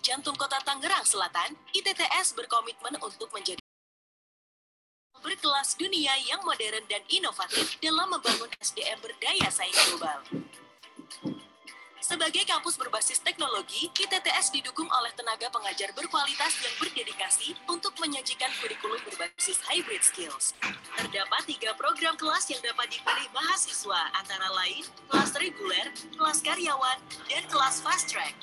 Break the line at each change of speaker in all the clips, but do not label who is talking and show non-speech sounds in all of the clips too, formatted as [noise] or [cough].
jantung kota Tangerang Selatan, ITTS berkomitmen untuk menjadi berkelas dunia yang modern dan inovatif dalam membangun SDM berdaya saing global. Sebagai kampus berbasis teknologi, ITTS didukung oleh tenaga pengajar berkualitas yang berdedikasi untuk menyajikan kurikulum berbasis hybrid skills. Terdapat tiga program kelas yang dapat dipilih mahasiswa, antara lain kelas reguler, kelas karyawan, dan kelas fast track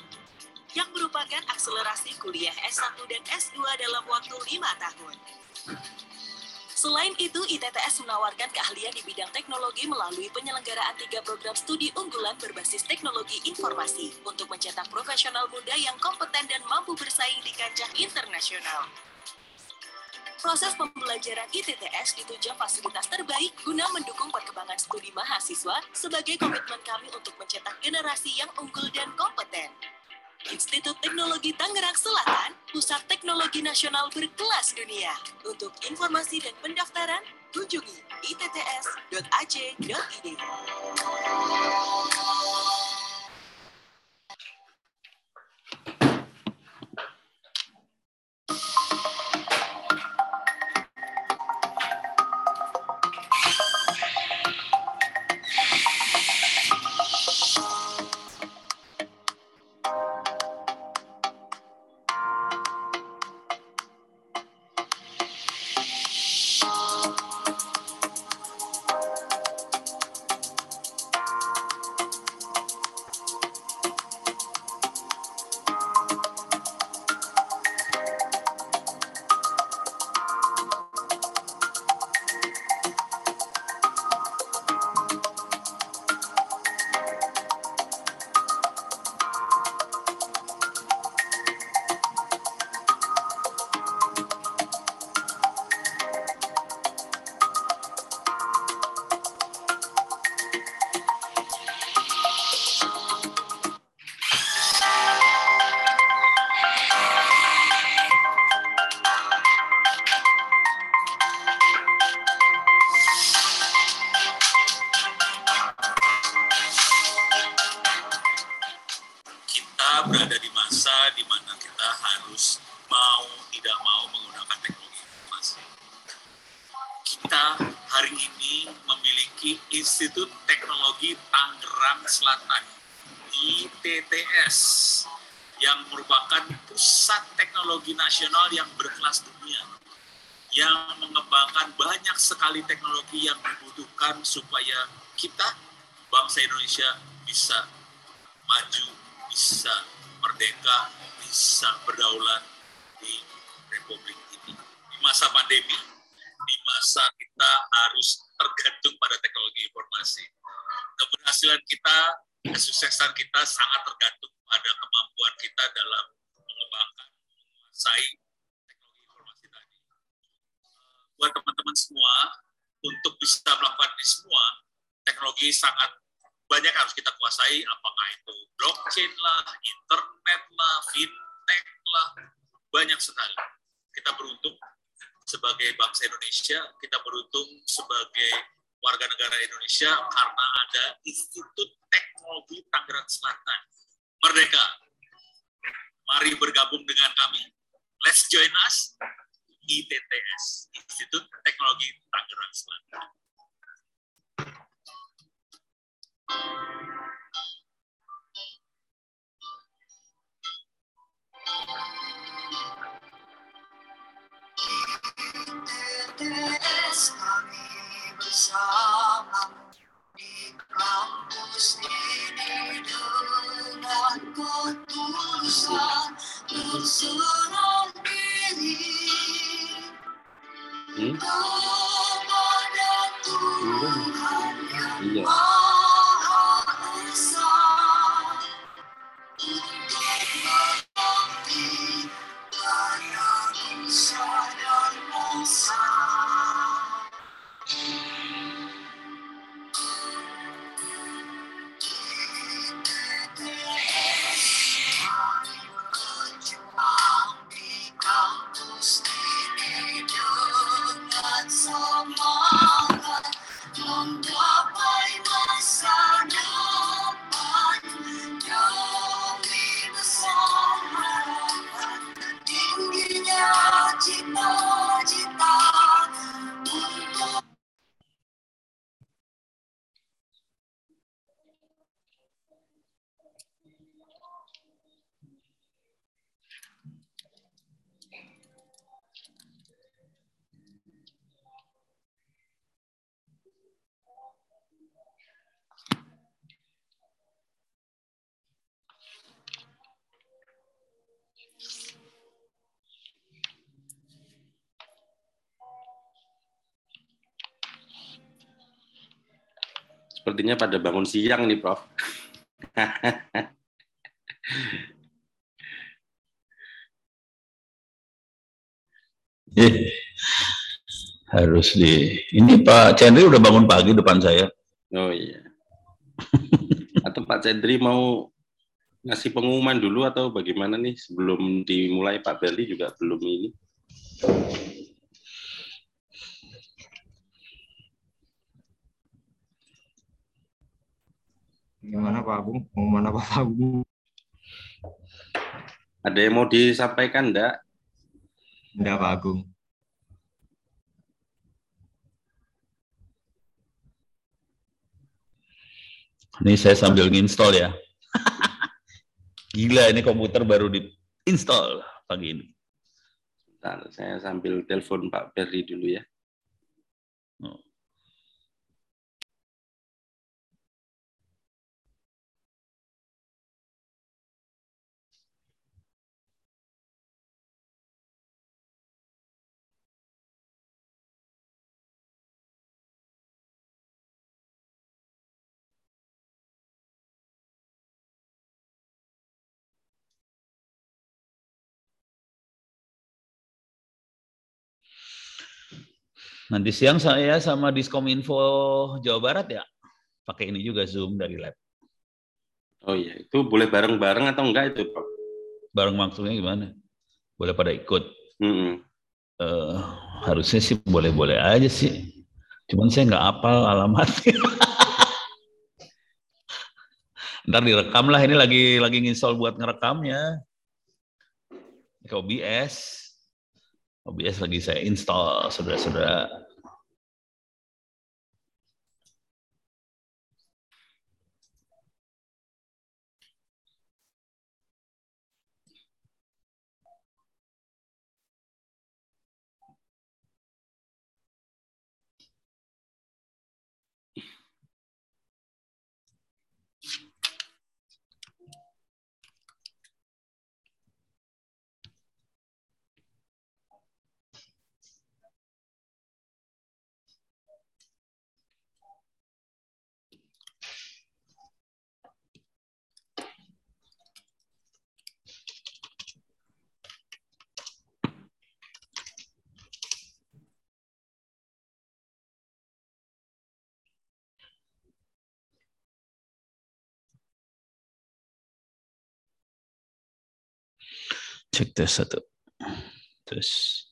yang merupakan akselerasi kuliah S1 dan S2 dalam waktu lima tahun. Selain itu, ITTS menawarkan keahlian di bidang teknologi melalui penyelenggaraan tiga program studi unggulan berbasis teknologi informasi untuk mencetak profesional muda yang kompeten dan mampu bersaing di kancah internasional. Proses pembelajaran ITTS ditunjang fasilitas terbaik guna mendukung perkembangan studi mahasiswa sebagai komitmen kami untuk mencetak generasi yang unggul dan kompeten. Institut Teknologi Tangerang Selatan, pusat teknologi nasional berkelas dunia. Untuk informasi dan pendaftaran, kunjungi itts.ac.id.
sekali teknologi yang dibutuhkan supaya negara Indonesia karena ada Institut
Sepertinya pada bangun siang nih, Prof.
Eh, harus di ini Pak Chandri udah bangun pagi depan saya.
Oh iya. Atau Pak Cendri mau ngasih pengumuman dulu atau bagaimana nih sebelum dimulai Pak Berli juga belum ini.
Gimana Pak Agung? Pengumuman apa Pak Agung?
Ada yang mau disampaikan enggak?
Enggak Pak Agung.
Ini saya sambil nginstall ya. [laughs] Gila ini komputer baru di install pagi ini.
Bentar, saya sambil telepon Pak Berli dulu ya.
Nanti siang saya sama Diskominfo Jawa Barat ya. Pakai ini juga Zoom dari lab.
Oh iya, itu boleh bareng-bareng atau enggak itu, Prof?
Bareng maksudnya gimana? Boleh pada ikut?
Mm-mm.
Eh, harusnya sih boleh-boleh aja sih. Cuman saya nggak apal alamatnya. [laughs] Ntar direkam lah, ini lagi lagi nginstall buat ngerekamnya. Ke OBS. OBS lagi saya install, saudara-saudara. Cek tes satu. Tes.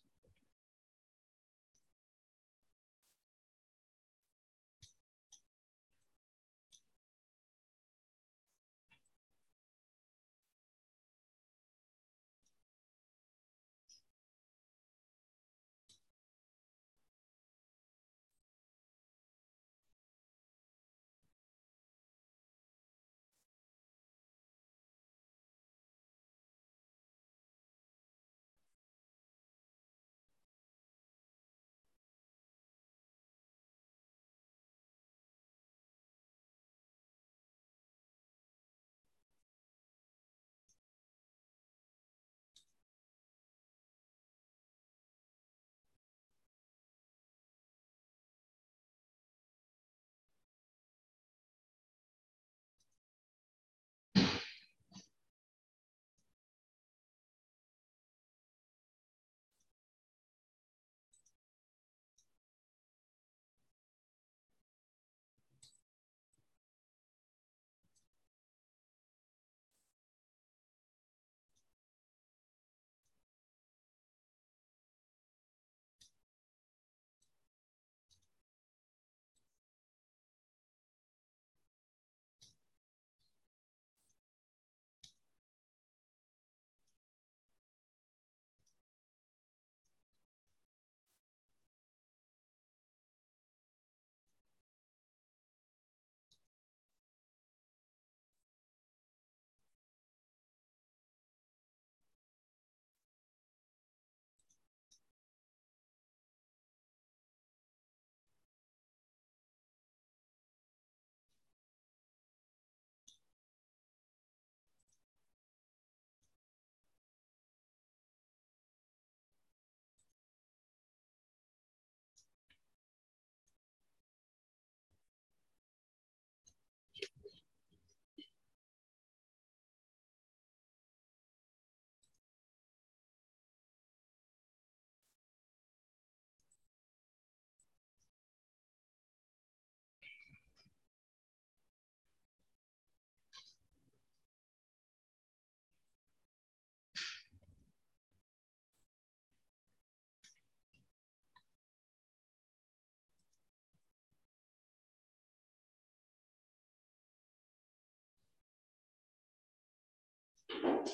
Thank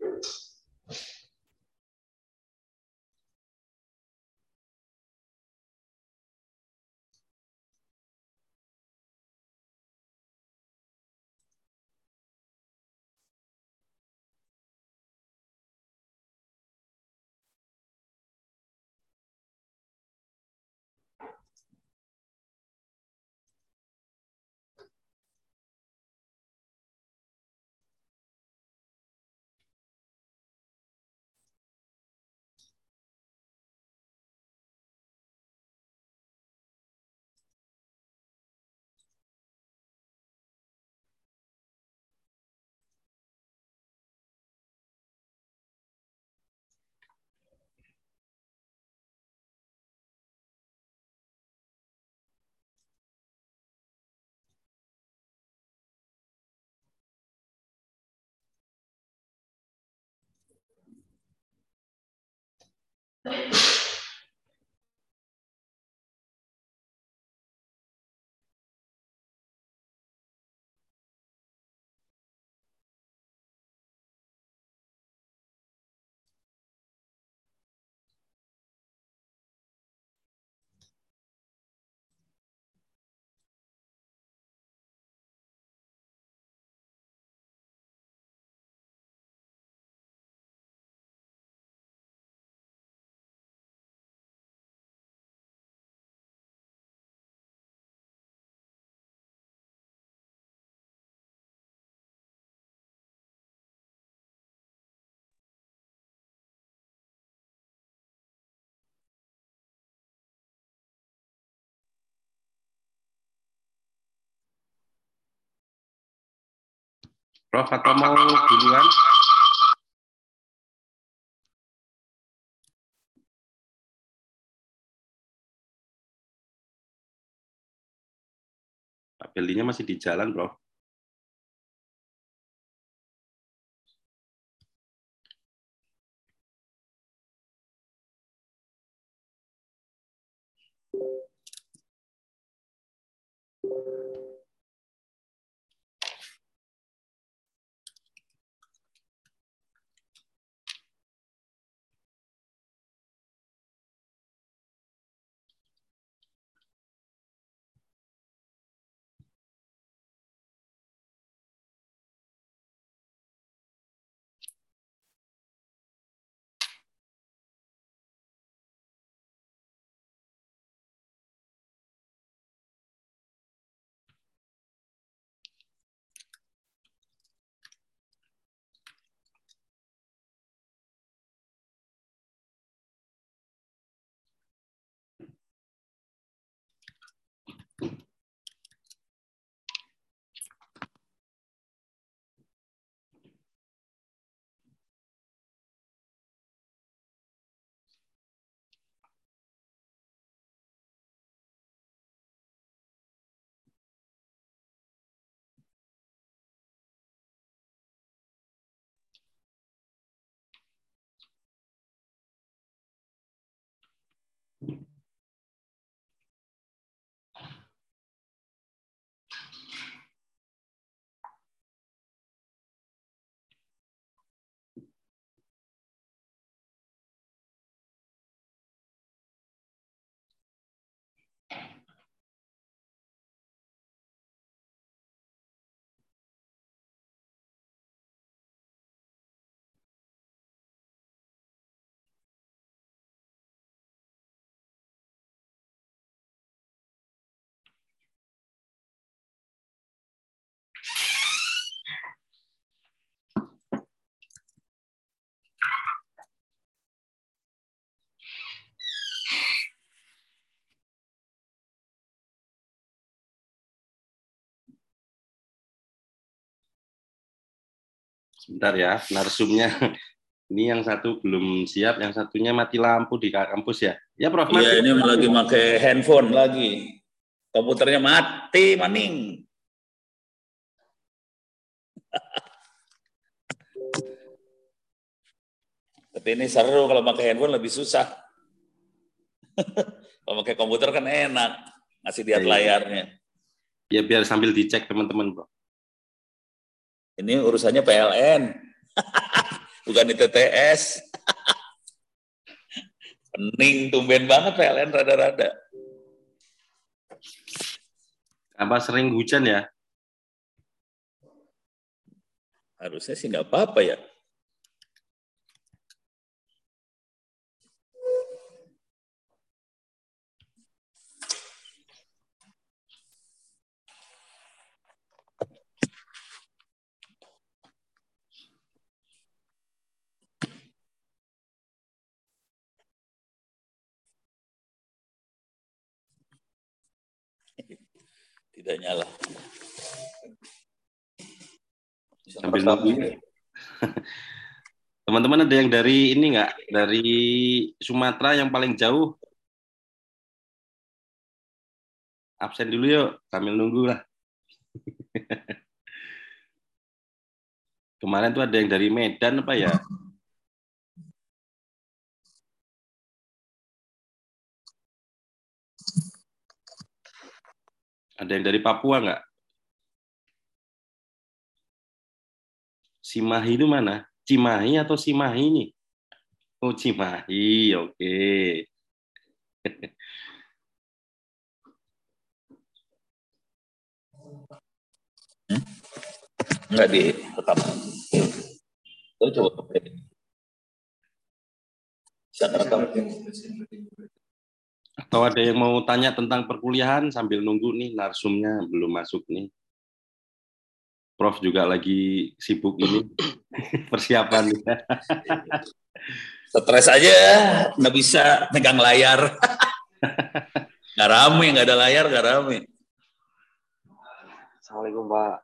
you.
you [laughs] Prof atau mau duluan? Belinya masih di jalan, Prof. Sebentar ya, narsumnya. [laughs] Ini yang satu belum siap, yang satunya mati lampu di kampus ya. Ya, Prof.
Iya, ini lagi pakai handphone lagi. Komputernya mati, maning. [laughs] Tapi ini seru kalau pakai handphone lebih susah. [laughs] kalau pakai komputer kan enak, ngasih lihat
Iya.
layarnya.
Ya, biar sambil dicek teman-teman, Bro.
Ini urusannya PLN, [laughs] bukan ITTS. Pening, tumben banget PLN rada-rada.
Apa sering hujan ya?
Harusnya sih nggak apa-apa ya. Tidak nyala.
Sambil nunggu. [laughs] Teman-teman ada yang dari ini nggak? Dari Sumatera yang paling jauh? Absen dulu yuk, sambil nunggu lah. [laughs] Kemarin tuh ada yang dari Medan apa ya? Ada yang dari Papua nggak? Simahi itu mana? Cimahi atau Simahi ini? Oh, Cimahi. Oke. [laughs]
Enggak di rekaman. Terus coba pakai. Bisa rekam.
Atau ada yang mau tanya tentang perkuliahan sambil nunggu nih narsumnya belum masuk nih. Prof juga lagi sibuk ini [coughs] persiapan.
Stres aja, nggak bisa megang layar. [laughs] Nggak rame, nggak ada layar, nggak rame.
Assalamualaikum Pak.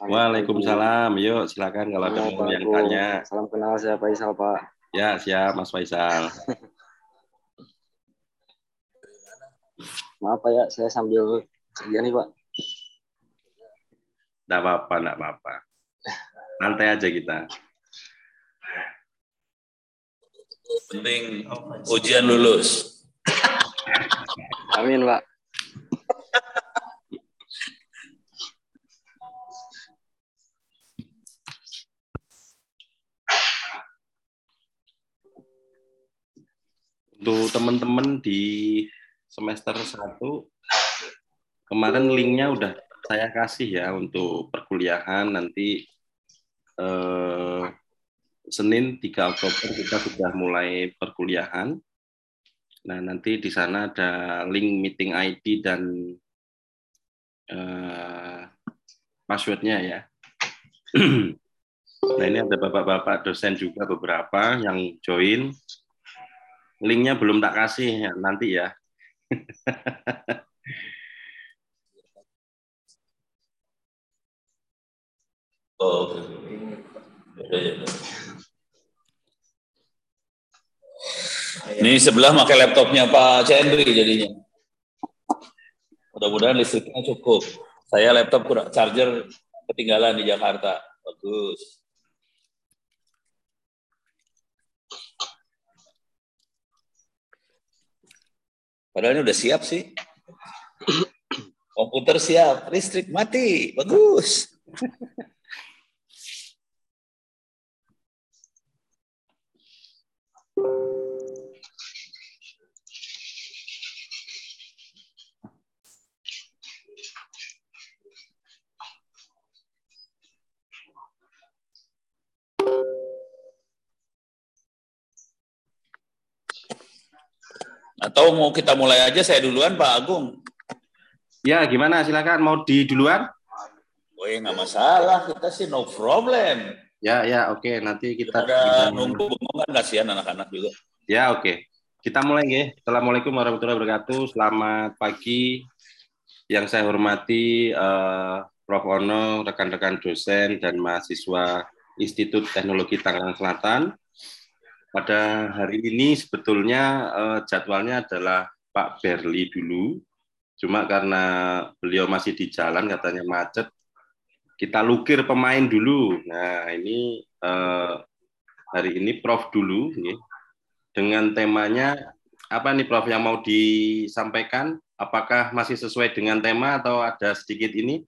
Waalaikumsalam. Yuk silakan kalau ada yang tanya.
Salam kenal saya Faisal Pak.
Ya siap Mas Faisal. [laughs]
Maaf Pak ya, saya sambil kerja nih Pak.
Nggak apa-apa, nggak apa-apa. Santai aja kita.
Penting ujian lulus.
Amin Pak.
Untuk teman-teman di semester 1, kemarin linknya udah saya kasih ya untuk perkuliahan nanti eh, Senin 3 Oktober kita sudah mulai perkuliahan. Nah, nanti di sana ada link meeting ID dan eh, passwordnya ya. [clears throat] nah, ini ada bapak-bapak dosen juga beberapa yang join. Linknya belum tak kasih ya, nanti ya.
Ini sebelah pakai laptopnya Pak Cendri jadinya. Mudah-mudahan listriknya cukup. Saya laptop kurang charger ketinggalan di Jakarta. Bagus. Padahal ini udah siap sih. Komputer siap, listrik mati. Bagus. Atau mau kita mulai aja saya duluan Pak Agung.
Ya, gimana? Silakan mau di duluan?
Woi nggak masalah, kita sih no problem.
Ya, ya, oke. Nanti kita
Ada nunggu bengong kan kasihan anak-anak juga.
Ya, oke. Kita mulai ya. Assalamualaikum warahmatullahi wabarakatuh. Selamat pagi. Yang saya hormati eh, Prof. Ono, rekan-rekan dosen dan mahasiswa Institut Teknologi Tangerang Selatan. Pada hari ini sebetulnya eh, jadwalnya adalah Pak Berli dulu. Cuma karena beliau masih di jalan katanya macet, kita lukir pemain dulu. Nah, ini eh, hari ini Prof dulu nih dengan temanya apa nih Prof yang mau disampaikan? Apakah masih sesuai dengan tema atau ada sedikit ini?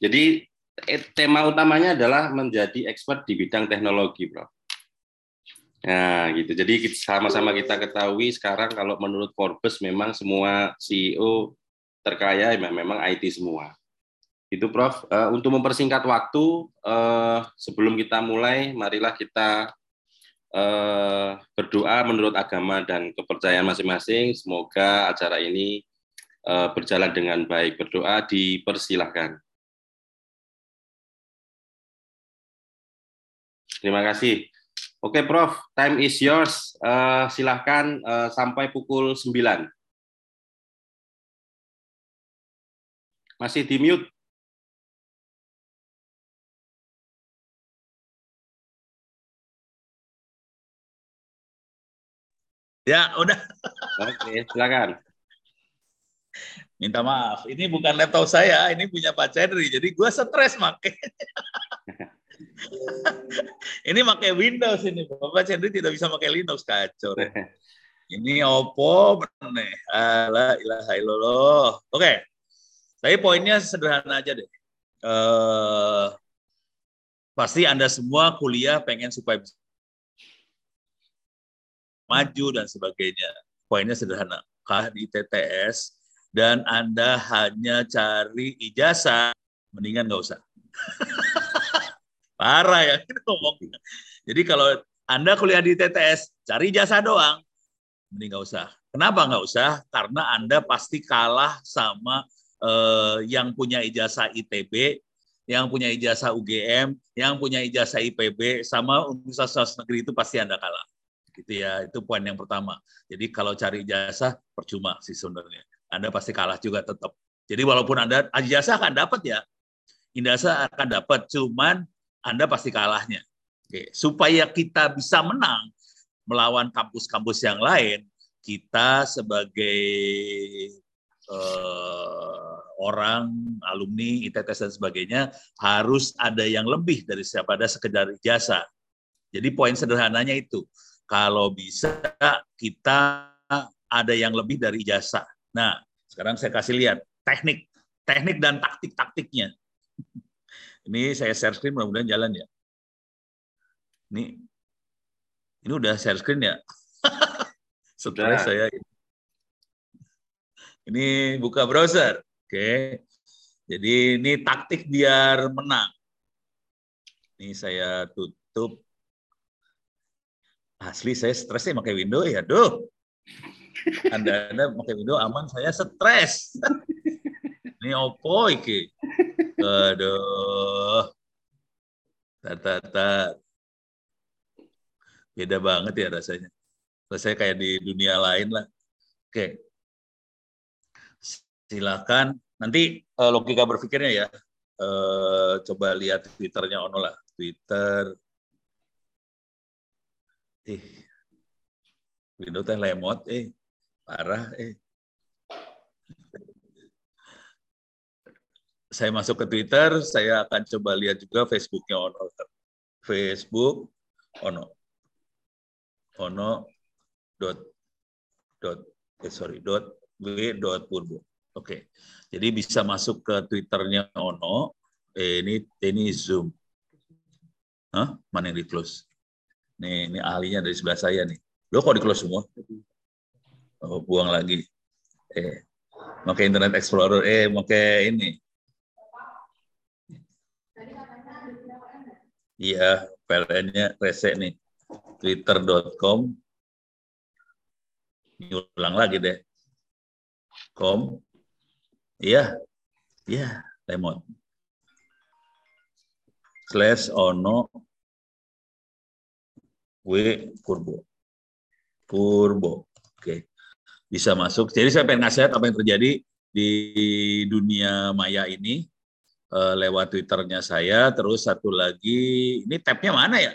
Jadi eh, tema utamanya adalah menjadi expert di bidang teknologi, Prof. Nah, gitu. Jadi sama-sama kita ketahui sekarang kalau menurut Forbes memang semua CEO terkaya ya memang IT semua. Itu Prof. Eh, untuk mempersingkat waktu, eh, sebelum kita mulai, marilah kita eh, berdoa menurut agama dan kepercayaan masing-masing. Semoga acara ini eh, berjalan dengan baik. Berdoa dipersilahkan. Terima kasih. Oke, Prof. Time is yours. Eh, silahkan eh, sampai pukul 9. Masih di mute.
Ya udah.
Oke, silakan.
Minta maaf, ini bukan laptop saya, ini punya Pak Cendri. Jadi gua stres make. [laughs] [laughs] ini pakai Windows ini, Bapak Cendri tidak bisa pakai Linux kacau. [laughs] Ini Oppo bener nih. Ala ilaha illallah. Oke. Tapi poinnya sederhana aja deh. Eh, pasti Anda semua kuliah pengen supaya bisa maju dan sebagainya. Poinnya sederhana. Kah di TTS dan Anda hanya cari ijazah, mendingan nggak usah. [laughs] Parah ya ngomongnya. Jadi kalau Anda kuliah di TTS, cari ijazah doang, mending nggak usah. Kenapa nggak usah? Karena Anda pasti kalah sama eh, yang punya ijazah ITB, yang punya ijazah UGM, yang punya ijazah IPB, sama universitas negeri itu pasti Anda kalah. Gitu ya, itu poin yang pertama. Jadi kalau cari ijazah percuma sih sebenarnya. Anda pasti kalah juga tetap. Jadi walaupun Anda ijazah akan dapat ya, ijazah akan dapat, cuman Anda pasti kalahnya. Oke, supaya kita bisa menang melawan kampus-kampus yang lain, kita sebagai eh, orang alumni ITTS dan sebagainya harus ada yang lebih dari siapa ada sekedar ijazah. Jadi poin sederhananya itu, kalau bisa kita ada yang lebih dari ijazah. Nah, sekarang saya kasih lihat teknik, teknik dan taktik-taktiknya. Ini saya share screen mudah-mudahan jalan ya. Ini ini udah share screen ya? [laughs] Setelah saya ini buka browser. Oke. Jadi ini taktik biar menang. Ini saya tutup. Asli saya stresnya pakai Windows ya. Duh. Anda Anda pakai Windows aman, saya stres. [laughs] Ini opo iki? Aduh. Tar, tar, tar. Beda banget ya rasanya. Rasanya kayak di dunia lain lah. Oke. Silakan. Nanti eh, logika berpikirnya ya. Eh, coba lihat Twitternya Ono lah. Twitter. Eh. Windows teh lemot eh. Parah eh. Saya masuk ke Twitter, saya akan coba lihat juga Facebooknya Ono. Facebook Ono. Ono dot dot eh, sorry dot w dot purbo. Oke, jadi bisa masuk ke twitternya Ono. Eh, ini ini zoom. Hah? Mana yang di close? Nih, ini ahlinya dari sebelah saya nih. Lo kok di close semua? Oh, buang lagi. Eh, pakai Internet Explorer. Eh, pakai ini. Iya, PLN-nya rese nih. Twitter.com ulang lagi deh. Com. Iya iya lemon slash ono w purbo. Purbo oke. Bisa masuk. Jadi saya pengen ngasih apa yang terjadi di dunia maya ini eh, lewat twitternya saya terus satu lagi ini tabnya mana ya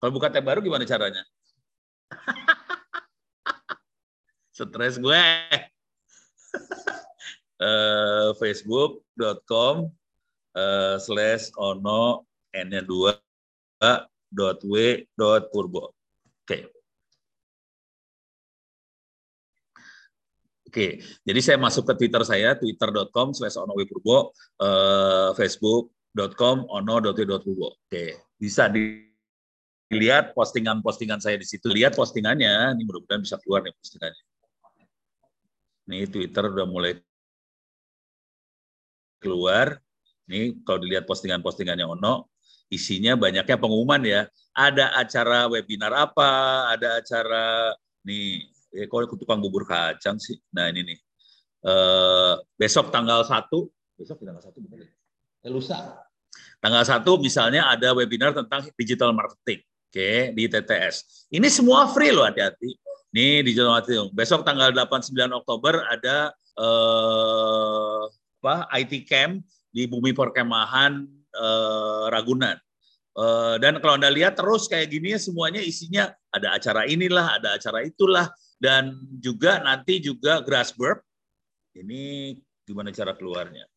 kalau buka tab baru gimana caranya? [laughs] Stres gue. [laughs] Eh, Facebook.com eh, slash ono n-nya dua dot w dot purbo. Oke. Oke, jadi saya masuk ke Twitter saya, twitter.com slash ono w purbo, eh, facebook.com ono dot w dot purbo. Oke, bisa di lihat postingan-postingan saya di situ. Lihat postingannya, ini mudah-mudahan bisa keluar nih postingannya. Ini Twitter udah mulai keluar. Ini kalau dilihat postingan-postingannya Ono, isinya banyaknya pengumuman ya. Ada acara webinar apa, ada acara nih, eh, kok tukang bubur kacang sih. Nah ini nih, eh, besok tanggal 1, besok tanggal 1 betul ya? Eh, lusa. Tanggal 1 misalnya ada webinar tentang digital marketing. Oke, di TTS. Ini semua free loh, hati-hati. Nih digital marketing. Besok tanggal 8 9 Oktober ada eh, apa IT Camp di Bumi Perkemahan eh, Ragunan. Eh, dan kalau Anda lihat terus kayak gini semuanya isinya ada acara inilah, ada acara itulah dan juga nanti juga Grassberg. Ini gimana cara keluarnya?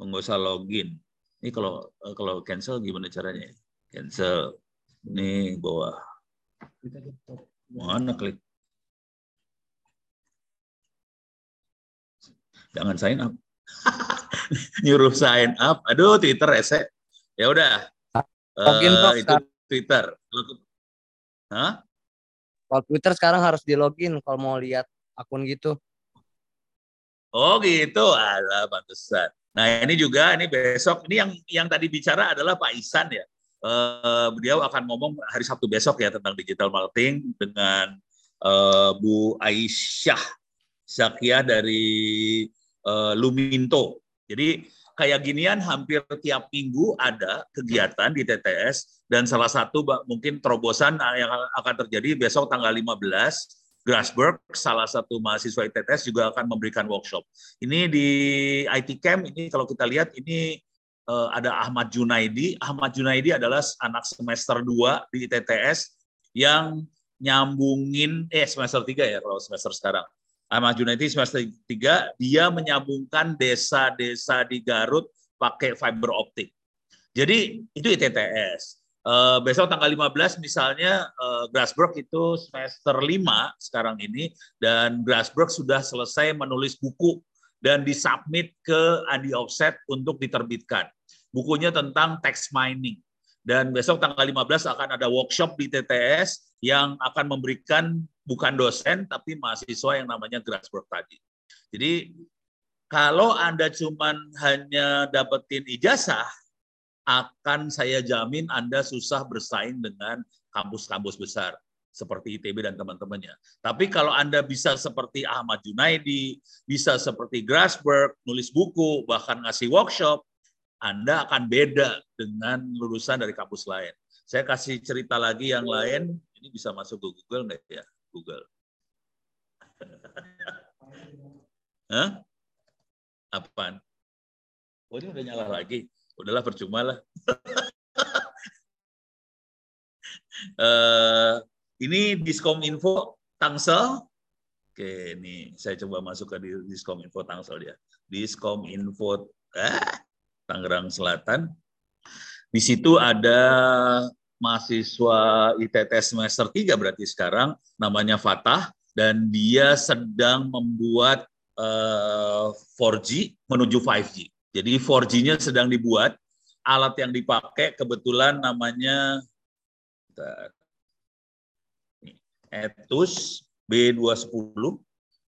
Nggak usah login. Ini kalau eh, kalau cancel gimana caranya? Cancel. Ini bawah. Mana klik? Jangan sign up. [laughs] Nyuruh sign up. Aduh, Twitter rese. Ya udah.
Login, Prof,
itu. Twitter. Hah?
Kalau Twitter sekarang harus di login kalau mau lihat akun gitu.
Oh gitu, alah pantesan. Nah ini juga ini besok ini yang yang tadi bicara adalah Pak Isan ya. Eh, beliau akan ngomong hari Sabtu besok ya tentang digital marketing dengan eh, Bu Aisyah Zakia dari eh, Luminto. Jadi kayak ginian hampir tiap minggu ada kegiatan di TTS dan salah satu mungkin terobosan yang akan terjadi besok tanggal 15 Grasberg, salah satu mahasiswa ITTS juga akan memberikan workshop. Ini di IT Camp, ini kalau kita lihat ini eh, ada Ahmad Junaidi. Ahmad Junaidi adalah anak semester 2 di ITTS yang nyambungin, eh semester 3 ya kalau semester sekarang. Ahmad Junaidi semester 3, dia menyambungkan desa-desa di Garut pakai fiber optik. Jadi itu ITTS. Eh, besok tanggal 15 misalnya eh, Grasberg itu semester 5 sekarang ini dan Grasberg sudah selesai menulis buku dan disubmit ke Andi Offset untuk diterbitkan. Bukunya tentang text mining. Dan besok tanggal 15 akan ada workshop di TTS yang akan memberikan bukan dosen tapi mahasiswa yang namanya Grasberg tadi. Jadi kalau Anda cuman hanya dapetin ijazah, akan saya jamin Anda susah bersaing dengan kampus-kampus besar seperti ITB dan teman-temannya. Tapi kalau Anda bisa seperti Ahmad Junaidi, bisa seperti Grasberg, nulis buku, bahkan ngasih workshop, Anda akan beda dengan lulusan dari kampus lain. Saya kasih cerita lagi yang lain, ini bisa masuk ke Google nggak ya? Google. [laughs] Hah? Apaan? Oh ini udah nyala lagi. Udahlah percuma lah. [laughs] Eh, ini Diskom Info Tangsel. Oke, ini saya coba masuk ke di- Diskom Info Tangsel ya. Diskom Info eh, Tangerang Selatan. Di situ ada mahasiswa ITTS semester 3 berarti sekarang namanya Fatah dan dia sedang membuat eh, 4G menuju 5G. Jadi 4G-nya sedang dibuat, alat yang dipakai kebetulan namanya Etus B210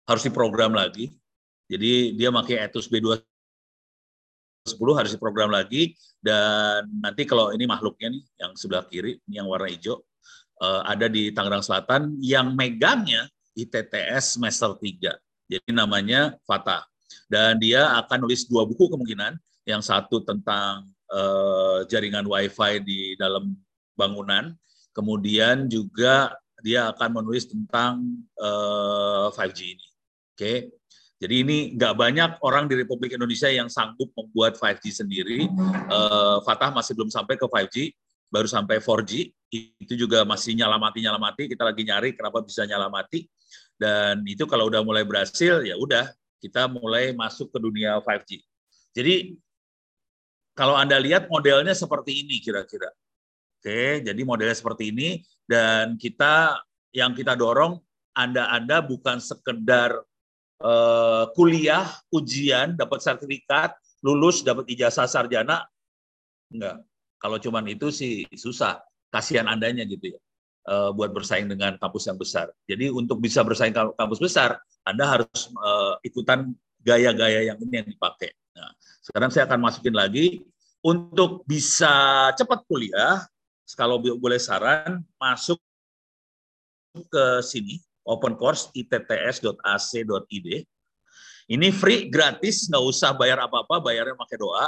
harus diprogram lagi. Jadi dia pakai Etus B210 harus diprogram lagi. Dan nanti kalau ini makhluknya nih yang sebelah kiri yang warna hijau eh, ada di Tangerang Selatan yang megangnya ITTS semester 3. Jadi namanya Fatah dan dia akan nulis dua buku kemungkinan. Yang satu tentang eh, jaringan WiFi di dalam bangunan. Kemudian juga dia akan menulis tentang eh, 5G ini. Oke jadi ini nggak banyak orang di Republik Indonesia yang sanggup membuat 5G sendiri. Eh, Fatah masih belum sampai ke 5G baru sampai 4G itu juga masih nyala mati nyala mati kita lagi nyari kenapa bisa nyala mati dan itu kalau udah mulai berhasil ya udah kita mulai masuk ke dunia 5G. Jadi kalau Anda lihat modelnya seperti ini kira-kira. Oke, jadi modelnya seperti ini. Dan kita yang kita dorong Anda-anda bukan sekedar eh, kuliah, ujian, dapat sertifikat, lulus, dapat ijazah sarjana. Enggak. Kalau cuman itu sih susah. Kasihan Andanya gitu ya. eh, buat bersaing dengan kampus yang besar. Jadi untuk bisa bersaing kam- kampus besar, Anda harus eh, ikutan gaya-gaya yang ini yang dipakai. Nah, sekarang saya akan masukin lagi untuk bisa cepat kuliah, kalau bo- boleh saran, masuk ke sini, open course itts.ac.id. Ini free, gratis, nggak usah bayar apa-apa, bayarnya pakai doa.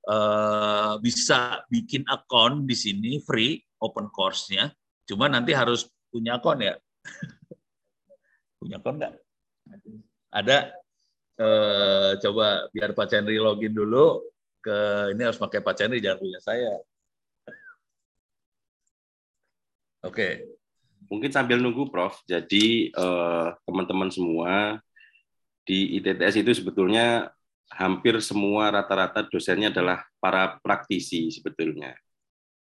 Eh, bisa bikin akun di sini free, open course-nya. Cuma nanti harus punya akun ya. [laughs] punya akun nggak? Ada. Eh, coba biar Pak Chandri login dulu ke ini harus pakai Pak Chandri jangan punya saya. Oke.
Mungkin sambil nunggu Prof. Jadi eh, teman-teman semua di ITTS itu sebetulnya hampir semua rata-rata dosennya adalah para praktisi sebetulnya.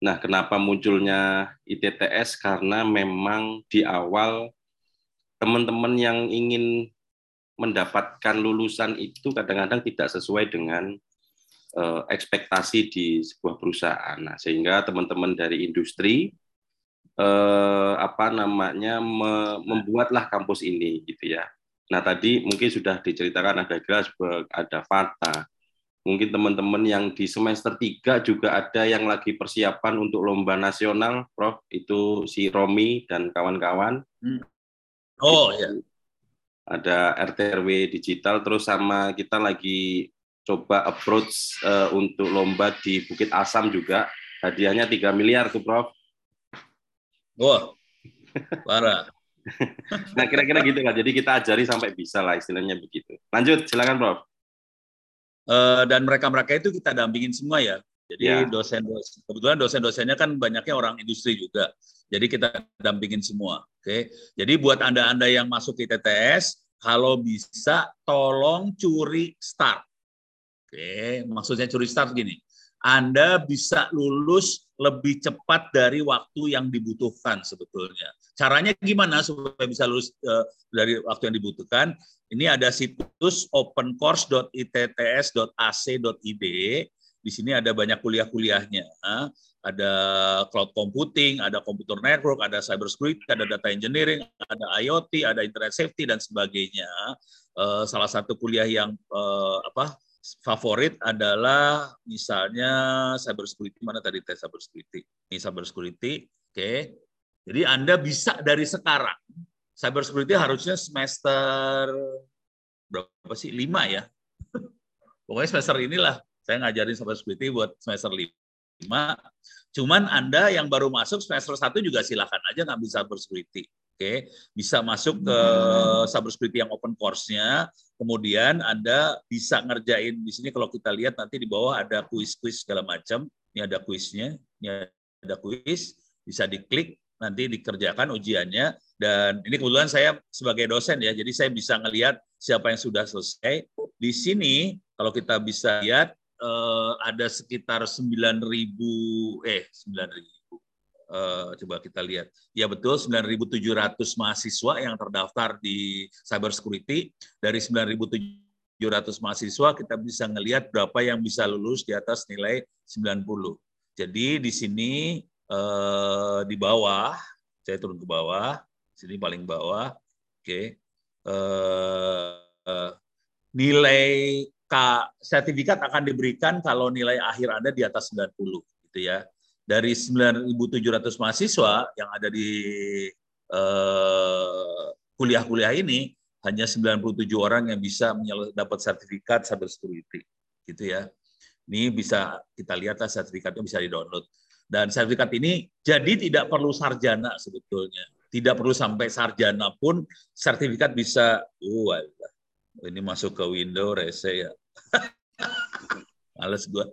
Nah, kenapa munculnya ITTS? Karena memang di awal teman-teman yang ingin mendapatkan lulusan itu kadang-kadang tidak sesuai dengan eh, ekspektasi di sebuah perusahaan. Nah, sehingga teman-teman dari industri eh, apa namanya me- membuatlah kampus ini gitu ya. Nah, tadi mungkin sudah diceritakan ada Grasberg, ada Fata. Mungkin teman-teman yang di semester 3 juga ada yang lagi persiapan untuk lomba nasional, Prof. Itu si Romi dan kawan-kawan.
Oh
Itu
ya.
Ada RTRW digital terus sama kita lagi coba approach eh, untuk lomba di Bukit Asam juga. Hadiahnya 3 miliar tuh, Prof.
Wah. Parah. [laughs]
Nah, kira-kira gitu kan. Jadi kita ajari sampai bisa lah istilahnya begitu. Lanjut, silakan, Prof.
Eh, dan mereka-mereka itu kita dampingin semua ya. Jadi
Ya.
dosen, dosen kebetulan dosen-dosennya kan banyaknya orang industri juga. Jadi kita dampingin semua. Oke. Jadi buat anda-anda yang masuk ke TTS, kalau bisa tolong curi start. Oke, maksudnya curi start gini. Anda bisa lulus lebih cepat dari waktu yang dibutuhkan sebetulnya. Caranya gimana supaya bisa lulus eh, dari waktu yang dibutuhkan? Ini ada situs opencourse.itts.ac.id. Di sini ada banyak kuliah-kuliahnya. Ah, Ada cloud computing, ada computer network, ada cyber security, ada data engineering, ada IoT, ada internet safety dan sebagainya. Eh, Salah satu kuliah yang eh, apa favorit adalah misalnya cyber security mana tadi tes cyber security? Ini cyber security oke. Jadi anda bisa dari sekarang cyber security harusnya semester berapa sih? Lima ya? [laughs] Pokoknya semester inilah saya ngajarin cyber security buat semester lima. Cuman anda yang baru masuk semester satu juga silakan aja ngambil cyber security Oke, bisa masuk ke security yang open course-nya. Kemudian Anda bisa ngerjain di sini kalau kita lihat nanti di bawah ada kuis-kuis segala macam. Ini ada kuisnya, ini ada kuis, bisa diklik nanti dikerjakan ujiannya dan ini kebetulan saya sebagai dosen ya, jadi saya bisa ngelihat siapa yang sudah selesai. Di sini kalau kita bisa lihat eh, ada sekitar 9.000 eh 9.000 Eh, coba kita lihat. Ya betul 9.700 mahasiswa yang terdaftar di cyber security. Dari 9.700 mahasiswa kita bisa ngelihat berapa yang bisa lulus di atas nilai 90. Jadi di sini eh, di bawah, saya turun ke bawah, sini paling bawah. Oke. Eh, eh, nilai K sertifikat akan diberikan kalau nilai akhir Anda di atas 90 gitu ya dari 9.700 mahasiswa yang ada di eh, kuliah-kuliah ini hanya 97 orang yang bisa dapat sertifikat cyber security gitu ya. Ini bisa kita lihat lah sertifikatnya bisa di-download. Dan sertifikat ini jadi tidak perlu sarjana sebetulnya. Tidak perlu sampai sarjana pun sertifikat bisa uh, ini masuk ke window rese ya. [laughs] Males gua.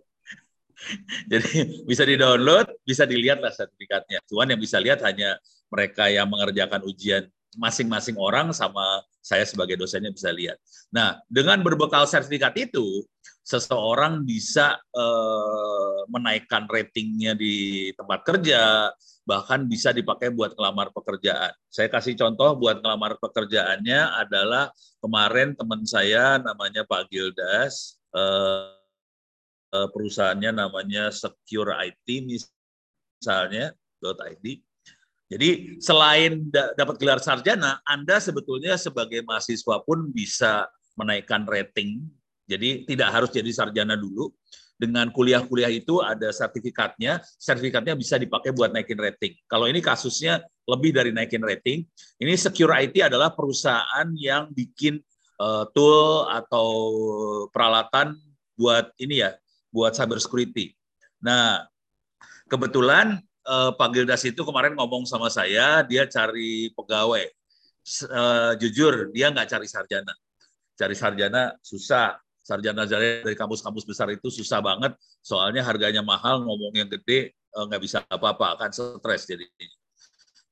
[laughs] Jadi bisa di-download, bisa dilihat lah sertifikatnya. Cuman yang bisa lihat hanya mereka yang mengerjakan ujian masing-masing orang sama saya sebagai dosennya bisa lihat. Nah, dengan berbekal sertifikat itu, seseorang bisa eh, menaikkan ratingnya di tempat kerja, bahkan bisa dipakai buat ngelamar pekerjaan. Saya kasih contoh buat ngelamar pekerjaannya adalah kemarin teman saya namanya Pak Gildas, eh, perusahaannya namanya Secure IT misalnya .id. Jadi selain dapat gelar sarjana, Anda sebetulnya sebagai mahasiswa pun bisa menaikkan rating. Jadi tidak harus jadi sarjana dulu. Dengan kuliah-kuliah itu ada sertifikatnya, sertifikatnya bisa dipakai buat naikin rating. Kalau ini kasusnya lebih dari naikin rating, ini Secure IT adalah perusahaan yang bikin uh, tool atau peralatan buat ini ya, buat cyber security. Nah, kebetulan eh, Pak Gildas itu kemarin ngomong sama saya, dia cari pegawai. Eh, jujur, dia nggak cari sarjana. Cari sarjana susah. Sarjana dari kampus-kampus besar itu susah banget, soalnya harganya mahal, ngomong yang gede eh, nggak bisa apa-apa, akan stres jadi.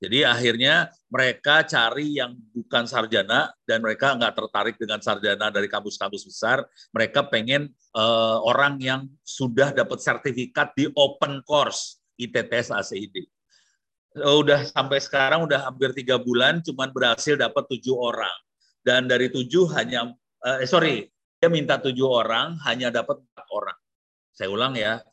Jadi akhirnya mereka cari yang bukan sarjana dan mereka nggak tertarik dengan sarjana dari kampus-kampus besar. Mereka pengen uh, orang yang sudah dapat sertifikat di open course ITTS ACID. Udah sampai sekarang udah hampir tiga bulan, cuman berhasil dapat tujuh orang. dan dari tujuh hanya eh sorry dia minta tujuh orang hanya dapat empat orang. Saya ulang ya,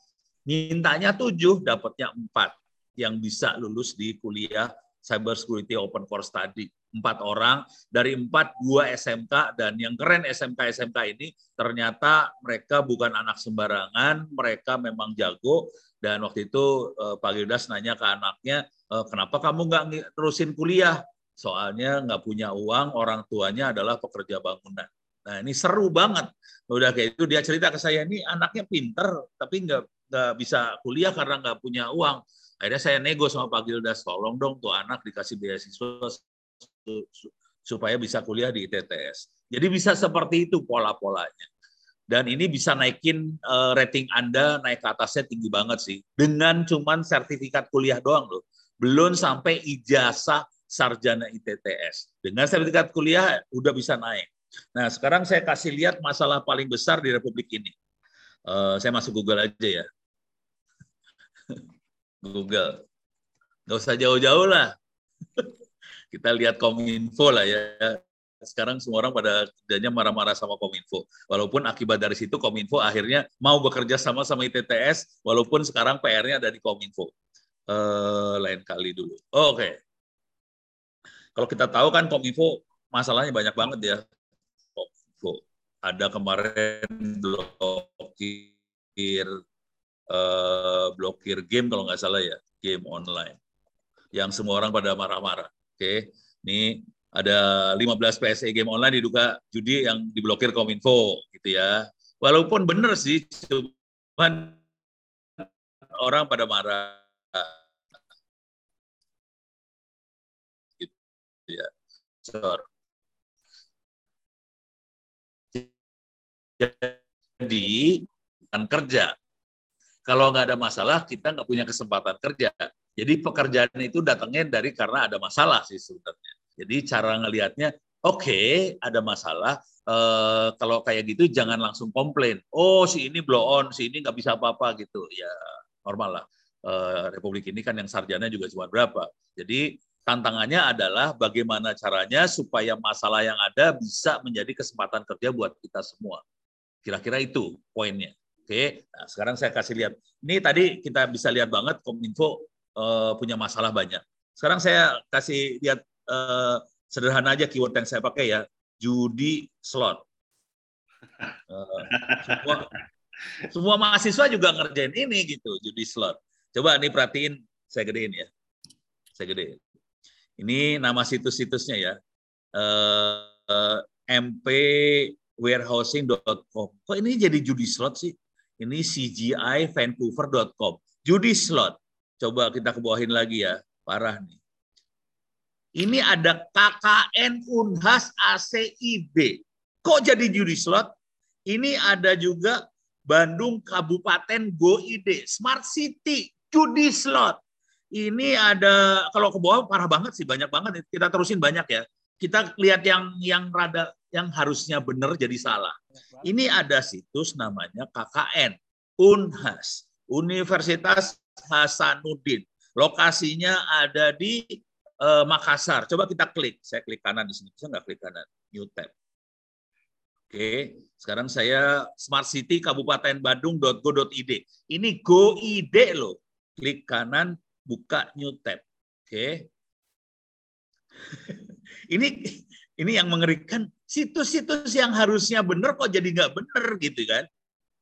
mintanya tujuh dapatnya empat yang bisa lulus di kuliah Cyber Security Open Course tadi. Empat orang, dari empat, dua SMK, dan yang keren SMK-SMK ini ternyata mereka bukan anak sembarangan, mereka memang jago, dan waktu itu eh, Pak Gildas nanya ke anaknya, "Eh, kenapa kamu nggak terusin kuliah? Soalnya nggak punya uang, orang tuanya adalah pekerja bangunan. Nah ini seru banget. Udah kayak itu dia cerita ke saya, ini anaknya pinter, tapi nggak nggak bisa kuliah karena nggak punya uang. Akhirnya saya nego sama Pak Gildas, tolong dong tuh anak dikasih beasiswa su- su- supaya bisa kuliah di ITTS. Jadi bisa seperti itu pola-polanya. Dan ini bisa naikin eh, rating Anda naik ke atasnya tinggi banget sih. Dengan cuman sertifikat kuliah doang loh. Belum sampai ijazah sarjana ITTS. Dengan sertifikat kuliah udah bisa naik. Nah, sekarang saya kasih lihat masalah paling besar di Republik ini. Eh, saya masuk Google aja ya. Google. Nggak usah jauh-jauh lah. [laughs] Kita lihat Kominfo lah ya. Sekarang semua orang pada kerjanya marah-marah sama Kominfo. Walaupun akibat dari situ Kominfo akhirnya mau bekerja sama sama ITTS, walaupun sekarang PR-nya ada di Kominfo. Eh, lain kali dulu. Oh, Oke. Kalau kita tahu kan Kominfo masalahnya banyak banget ya. Kominfo. Ada kemarin blokir eh, blokir game kalau nggak salah ya, game online. Yang semua orang pada marah-marah. Oke. Ini ada 15 PSE game online diduga judi yang diblokir Kominfo gitu ya. Walaupun benar sih, cuman orang pada marah gitu ya. Sure. Jadi bukan kerja. Kalau nggak ada masalah, kita nggak punya kesempatan kerja. Jadi pekerjaan itu datangnya dari karena ada masalah sih sebenarnya. Jadi cara ngelihatnya, oke okay, ada masalah. Eh, kalau kayak gitu jangan langsung komplain. Oh si ini blow on, si ini nggak bisa apa-apa gitu. Ya normal lah. Eh, Republik ini kan yang sarjana juga cuma berapa. Jadi tantangannya adalah bagaimana caranya supaya masalah yang ada bisa menjadi kesempatan kerja buat kita semua. Kira-kira itu poinnya. Oke, nah, sekarang saya kasih lihat. Ini tadi kita bisa lihat banget Kominfo eh, punya masalah banyak. Sekarang saya kasih lihat eh, sederhana aja keyword yang saya pakai ya, judi slot. Eh, semua, semua mahasiswa juga ngerjain ini gitu, judi slot. Coba nih perhatiin, saya gedein ya. Saya gedein. Ini nama situs-situsnya ya. Eh, eh, mpwarehousing.com. Kok ini jadi judi slot sih? Ini cgivancouver.com. Judi slot. Coba kita kebawahin lagi ya. Parah nih. Ini ada KKN Unhas ACIB. Kok jadi judi slot? Ini ada juga Bandung Kabupaten Go Ide, Smart City, judi slot. Ini ada kalau ke bawah parah banget sih, banyak banget. Kita terusin banyak ya. Kita lihat yang yang rada yang harusnya benar jadi salah. Ini ada situs namanya KKN Unhas, Universitas Hasanuddin. Lokasinya ada di eh, Makassar. Coba kita klik. Saya klik kanan di sini. Bisa nggak klik kanan? New tab. Oke, sekarang saya Smart City Kabupaten Bandung.go.id. Ini Go ID loh. Klik kanan, buka new tab. Oke. Ini ini yang mengerikan situs-situs yang harusnya benar kok jadi nggak benar gitu kan.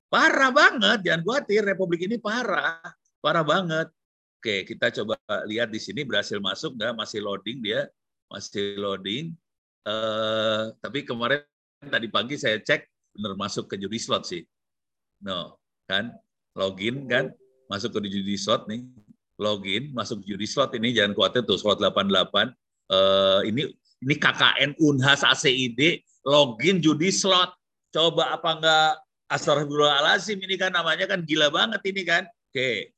Parah banget, jangan khawatir Republik ini parah, parah banget. Oke, kita coba lihat di sini berhasil masuk nggak? Masih loading dia, masih loading. Eh, tapi kemarin tadi pagi saya cek benar masuk ke judi slot sih. No, kan? Login kan, masuk ke judi slot nih. Login, masuk judi slot ini jangan khawatir tuh slot 88. Eh, ini ini KKN Unhas ACID login judi slot. Coba apa enggak Astagfirullahaladzim ini kan namanya kan gila banget ini kan. Oke.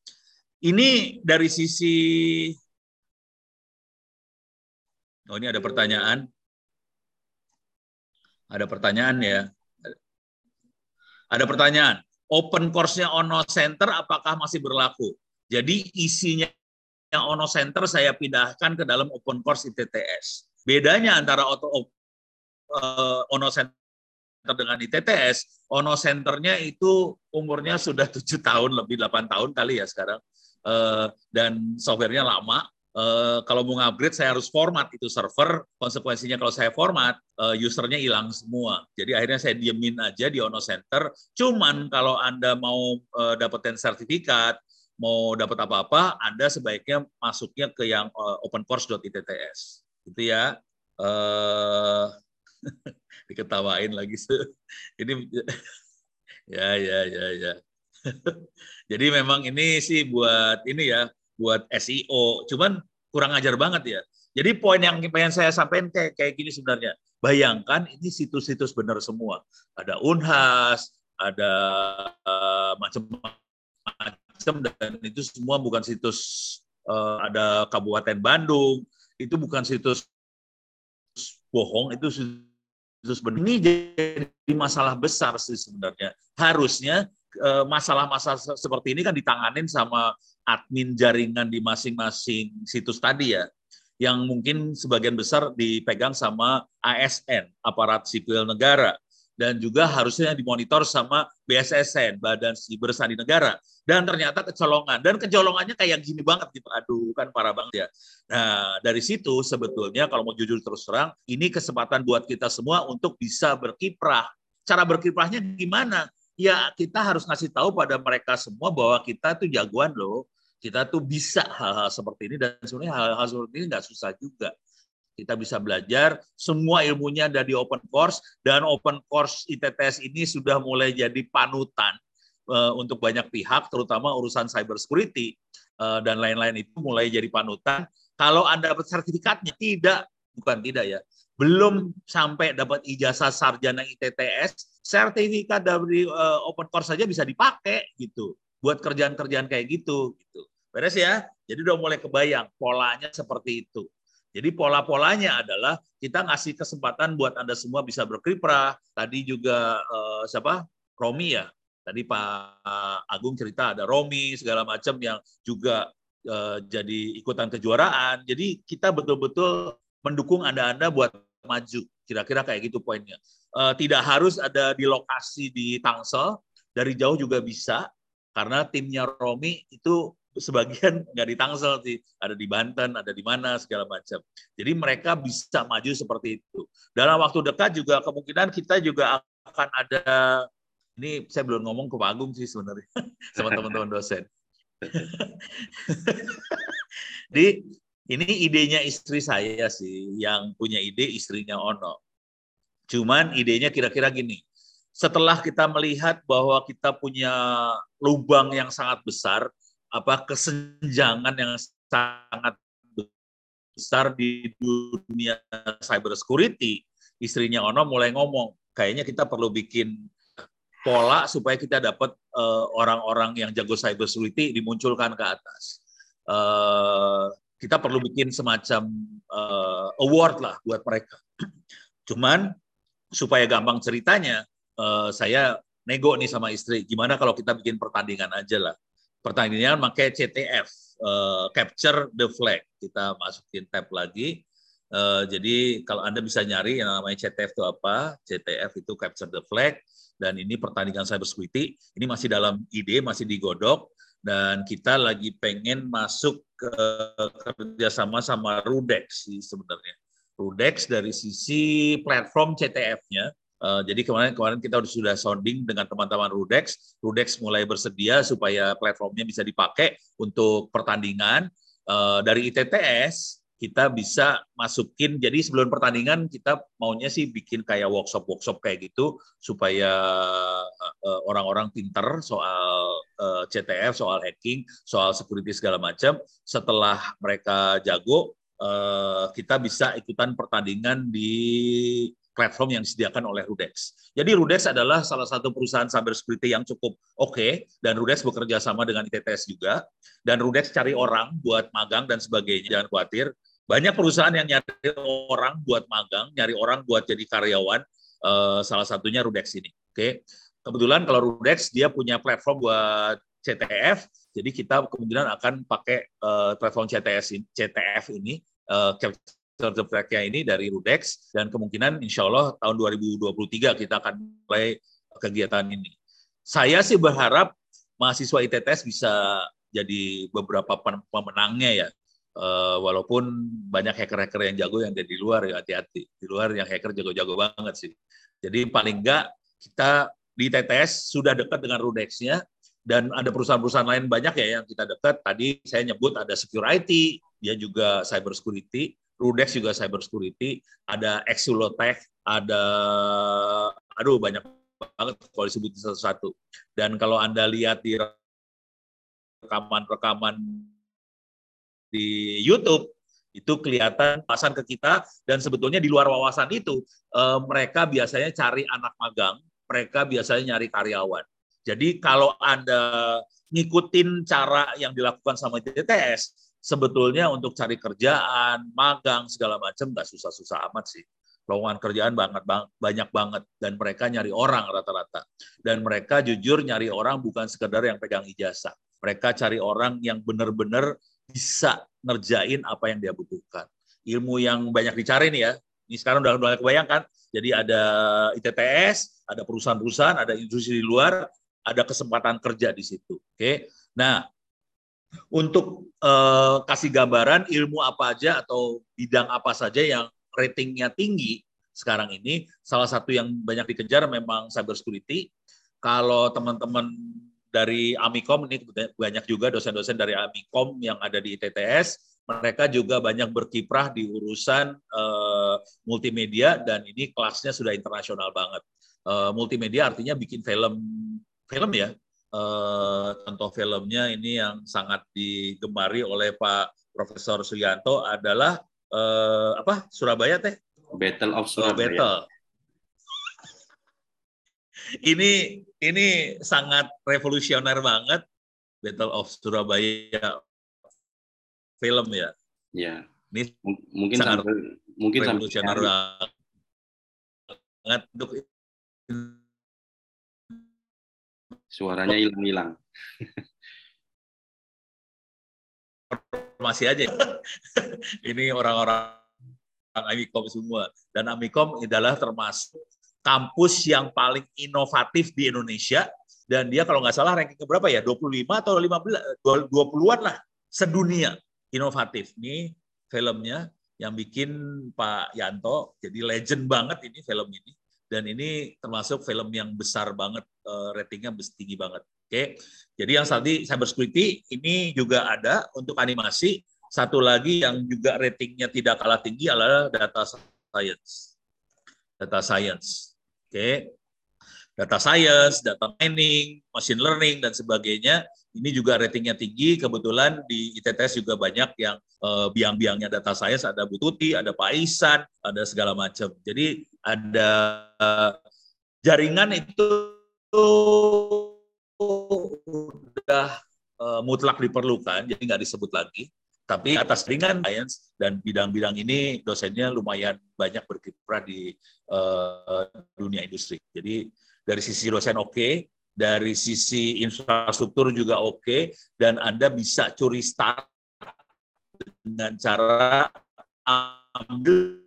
Ini dari sisi Oh, ini ada pertanyaan. Ada pertanyaan ya. Ada pertanyaan. Open course-nya Ono Center apakah masih berlaku? Jadi isinya Ono Center saya pindahkan ke dalam open course ITTS. Bedanya antara eh, Ono Center dengan ITTS, Ono Centernya itu umurnya sudah [laughs] tujuh tahun lebih 8 tahun kali ya sekarang, Eh, dan softwarenya lama. Eh, kalau mau upgrade saya harus format itu server. Konsekuensinya kalau saya format, eh, usernya hilang semua. Jadi akhirnya saya diemin aja di Ono Center. Cuman kalau anda mau eh, dapetin sertifikat, mau dapat apa-apa, anda sebaiknya masuknya ke yang eh, opencourse.itts. Itu ya. Eh, [laughs] diketawain lagi. Ini [laughs] ya ya ya ya. [laughs] Jadi memang ini sih buat ini ya, buat SEO. Cuman kurang ajar banget ya. Jadi poin yang pengen saya sampaikan kayak kayak gini sebenarnya. Bayangkan ini situs-situs benar semua. Ada Unhas, ada uh, macam-macam dan itu semua bukan situs uh, ada Kabupaten Bandung, itu bukan situs bohong, itu situs benar. Ini jadi masalah besar sih sebenarnya. Harusnya Eh, masalah-masalah seperti ini kan ditanganin sama admin jaringan di masing-masing situs tadi ya, yang mungkin sebagian besar dipegang sama ASN, aparat sipil negara, dan juga harusnya dimonitor sama BSSN, Badan Siber Sandi Negara. Dan ternyata kecolongan, dan kecolongannya kayak gini banget gitu, aduh kan parah banget ya. Nah dari situ sebetulnya kalau mau jujur terus terang, ini kesempatan buat kita semua untuk bisa berkiprah. Cara berkiprahnya gimana? ya kita harus ngasih tahu pada mereka semua bahwa kita tuh jagoan loh. Kita tuh bisa hal-hal seperti ini dan sebenarnya hal-hal seperti ini nggak susah juga. Kita bisa belajar, semua ilmunya ada di open course dan open course ITTS ini sudah mulai jadi panutan uh, untuk banyak pihak, terutama urusan cyber security uh, dan lain-lain itu mulai jadi panutan. Kalau Anda dapat sertifikatnya, tidak, bukan tidak ya, belum sampai dapat ijazah sarjana ITTS, sertifikat dari uh, open course saja bisa dipakai gitu buat kerjaan-kerjaan kayak gitu gitu. Beres ya? Jadi udah mulai kebayang polanya seperti itu. Jadi pola-polanya adalah kita ngasih kesempatan buat Anda semua bisa berkiprah. Tadi juga uh, siapa? Romi ya. Tadi Pak Agung cerita ada Romi segala macam yang juga uh, jadi ikutan kejuaraan. Jadi kita betul-betul mendukung Anda-Anda buat maju. Kira-kira kayak gitu poinnya. Uh, tidak harus ada di lokasi di Tangsel, dari jauh juga bisa, karena timnya Romi itu sebagian nggak di Tangsel sih, ada di Banten, ada di mana segala macam. Jadi mereka bisa maju seperti itu. Dalam waktu dekat juga kemungkinan kita juga akan ada ini saya belum ngomong ke Pak sih sebenarnya [laughs] sama teman-teman dosen. [laughs] di ini idenya istri saya sih, yang punya ide istrinya Ono. Cuman idenya kira-kira gini, setelah kita melihat bahwa kita punya lubang yang sangat besar, apa kesenjangan yang sangat besar di dunia cyber security, istrinya Ono mulai ngomong, kayaknya kita perlu bikin pola supaya kita dapat eh, orang-orang uh, yang jago cyber security dimunculkan ke atas. Uh, kita perlu bikin semacam uh, award lah buat mereka. Cuman supaya gampang ceritanya, uh, saya nego nih sama istri, gimana kalau kita bikin pertandingan aja lah. Pertandingan pakai CTF, uh, eh, Capture the Flag. Kita masukin tab lagi. Uh, jadi kalau Anda bisa nyari yang namanya CTF itu apa, CTF itu Capture the Flag, dan ini pertandingan cyber security. Ini masih dalam ide, masih digodok dan kita lagi pengen masuk ke kerjasama sama Rudex sih sebenarnya. Rudex dari sisi platform CTF-nya. Eh, jadi kemarin kemarin kita sudah sounding dengan teman-teman Rudex. Rudex mulai bersedia supaya platformnya bisa dipakai untuk pertandingan. Uh, dari ITTS kita bisa masukin jadi sebelum pertandingan kita maunya sih bikin kayak workshop workshop kayak gitu supaya uh, orang-orang pinter soal uh, CTF soal hacking soal security segala macam setelah mereka jago uh, kita bisa ikutan pertandingan di platform yang disediakan oleh Rudex. Jadi Rudex adalah salah satu perusahaan cyber security yang cukup oke okay, dan Rudex bekerja sama dengan ITTS juga dan Rudex cari orang buat magang dan sebagainya jangan khawatir banyak perusahaan yang nyari orang buat magang, nyari orang buat jadi karyawan. Uh, salah satunya Rudex ini. Oke, okay. kebetulan kalau Rudex dia punya platform buat CTF, jadi kita kemungkinan akan pakai uh, platform CTS CTF ini uh, sertifikatnya ini dari Rudex dan kemungkinan insya Allah tahun 2023 kita akan mulai kegiatan ini. Saya sih berharap mahasiswa ITTS bisa jadi beberapa pemenangnya ya. Uh, walaupun banyak hacker-hacker yang jago yang ada di luar ya hati-hati. Di luar yang hacker jago-jago banget sih. Jadi paling enggak kita di TTS sudah dekat dengan Rudex-nya dan ada perusahaan-perusahaan lain banyak ya yang kita dekat. Tadi saya nyebut ada security, dia juga cyber security, Rudex juga cyber security, ada Exulotech, ada aduh banyak banget kalau disebutin satu-satu. Dan kalau Anda lihat di rekaman-rekaman di YouTube itu kelihatan pasan ke kita dan sebetulnya di luar wawasan itu eh, mereka biasanya cari anak magang, mereka biasanya nyari karyawan. Jadi kalau Anda ngikutin cara yang dilakukan sama TTS, sebetulnya untuk cari kerjaan, magang segala macam nggak susah-susah amat sih. Lowongan kerjaan banget banyak banget dan mereka nyari orang rata-rata. Dan mereka jujur nyari orang bukan sekedar yang pegang ijazah. Mereka cari orang yang benar-benar bisa ngerjain apa yang dia butuhkan. Ilmu yang banyak dicari nih ya. Ini sekarang udah mulai kebayangkan. Jadi ada ITTS, ada perusahaan-perusahaan, ada industri di luar, ada kesempatan kerja di situ. Oke. Nah, untuk uh, kasih gambaran ilmu apa aja atau bidang apa saja yang ratingnya tinggi sekarang ini, salah satu yang banyak dikejar memang cyber security. Kalau teman-teman dari Amikom ini banyak juga dosen-dosen dari Amikom yang ada di ITTS. Mereka juga banyak berkiprah di urusan uh, multimedia dan ini kelasnya sudah internasional banget. Uh, multimedia artinya bikin film film ya. Uh, contoh filmnya ini yang sangat digemari oleh Pak Profesor Suyanto adalah uh, apa Surabaya teh?
Battle of
Surabaya. Oh, Battle ini ini sangat revolusioner banget Battle of Surabaya film ya.
Ya.
Ini
mungkin sangat sampai, mungkin
revolusioner banget untuk
suaranya hilang-hilang.
Masih aja. [laughs] ini orang-orang Amikom semua. Dan Amikom adalah termasuk kampus yang paling inovatif di Indonesia. Dan dia kalau nggak salah ranking berapa ya? 25 atau 15 20-an lah. Sedunia. Inovatif. Ini filmnya yang bikin Pak Yanto jadi legend banget ini film ini dan ini termasuk film yang besar banget uh, ratingnya tinggi banget. Oke. Jadi yang tadi cyber security ini juga ada untuk animasi. Satu lagi yang juga ratingnya tidak kalah tinggi adalah data science. Data science. Oke. Data science, data mining, machine learning dan sebagainya. Ini juga ratingnya tinggi. Kebetulan di ITTS juga banyak yang uh, biang-biangnya data science. Ada Bututi, ada Pak Isan, ada segala macam. Jadi ada uh, jaringan itu udah uh, mutlak diperlukan, jadi nggak disebut lagi. Tapi atas ringan science dan bidang-bidang ini dosennya lumayan banyak berkiprah di uh, dunia industri. Jadi dari sisi dosen oke, okay, dari sisi infrastruktur juga oke, okay, dan Anda bisa curi start dengan cara ambil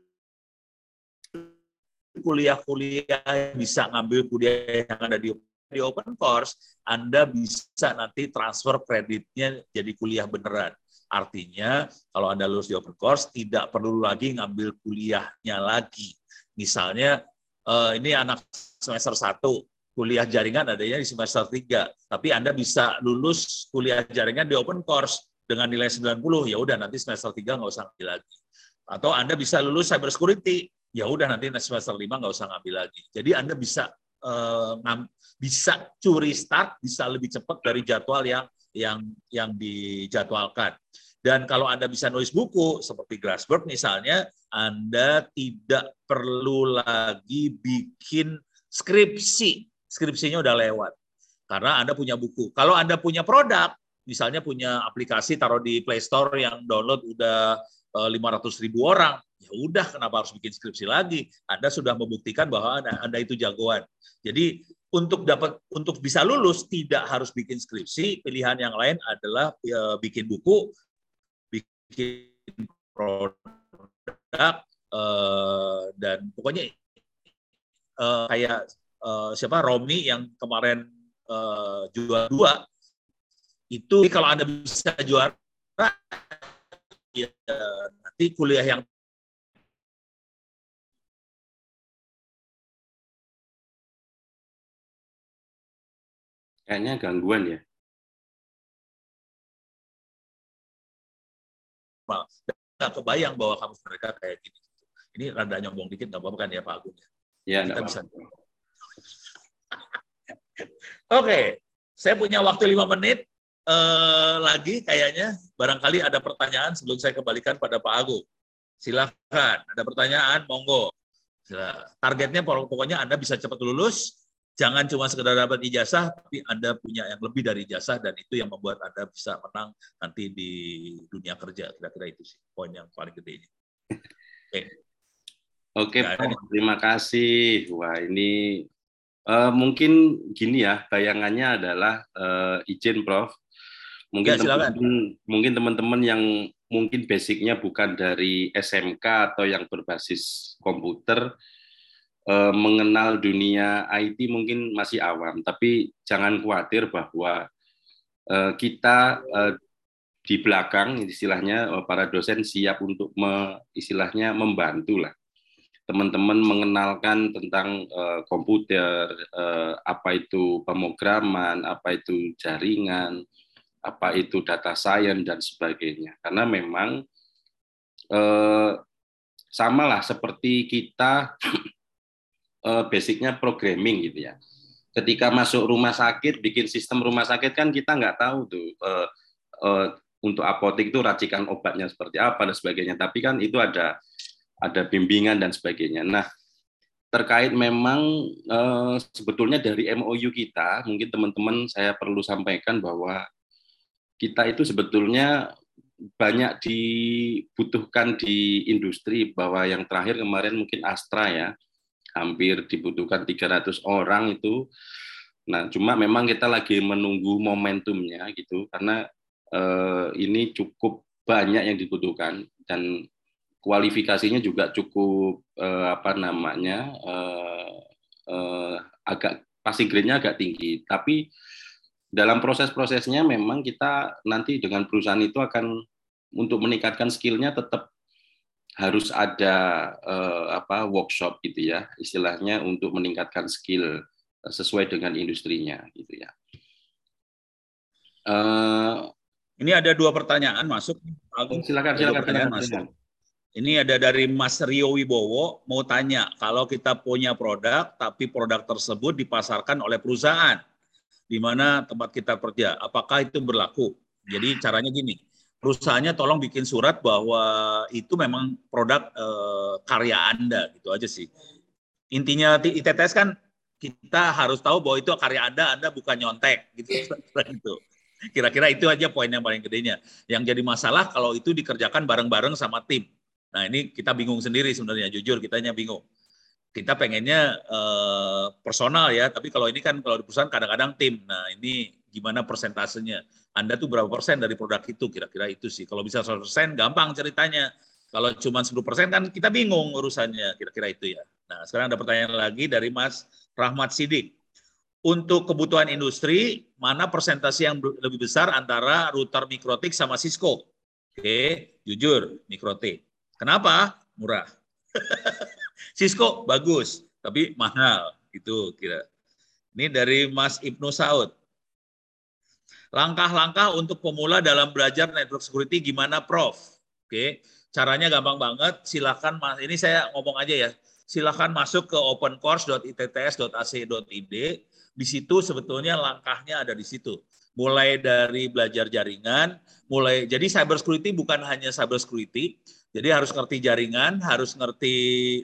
kuliah-kuliah bisa ngambil kuliah yang ada di di open course, Anda bisa nanti transfer kreditnya jadi kuliah beneran. Artinya kalau Anda lulus di open course tidak perlu lagi ngambil kuliahnya lagi. Misalnya eh, ini anak semester 1 kuliah jaringan adanya di semester 3, tapi Anda bisa lulus kuliah jaringan di open course dengan nilai 90, ya udah nanti semester 3 nggak usah ngambil lagi. Atau Anda bisa lulus cyber security, ya udah nanti semester 5 nggak usah ngambil lagi. Jadi Anda bisa eh, bisa curi start, bisa lebih cepat dari jadwal yang yang yang dijadwalkan. Dan kalau Anda bisa nulis buku seperti Grassberg misalnya, Anda tidak perlu lagi bikin skripsi. Skripsinya udah lewat. Karena Anda punya buku. Kalau Anda punya produk, misalnya punya aplikasi taruh di Play Store yang download udah 500 eh, ribu orang, ya udah kenapa harus bikin skripsi lagi? Anda sudah membuktikan bahwa Anda, itu jagoan. Jadi untuk dapat untuk bisa lulus tidak harus bikin skripsi, pilihan yang lain adalah ya, bikin buku, bikin produk produk eh, dan pokoknya eh, kayak eh, siapa Romi yang kemarin eh, juara dua itu kalau anda bisa juara ya, nanti kuliah yang
Kayaknya gangguan ya.
Nggak kebayang bahwa kamu mereka kayak gini. Ini rada nyombong dikit, nggak apa-apa kan ya Pak Agung?
Ya,
Kita
enggak
bisa.
apa-apa.
Oke, saya punya waktu lima menit eh, lagi kayaknya. Barangkali ada pertanyaan sebelum saya kembalikan pada Pak Agung. Silakan, ada pertanyaan, monggo. Targetnya pokoknya Anda bisa cepat lulus, jangan cuma sekedar dapat ijazah, tapi Anda punya yang lebih dari ijazah dan itu yang membuat Anda bisa menang nanti di dunia kerja. Kira-kira itu sih poin yang paling gede.
Oke,
Nggak ada
Prof. terima kasih. Wah, ini eh, mungkin gini ya, bayangannya adalah eh, izin, Prof. Mungkin
Ya, silakan.
teman-teman, mungkin teman-teman yang mungkin basicnya bukan dari SMK atau yang berbasis komputer, eh, mengenal dunia IT mungkin masih awam. Tapi jangan khawatir bahwa eh, kita eh, di belakang istilahnya para dosen siap untuk me, istilahnya membantu lah teman-teman mengenalkan tentang eh, komputer, eh, apa itu pemrograman, apa itu jaringan, apa itu data science dan sebagainya. Karena memang eh, sama lah seperti kita [clears throat] eh, basicnya programming gitu ya. Ketika masuk rumah sakit, bikin sistem rumah sakit kan kita nggak tahu tuh eh, eh, untuk apotek itu racikan obatnya seperti apa dan sebagainya. Tapi kan itu ada ada bimbingan dan sebagainya. Nah, terkait memang eh, sebetulnya dari MOU kita, mungkin teman-teman saya perlu sampaikan bahwa kita itu sebetulnya banyak dibutuhkan di industri bahwa yang terakhir kemarin mungkin Astra ya, hampir dibutuhkan 300 orang itu. Nah, cuma memang kita lagi menunggu momentumnya gitu karena eh, ini cukup banyak yang dibutuhkan dan kualifikasinya juga cukup eh, apa namanya eh, eh, agak passing grade-nya agak tinggi. Tapi dalam proses-prosesnya memang kita nanti dengan perusahaan itu akan untuk meningkatkan skillnya tetap harus ada eh, apa workshop gitu ya istilahnya untuk meningkatkan skill sesuai dengan industrinya gitu ya. Eh,
Ini ada dua pertanyaan masuk.
Silakan silakan
pertanyaan
silakan.
masuk. Ini ada dari Mas Rio Wibowo mau tanya, kalau kita punya produk tapi produk tersebut dipasarkan oleh perusahaan di mana tempat kita kerja, apakah itu berlaku? Jadi caranya gini, perusahaannya tolong bikin surat bahwa itu memang produk eh, karya Anda gitu aja sih. Intinya di ITTS kan kita harus tahu bahwa itu karya Anda, Anda bukan nyontek gitu. [laughs] gitu. Kira-kira itu aja poin yang paling gedenya. Yang jadi masalah kalau itu dikerjakan bareng-bareng sama tim. Nah ini kita bingung sendiri sebenarnya, jujur kitanya bingung. Kita pengennya eh, personal ya, tapi kalau ini kan kalau di perusahaan kadang-kadang tim. Nah ini gimana persentasenya? Anda tuh berapa persen dari produk itu? Kira-kira itu sih. Kalau bisa 100 persen, gampang ceritanya. Kalau cuma 10 persen kan kita bingung urusannya. Kira-kira itu ya. Nah sekarang ada pertanyaan lagi dari Mas Rahmat Sidik. Untuk kebutuhan industri, mana persentase yang lebih besar antara router mikrotik sama Cisco? Oke, jujur, mikrotik. Kenapa? Murah. [laughs] Cisco bagus, tapi mahal. Itu kira. Ini dari Mas Ibnu Saud. Langkah-langkah untuk pemula dalam belajar network security gimana, Prof? Oke, caranya gampang banget. Silakan, Mas. Ini saya ngomong aja ya. Silakan masuk ke opencourse.itts.ac.id. Di situ sebetulnya langkahnya ada di situ mulai dari belajar jaringan, mulai jadi cyber security bukan hanya cyber security, jadi harus ngerti jaringan, harus ngerti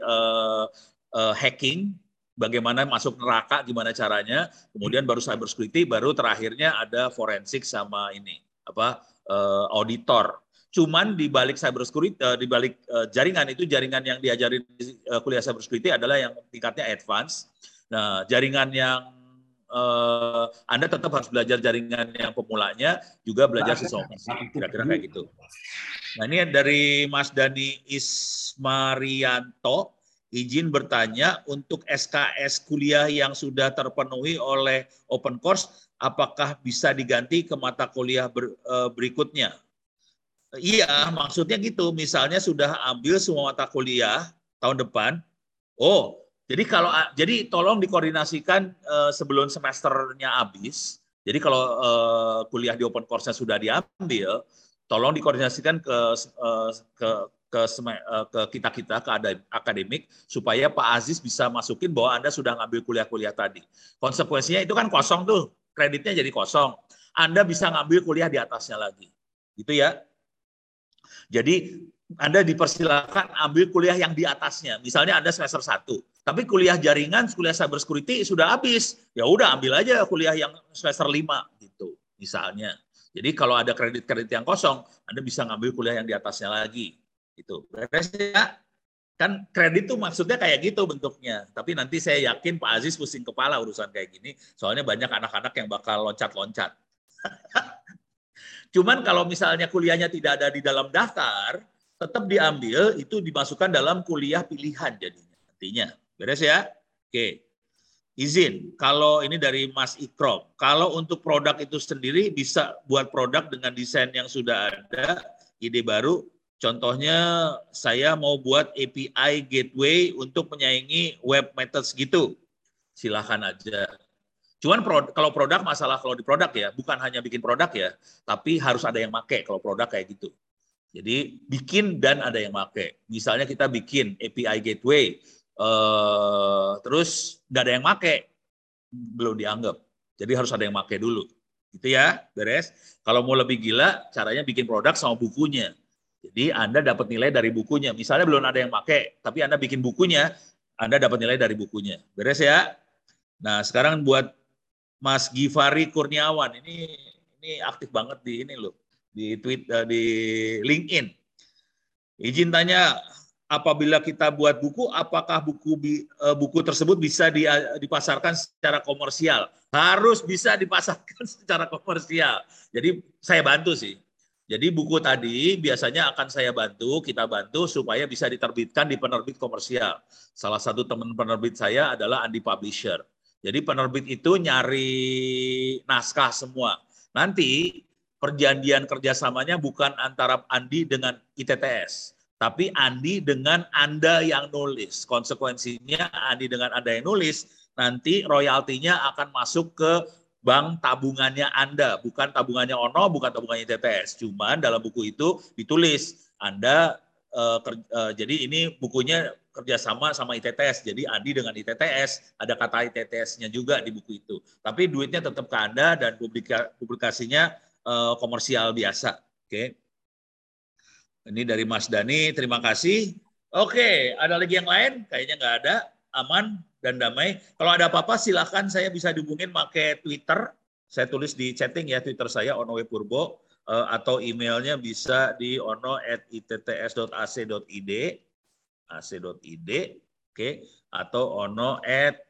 uh, uh, hacking, bagaimana masuk neraka, gimana caranya, kemudian baru cyber security, baru terakhirnya ada forensik sama ini apa uh, auditor. Cuman di balik cyber security, uh, di balik uh, jaringan itu jaringan yang diajarin di uh, kuliah cyber security adalah yang tingkatnya advance. Nah, jaringan yang eh, Anda tetap harus belajar jaringan yang pemulanya, juga belajar sisomasi. Kira-kira kayak gitu. Nah ini dari Mas Dani Ismarianto, izin bertanya untuk SKS kuliah yang sudah terpenuhi oleh open course, apakah bisa diganti ke mata kuliah ber, eh, berikutnya? Iya, maksudnya gitu. Misalnya sudah ambil semua mata kuliah tahun depan, oh jadi kalau jadi tolong dikoordinasikan uh, sebelum semesternya habis. Jadi kalau uh, kuliah di open course-nya sudah diambil, tolong dikoordinasikan ke uh, ke ke ke kita kita ke akademik supaya Pak Aziz bisa masukin bahwa Anda sudah ngambil kuliah-kuliah tadi. Konsekuensinya itu kan kosong tuh, kreditnya jadi kosong. Anda bisa ngambil kuliah di atasnya lagi. Gitu ya. Jadi anda dipersilakan ambil kuliah yang di atasnya. Misalnya Anda semester 1, tapi kuliah jaringan, kuliah cyber security sudah habis. Ya udah ambil aja kuliah yang semester 5 gitu, misalnya. Jadi kalau ada kredit-kredit yang kosong, Anda bisa ngambil kuliah yang di atasnya lagi. Itu. Ya? Kan kredit tuh maksudnya kayak gitu bentuknya. Tapi nanti saya yakin Pak Aziz pusing kepala urusan kayak gini, soalnya banyak anak-anak yang bakal loncat-loncat. [laughs] Cuman kalau misalnya kuliahnya tidak ada di dalam daftar, tetap diambil itu dimasukkan dalam kuliah pilihan jadinya artinya beres ya? Oke. Izin kalau ini dari Mas Ikrom kalau untuk produk itu sendiri bisa buat produk dengan desain yang sudah ada ide baru. Contohnya saya mau buat API gateway untuk menyaingi web methods gitu. Silahkan aja. Cuman pro, kalau produk masalah kalau di produk ya bukan hanya bikin produk ya, tapi harus ada yang make kalau produk kayak gitu. Jadi bikin dan ada yang pakai. Misalnya kita bikin API gateway, eh, terus nggak ada yang pakai, belum dianggap. Jadi harus ada yang pakai dulu. Gitu ya, beres. Kalau mau lebih gila, caranya bikin produk sama bukunya. Jadi Anda dapat nilai dari bukunya. Misalnya belum ada yang pakai, tapi Anda bikin bukunya, Anda dapat nilai dari bukunya. Beres ya? Nah, sekarang buat Mas Givari Kurniawan, ini ini aktif banget di ini loh di tweet uh, di LinkedIn. Izin tanya, apabila kita buat buku, apakah buku uh, buku tersebut bisa uh, dipasarkan secara komersial? Harus bisa dipasarkan [laughs] secara komersial. Jadi saya bantu sih. Jadi buku tadi biasanya akan saya bantu, kita bantu supaya bisa diterbitkan di penerbit komersial. Salah satu teman penerbit saya adalah Andi Publisher. Jadi penerbit itu nyari naskah semua. Nanti perjanjian kerjasamanya bukan antara Andi dengan ITTS, tapi Andi dengan Anda yang nulis. Konsekuensinya Andi dengan Anda yang nulis, nanti royaltinya akan masuk ke bank tabungannya Anda, bukan tabungannya Ono, bukan tabungannya ITTS. Cuman dalam buku itu ditulis Anda uh, ker, uh, jadi ini bukunya kerjasama sama ITTS. Jadi Andi dengan ITTS, ada kata ITTS-nya juga di buku itu. Tapi duitnya tetap ke Anda dan publika, publikasinya uh, komersial biasa. Oke. Okay. Ini dari Mas Dani, terima kasih. Oke, ada lagi yang lain? Kayaknya nggak ada. Aman dan damai. Kalau ada apa-apa silahkan saya bisa dihubungin pakai Twitter. Saya tulis di chatting ya Twitter saya Ono Purbo uh, atau emailnya bisa di ono@itts.ac.id ac.id oke atau ono at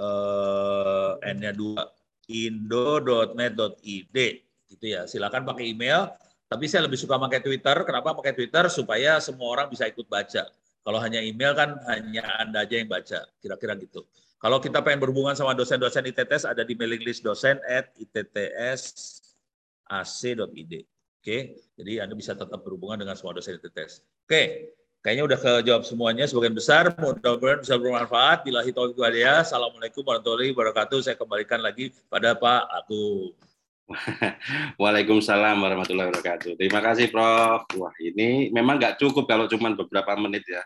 uh, n-nya dua indo.net.id gitu ya. Silakan pakai email, tapi saya lebih suka pakai Twitter. Kenapa pakai Twitter? Supaya semua orang bisa ikut baca. Kalau hanya email kan hanya Anda aja yang baca, kira-kira gitu. Kalau kita pengen berhubungan sama dosen-dosen ITTS ada di mailing list dosen at ittsac.id. Oke, jadi Anda bisa tetap berhubungan dengan semua dosen ITTS. Oke, kayaknya udah kejawab semuanya sebagian besar. Mudah-mudahan bisa bermanfaat. Bila hitaufiq Assalamualaikum warahmatullahi wabarakatuh. Saya kembalikan lagi pada Pak Aku. [laughs]
Waalaikumsalam warahmatullahi wabarakatuh. Terima kasih Prof. Wah ini memang nggak cukup kalau cuma beberapa menit ya.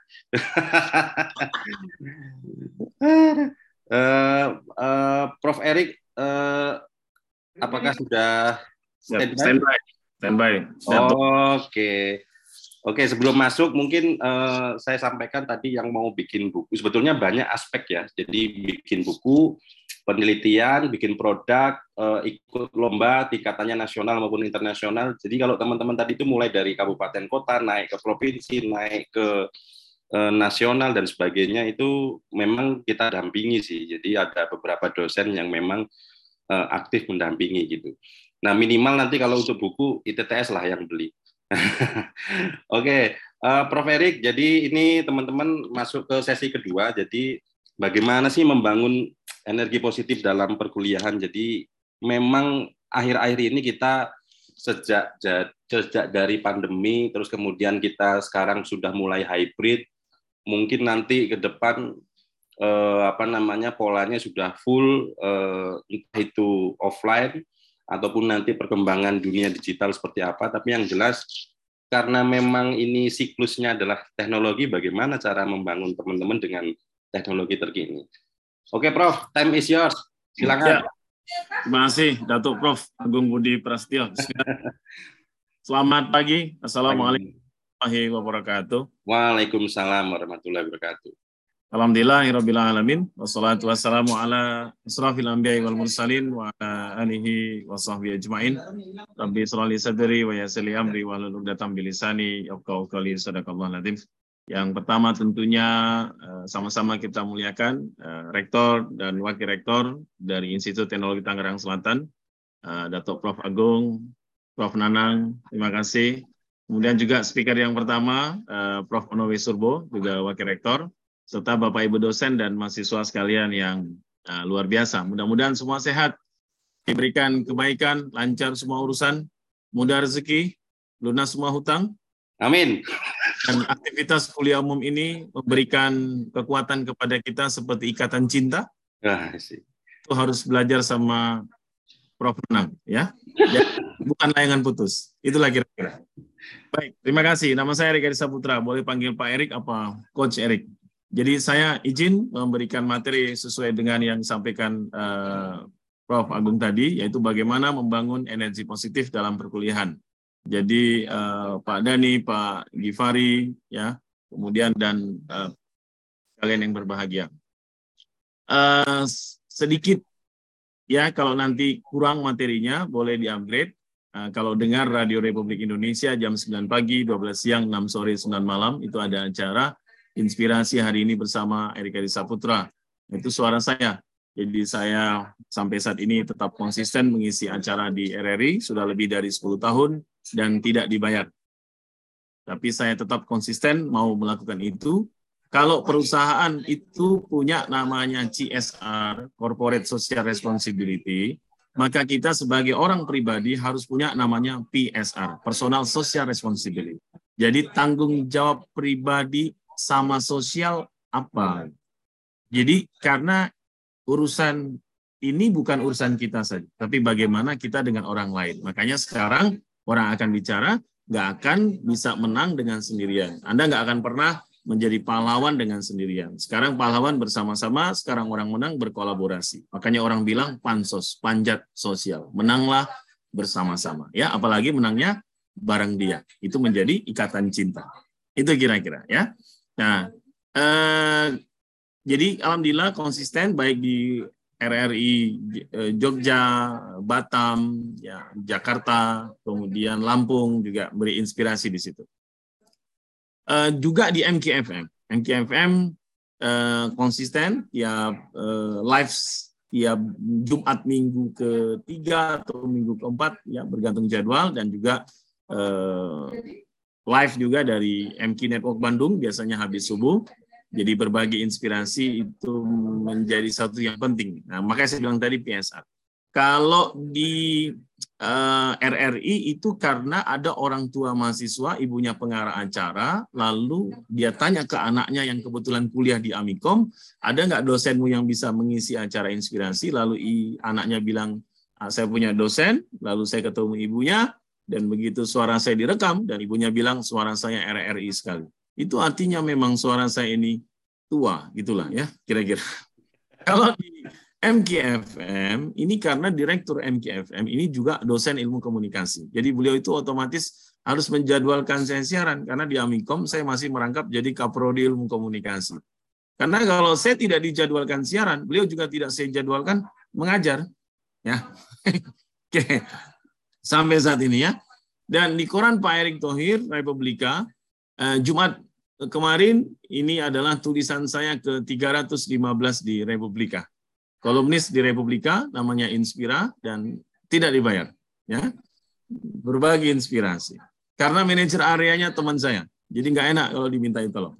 uh, [laughs] uh, Prof. Erik, uh, apakah sudah
standby? Standby. standby.
Oke. Okay. Oke, sebelum masuk mungkin uh, saya sampaikan tadi yang mau bikin buku. Sebetulnya banyak aspek ya. Jadi bikin buku, penelitian, bikin produk, uh, ikut lomba tingkatannya nasional maupun internasional. Jadi kalau teman-teman tadi itu mulai dari kabupaten kota, naik ke provinsi, naik ke uh, nasional dan sebagainya itu memang kita dampingi sih. Jadi ada beberapa dosen yang memang eh, aktif mendampingi gitu. Nah minimal nanti kalau untuk buku ITTS lah yang beli. [laughs] Oke, eh, Prof Erik. Jadi ini teman-teman masuk ke sesi kedua. Jadi bagaimana sih membangun energi positif dalam perkuliahan? Jadi memang akhir-akhir ini kita sejak sejak dari pandemi terus kemudian kita sekarang sudah mulai hybrid mungkin nanti ke depan eh, apa namanya polanya sudah full eh, itu offline ataupun nanti perkembangan dunia digital seperti apa tapi yang jelas karena memang ini siklusnya adalah teknologi bagaimana cara membangun teman-teman dengan teknologi terkini. Oke Prof, time is yours. Silakan.
Ya. Terima kasih, Datuk Prof. Agung Budi Prasetyo. [laughs] Selamat pagi. Assalamualaikum warahmatullahi wabarakatuh.
Waalaikumsalam warahmatullahi wabarakatuh.
Alhamdulillah, Rabbil Alamin. Wassalatu wassalamu ala asrafil anbiya wal mursalin wa ala alihi wa sahbihi ajma'in. Rabbi sholli sadri wa yassirli amri wa hlul 'uqdatam min lisani yafqahu qawli sadaqallahu. Yang pertama tentunya eh, sama-sama kita muliakan eh, Rektor dan Wakil Rektor dari Institut Teknologi Tangerang Selatan, eh, Datuk Prof. Agung, Prof. Nanang, terima kasih. Kemudian juga speaker yang pertama, Prof. Onowe Surbo, juga Wakil Rektor, serta Bapak Ibu dosen dan mahasiswa sekalian yang luar biasa. Mudah-mudahan semua sehat, diberikan kebaikan, lancar semua urusan, mudah rezeki, lunas semua hutang,
Amin.
Dan aktivitas kuliah umum ini memberikan kekuatan kepada kita seperti ikatan cinta.
Ah, sih.
Itu harus belajar sama Prof. Nanang, ya. Dan bukan layangan putus. Itulah kira-kira. Baik, terima kasih. Nama saya Erik Putra. Boleh panggil Pak Erik apa Coach Erik. Jadi saya izin memberikan materi sesuai dengan yang disampaikan uh, Prof. Agung tadi, yaitu bagaimana membangun energi positif dalam perkuliahan. Jadi uh, Pak Dani, Pak Gifari, ya, kemudian dan uh, kalian yang berbahagia. Uh, sedikit ya kalau nanti kurang materinya boleh di-upgrade. Kalau dengar Radio Republik Indonesia jam 9 pagi, 12 siang, 6 sore, 9 malam itu ada acara inspirasi hari ini bersama Erika Saputra. Itu suara saya. Jadi saya sampai saat ini tetap konsisten mengisi acara di RRI sudah lebih dari 10 tahun dan tidak dibayar. Tapi saya tetap konsisten mau melakukan itu. Kalau perusahaan itu punya namanya CSR, Corporate Social Responsibility, maka kita sebagai orang pribadi harus punya namanya PSR, Personal Social Responsibility. Jadi tanggung jawab pribadi sama sosial apa? Jadi karena urusan ini bukan urusan kita saja, tapi bagaimana kita dengan orang lain. Makanya sekarang orang akan bicara, nggak akan bisa menang dengan sendirian. Anda nggak akan pernah menjadi pahlawan dengan sendirian. Sekarang pahlawan bersama-sama, sekarang orang menang berkolaborasi. Makanya orang bilang pansos, panjat sosial. Menanglah bersama-sama. Ya, apalagi menangnya bareng dia. Itu menjadi ikatan cinta. Itu kira-kira ya. Nah, eh, jadi alhamdulillah konsisten baik di RRI eh, Jogja, Batam, ya, Jakarta, kemudian Lampung juga beri inspirasi di situ. Uh, juga di MKFM. MKFM uh, konsisten ya uh, live ya Jumat minggu ketiga atau minggu keempat ya bergantung jadwal dan juga uh, live juga dari MK Network Bandung biasanya habis subuh jadi berbagi inspirasi itu menjadi satu yang penting. Nah, makanya saya bilang tadi PSR. Kalau di uh, eh, RRI itu karena ada orang tua mahasiswa, ibunya pengarah acara, lalu dia tanya ke anaknya yang kebetulan kuliah di Amikom, ada nggak dosenmu yang bisa mengisi acara inspirasi? Lalu i, anaknya bilang, ah, saya punya dosen, lalu saya ketemu ibunya, dan begitu suara saya direkam, dan ibunya bilang suara saya RRI sekali itu artinya memang suara saya ini tua gitulah ya kira-kira. [laughs] Kalau di MKFM ini karena direktur MKFM ini juga dosen ilmu komunikasi. Jadi beliau itu otomatis harus menjadwalkan saya siaran karena di Amikom saya masih merangkap jadi kaprodi ilmu komunikasi. Karena kalau saya tidak dijadwalkan siaran, beliau juga tidak saya jadwalkan mengajar. Ya. [laughs] Oke. Sampai saat ini ya. Dan di koran Pak Erick Thohir Republika Jumat kemarin ini adalah tulisan saya ke 315 di Republika. kolumnis di Republika, namanya Inspira dan tidak dibayar. Ya, berbagi inspirasi. Karena manajer areanya teman saya, jadi nggak enak kalau dimintai tolong.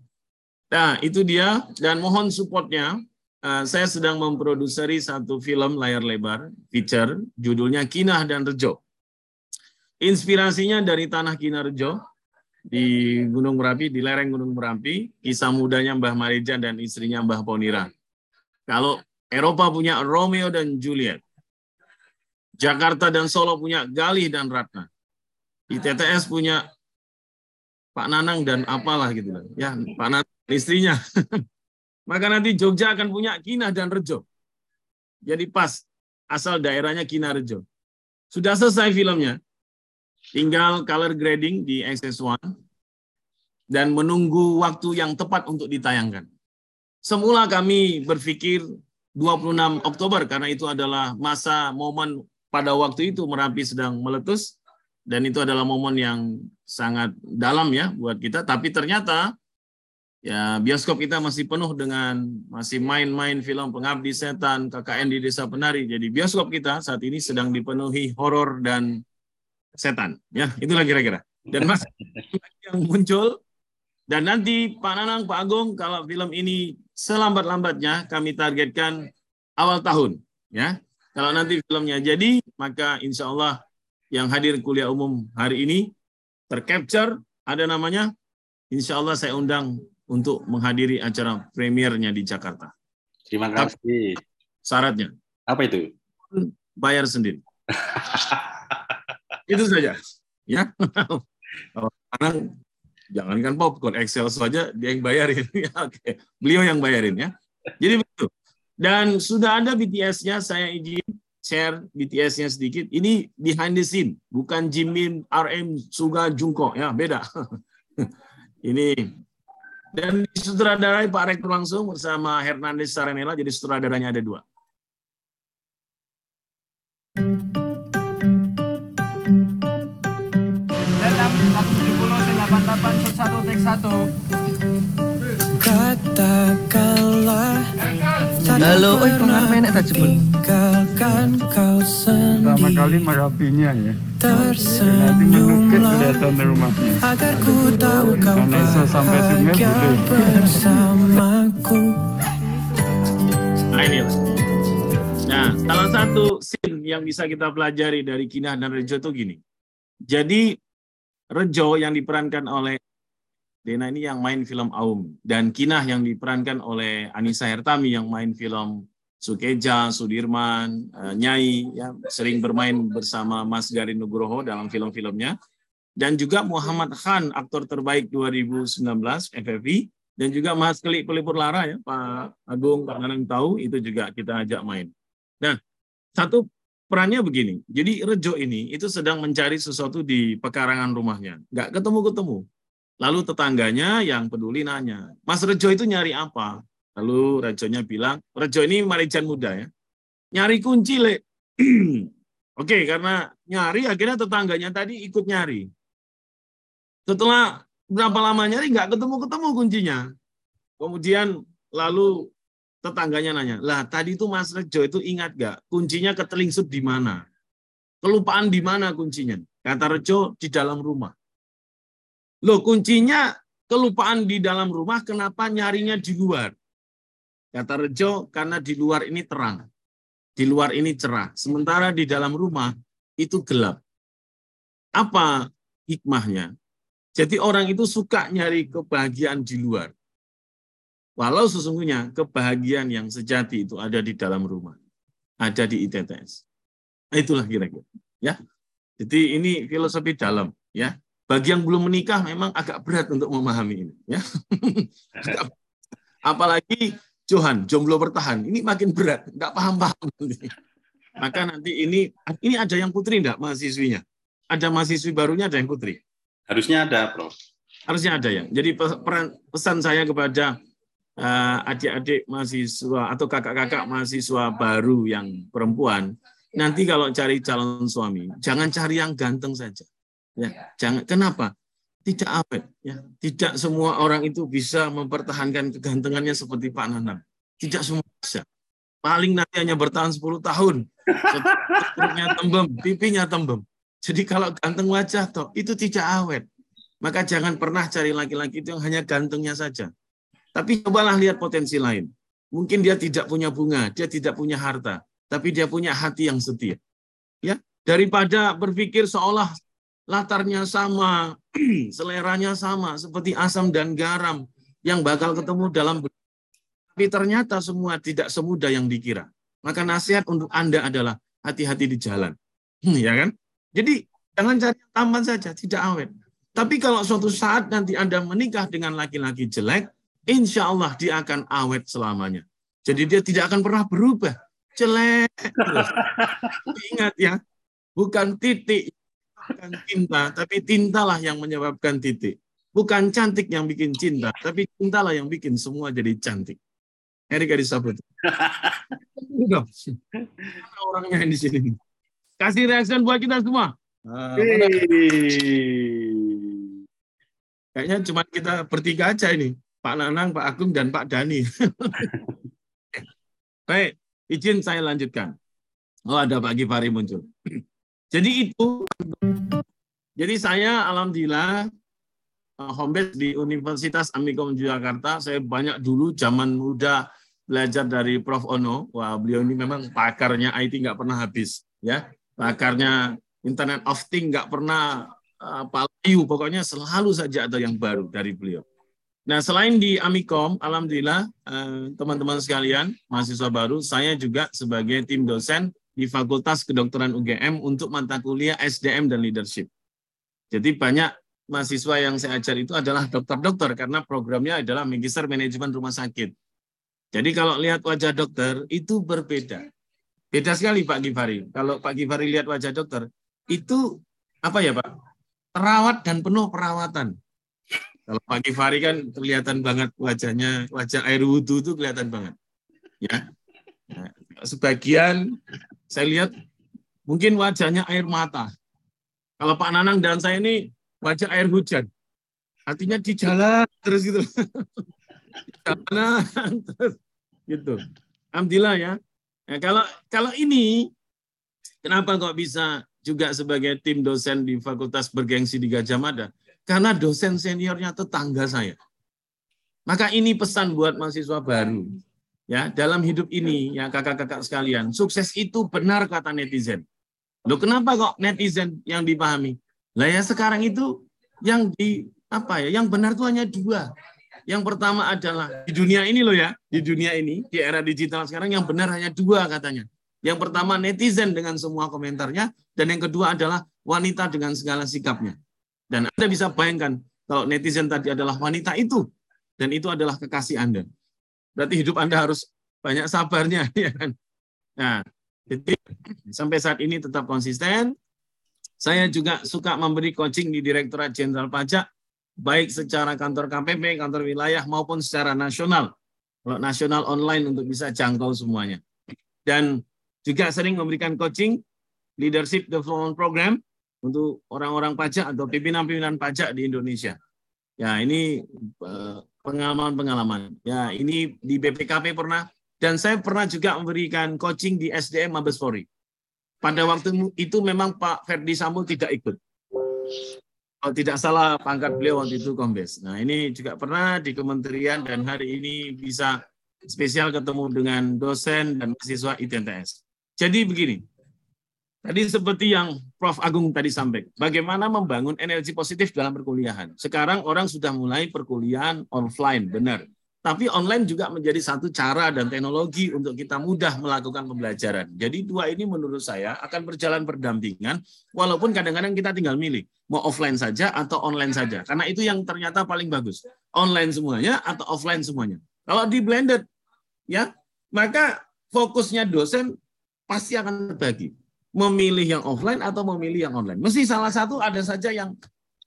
Nah, itu dia dan mohon supportnya. Eh, saya sedang memproduseri satu film layar lebar feature judulnya Kinah dan Rejo. Inspirasinya dari tanah Kinah Rejo di Gunung Merapi, di lereng Gunung Merapi, kisah mudanya Mbah Marijan dan istrinya Mbah Ponira. Kalau Eropa punya Romeo dan Juliet, Jakarta dan Solo punya Galih dan Ratna. ITTS punya Pak Nanang dan apalah gitu lah. Ya, Pak Nanang istrinya. [laughs] Maka nanti Jogja akan punya Kinah dan Rejo. Jadi pas asal daerahnya Kinah Rejo. Sudah selesai filmnya. Tinggal color grading di XS1 dan menunggu waktu yang tepat untuk ditayangkan. Semula kami berpikir 26 Oktober karena itu adalah masa momen pada waktu itu Merapi sedang meletus dan itu adalah momen yang sangat dalam ya buat kita tapi ternyata ya bioskop kita masih penuh dengan masih main-main film Pengabdi Setan, KKN di Desa Penari. Jadi bioskop kita saat ini sedang dipenuhi horor dan setan. Ya, itulah kira-kira. Dan masih yang muncul dan nanti Pak Nanang, Pak Agung kalau film ini selambat-lambatnya kami targetkan awal tahun ya. Kalau nanti filmnya jadi, maka insya Allah yang hadir kuliah umum hari ini tercapture, ada namanya, insya Allah saya undang untuk menghadiri acara premiernya di Jakarta.
Terima kasih.
Syaratnya.
Apa itu?
Bayar sendiri. [laughs] itu saja. Ya. Karena jangankan popcorn, Excel saja dia yang bayarin. [laughs] Ya, Oke, beliau yang bayarin ya. Jadi begitu. Dan sudah ada BTS-nya, saya izin share BTS-nya sedikit. Ini behind the scene, bukan Jimin, RM, Suga, Jungkook. Ya, beda. [laughs] Ini dan disutradarai Pak Rektor langsung bersama Hernandez Saranela, jadi sutradaranya ada dua.
Katakanlah
Halo, oi enak tak jebul.
tinggalkan kau
Pertama kali merapinya ya. Nanti kelihatan rumahnya.
agar ku tahu kau bahagia bersamaku
Nah, ini. Nah, salah satu scene yang bisa kita pelajari dari Kinah dan Rejo itu gini. Jadi, Rejo yang diperankan oleh Dena ini yang main film Aum. Dan Kinah yang diperankan oleh Anissa Hertami yang main film Sukeja, Sudirman, eh, Nyai, ya, sering bermain bersama Mas Garin Nugroho dalam film-filmnya. Dan juga Muhammad Khan, aktor terbaik 2019 FFI. Dan juga Mas Kelik Pelipur Lara ya, Pak Agung, Pak Nanang tahu, itu juga kita ajak main. Nah, satu perannya begini. Jadi Rejo ini itu sedang mencari sesuatu di pekarangan rumahnya. Nggak ketemu-ketemu. Lalu tetangganya yang peduli nanya, Mas Rejo itu nyari apa? Lalu Rejonya bilang, Rejo ini Marijan muda ya. Nyari kunci, Le. [clears throat] Oke, karena nyari akhirnya tetangganya tadi ikut nyari. Setelah berapa lama nyari nggak ketemu-ketemu kuncinya. Kemudian lalu tetangganya nanya, lah tadi itu Mas Rejo itu ingat nggak kuncinya ketelingsut di mana? Kelupaan di mana kuncinya? Kata Rejo di dalam rumah. Loh kuncinya kelupaan di dalam rumah, kenapa nyarinya di luar? Kata Rejo, karena di luar ini terang. Di luar ini cerah. Sementara di dalam rumah itu gelap. Apa hikmahnya? Jadi orang itu suka nyari kebahagiaan di luar. Walau sesungguhnya kebahagiaan yang sejati itu ada di dalam rumah. Ada di ITTS. Nah, itulah kira-kira. Ya. Jadi ini filosofi dalam. ya. Bagi yang belum menikah memang agak berat untuk memahami ini. ya. [laughs] Apalagi Johan, jomblo bertahan. Ini makin berat. Nggak paham-paham. Maka nanti ini ini ada yang putri enggak mahasiswinya? Ada mahasiswi barunya, ada yang putri?
Harusnya ada, Prof.
Harusnya ada ya. Jadi pesan saya kepada adik-adik mahasiswa atau kakak-kakak mahasiswa baru yang perempuan, nanti kalau cari calon suami, jangan cari yang ganteng saja. Ya, jangan. Kenapa? Tidak awet. Ya, tidak semua orang itu bisa mempertahankan kegantengannya seperti Pak Nanang. Tidak semua bisa. paling nanti hanya bertahan 10 tahun. Perutnya [laughs] tembem, pipinya tembem. Jadi kalau ganteng wajah toh itu tidak awet. Maka jangan pernah cari laki-laki itu yang hanya gantengnya saja. Tapi cobalah lihat potensi lain. Mungkin dia tidak punya bunga, dia tidak punya harta, tapi dia punya hati yang setia. Ya, daripada berpikir seolah latarnya sama, [clears throat] seleranya sama, seperti asam dan garam yang bakal ketemu dalam tapi ternyata semua tidak semudah yang dikira. Maka nasihat untuk Anda adalah hati-hati di jalan. [clears throat] Ya kan? Jadi jangan cari tampan saja, tidak awet. Tapi kalau suatu saat nanti Anda menikah dengan laki-laki jelek, insya Allah dia akan awet selamanya. Jadi dia tidak akan pernah berubah. Jelek. Ingat ya, bukan titik, bukan cinta, tapi tintalah yang menyebabkan titik. Bukan cantik yang bikin cinta, tapi cintalah yang bikin semua jadi cantik. Erika disabut. Mana orangnya di sini? Kasih reaction buat kita semua. Mana? Kayaknya cuma kita bertiga aja ini. Pak Nanang, Pak Agung, dan Pak Dani. [laughs] Baik, izin saya lanjutkan. Oh, ada Pak Gifari muncul. Jadi itu, jadi saya alhamdulillah uh, home base di Universitas Amikom Jakarta. Saya banyak dulu zaman muda belajar dari Prof. Ono. Wah, beliau ini memang pakarnya IT nggak pernah habis. ya Pakarnya Internet of Things nggak pernah uh, palayu. Pokoknya selalu saja ada yang baru dari beliau. Nah, selain di Amikom, alhamdulillah eh, teman-teman sekalian, mahasiswa baru, saya juga sebagai tim dosen di Fakultas Kedokteran UGM untuk mata kuliah SDM dan Leadership. Jadi banyak mahasiswa yang saya ajar itu adalah dokter-dokter karena programnya adalah Magister Manajemen Rumah Sakit. Jadi kalau lihat wajah dokter itu berbeda. Beda sekali Pak Givari. Kalau Pak Givari lihat wajah dokter, itu apa ya Pak? Terawat dan penuh perawatan. Kalau Pak Givari kan kelihatan banget wajahnya, wajah air wudhu itu kelihatan banget. Ya. Nah, sebagian saya lihat mungkin wajahnya air mata. Kalau Pak Nanang dan saya ini wajah air hujan. Artinya di jalan terus gitu. di jalan terus gitu. Alhamdulillah ya. Nah, kalau kalau ini kenapa kok bisa juga sebagai tim dosen di Fakultas Bergengsi di Gajah Mada? Karena dosen seniornya tetangga saya. Maka ini pesan buat mahasiswa baru. Ya, dalam hidup ini ya kakak-kakak sekalian, sukses itu benar kata netizen. Loh kenapa kok netizen yang dipahami? Lah ya sekarang itu yang di apa ya? Yang benar itu hanya dua. Yang pertama adalah di dunia ini loh ya, di dunia ini, di era digital sekarang yang benar hanya dua katanya. Yang pertama netizen dengan semua komentarnya, dan yang kedua adalah wanita dengan segala sikapnya. Dan Anda bisa bayangkan kalau netizen tadi adalah wanita itu dan itu adalah kekasih Anda. Berarti hidup Anda harus banyak sabarnya [laughs] ya kan. Nah, jadi sampai saat ini tetap konsisten. Saya juga suka memberi coaching di Direktorat Jenderal Pajak baik secara kantor KPP, kantor wilayah maupun secara nasional. Kalau nasional online untuk bisa jangkau semuanya. Dan juga sering memberikan coaching leadership development program untuk orang-orang pajak atau pimpinan-pimpinan pajak di Indonesia. Ya, ini eh, pengalaman-pengalaman. Ya, ini di BPKP pernah dan saya pernah juga memberikan coaching di SDM Mabes Polri. Pada waktu itu memang Pak Ferdi Sambo tidak ikut. Kalau tidak salah pangkat beliau waktu itu kombes. Nah ini juga pernah di kementerian dan hari ini bisa spesial ketemu dengan dosen dan mahasiswa ITNTS. Jadi begini, Tadi seperti yang Prof. Agung tadi sampaikan, bagaimana membangun energi positif dalam perkuliahan. Sekarang orang sudah mulai perkuliahan offline, benar. Tapi online juga menjadi satu cara dan teknologi untuk kita mudah melakukan pembelajaran. Jadi dua ini menurut saya akan berjalan berdampingan, walaupun kadang-kadang kita tinggal milih, mau offline saja atau online saja. Karena itu yang ternyata paling bagus. Online semuanya atau offline semuanya. Kalau di blended, ya maka fokusnya dosen pasti akan terbagi memilih yang offline atau memilih yang online. Mesti salah satu ada saja yang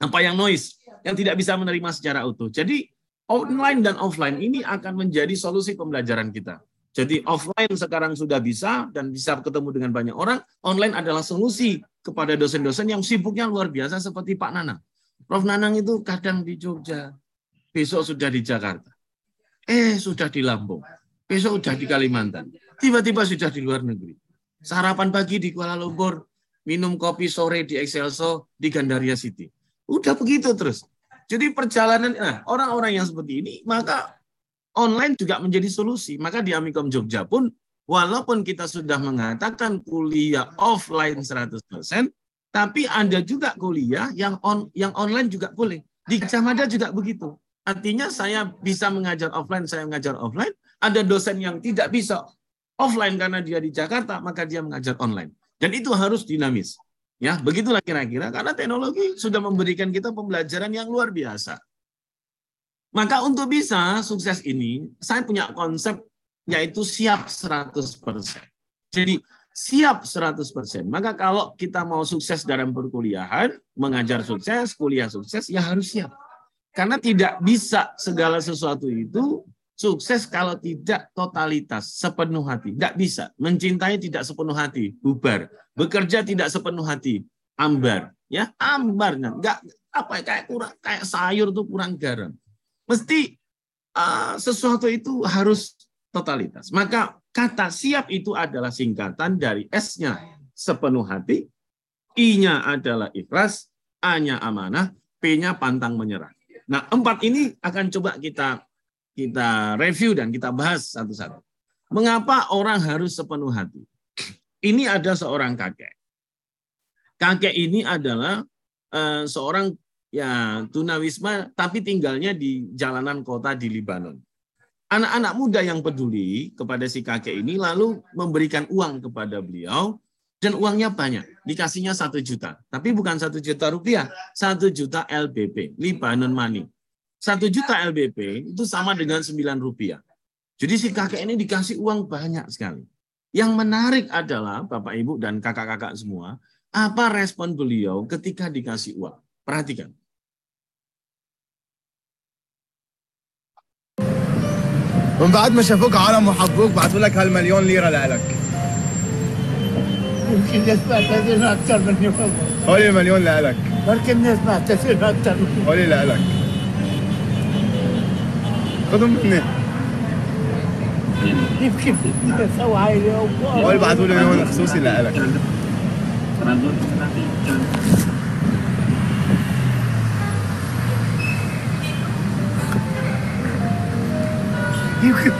apa yang noise yang tidak bisa menerima secara utuh. Jadi online dan offline ini akan menjadi solusi pembelajaran kita. Jadi offline sekarang sudah bisa dan bisa ketemu dengan banyak orang. Online adalah solusi kepada dosen-dosen yang sibuknya luar biasa seperti Pak Nanang. Prof Nanang itu kadang di Jogja, besok sudah di Jakarta. Eh, sudah di Lampung. Besok sudah di Kalimantan. tiba-tiba sudah di luar negeri. Sarapan pagi di Kuala Lumpur, minum kopi sore di Excelso di Gandaria City. Udah begitu terus. Jadi perjalanan nah, orang-orang yang seperti ini maka online juga menjadi solusi. Maka di Amikom Jogja pun walaupun kita sudah mengatakan kuliah offline 100%, tapi ada juga kuliah yang on yang online juga boleh. Di Gajah juga begitu. Artinya saya bisa mengajar offline, saya mengajar offline. Ada dosen yang tidak bisa offline karena dia di Jakarta, maka dia mengajar online. Dan itu harus dinamis. Ya, begitulah kira-kira karena teknologi sudah memberikan kita pembelajaran yang luar biasa. Maka untuk bisa sukses ini, saya punya konsep yaitu siap 100%. Jadi siap 100%. Maka kalau kita mau sukses dalam perkuliahan, mengajar sukses, kuliah sukses, ya harus siap. Karena tidak bisa segala sesuatu itu Sukses kalau tidak totalitas, sepenuh hati. Tidak bisa. Mencintai tidak sepenuh hati, bubar. Bekerja tidak sepenuh hati, ambar. Ya, ambar. Enggak apa kayak kurang kayak sayur tuh kurang garam. Mesti uh, sesuatu itu harus totalitas. Maka kata siap itu adalah singkatan dari S-nya sepenuh hati, I-nya adalah ikhlas, A-nya amanah, P-nya pantang menyerah. Nah, empat ini akan coba kita kita review dan kita bahas satu-satu. Mengapa orang harus sepenuh hati? Ini ada seorang kakek. Kakek ini adalah uh, seorang ya tunawisma tapi tinggalnya di jalanan kota di Libanon. Anak-anak muda yang peduli kepada si kakek ini lalu memberikan uang kepada beliau dan uangnya banyak. Dikasihnya satu juta. Tapi bukan satu juta rupiah, satu juta LBP, Libanon money. Satu juta LBP itu sama dengan sembilan rupiah. Jadi si kakek ini dikasih uang banyak sekali. Yang menarik adalah Bapak Ibu dan kakak-kakak semua, apa respon beliau ketika dikasih uang? Perhatikan.
من بعد ما شافوك عالم وحبوك بعثوا لك هالمليون ليره لك
يمكن الناس معتذرين اكثر مني والله
هولي المليون لك
بركي الناس معتذرين اكثر مني
هولي لك خذهم مني
كيف كيف سوى عادي
هو بعثوا لي هون خصوصي اللي
قالك. يمكن.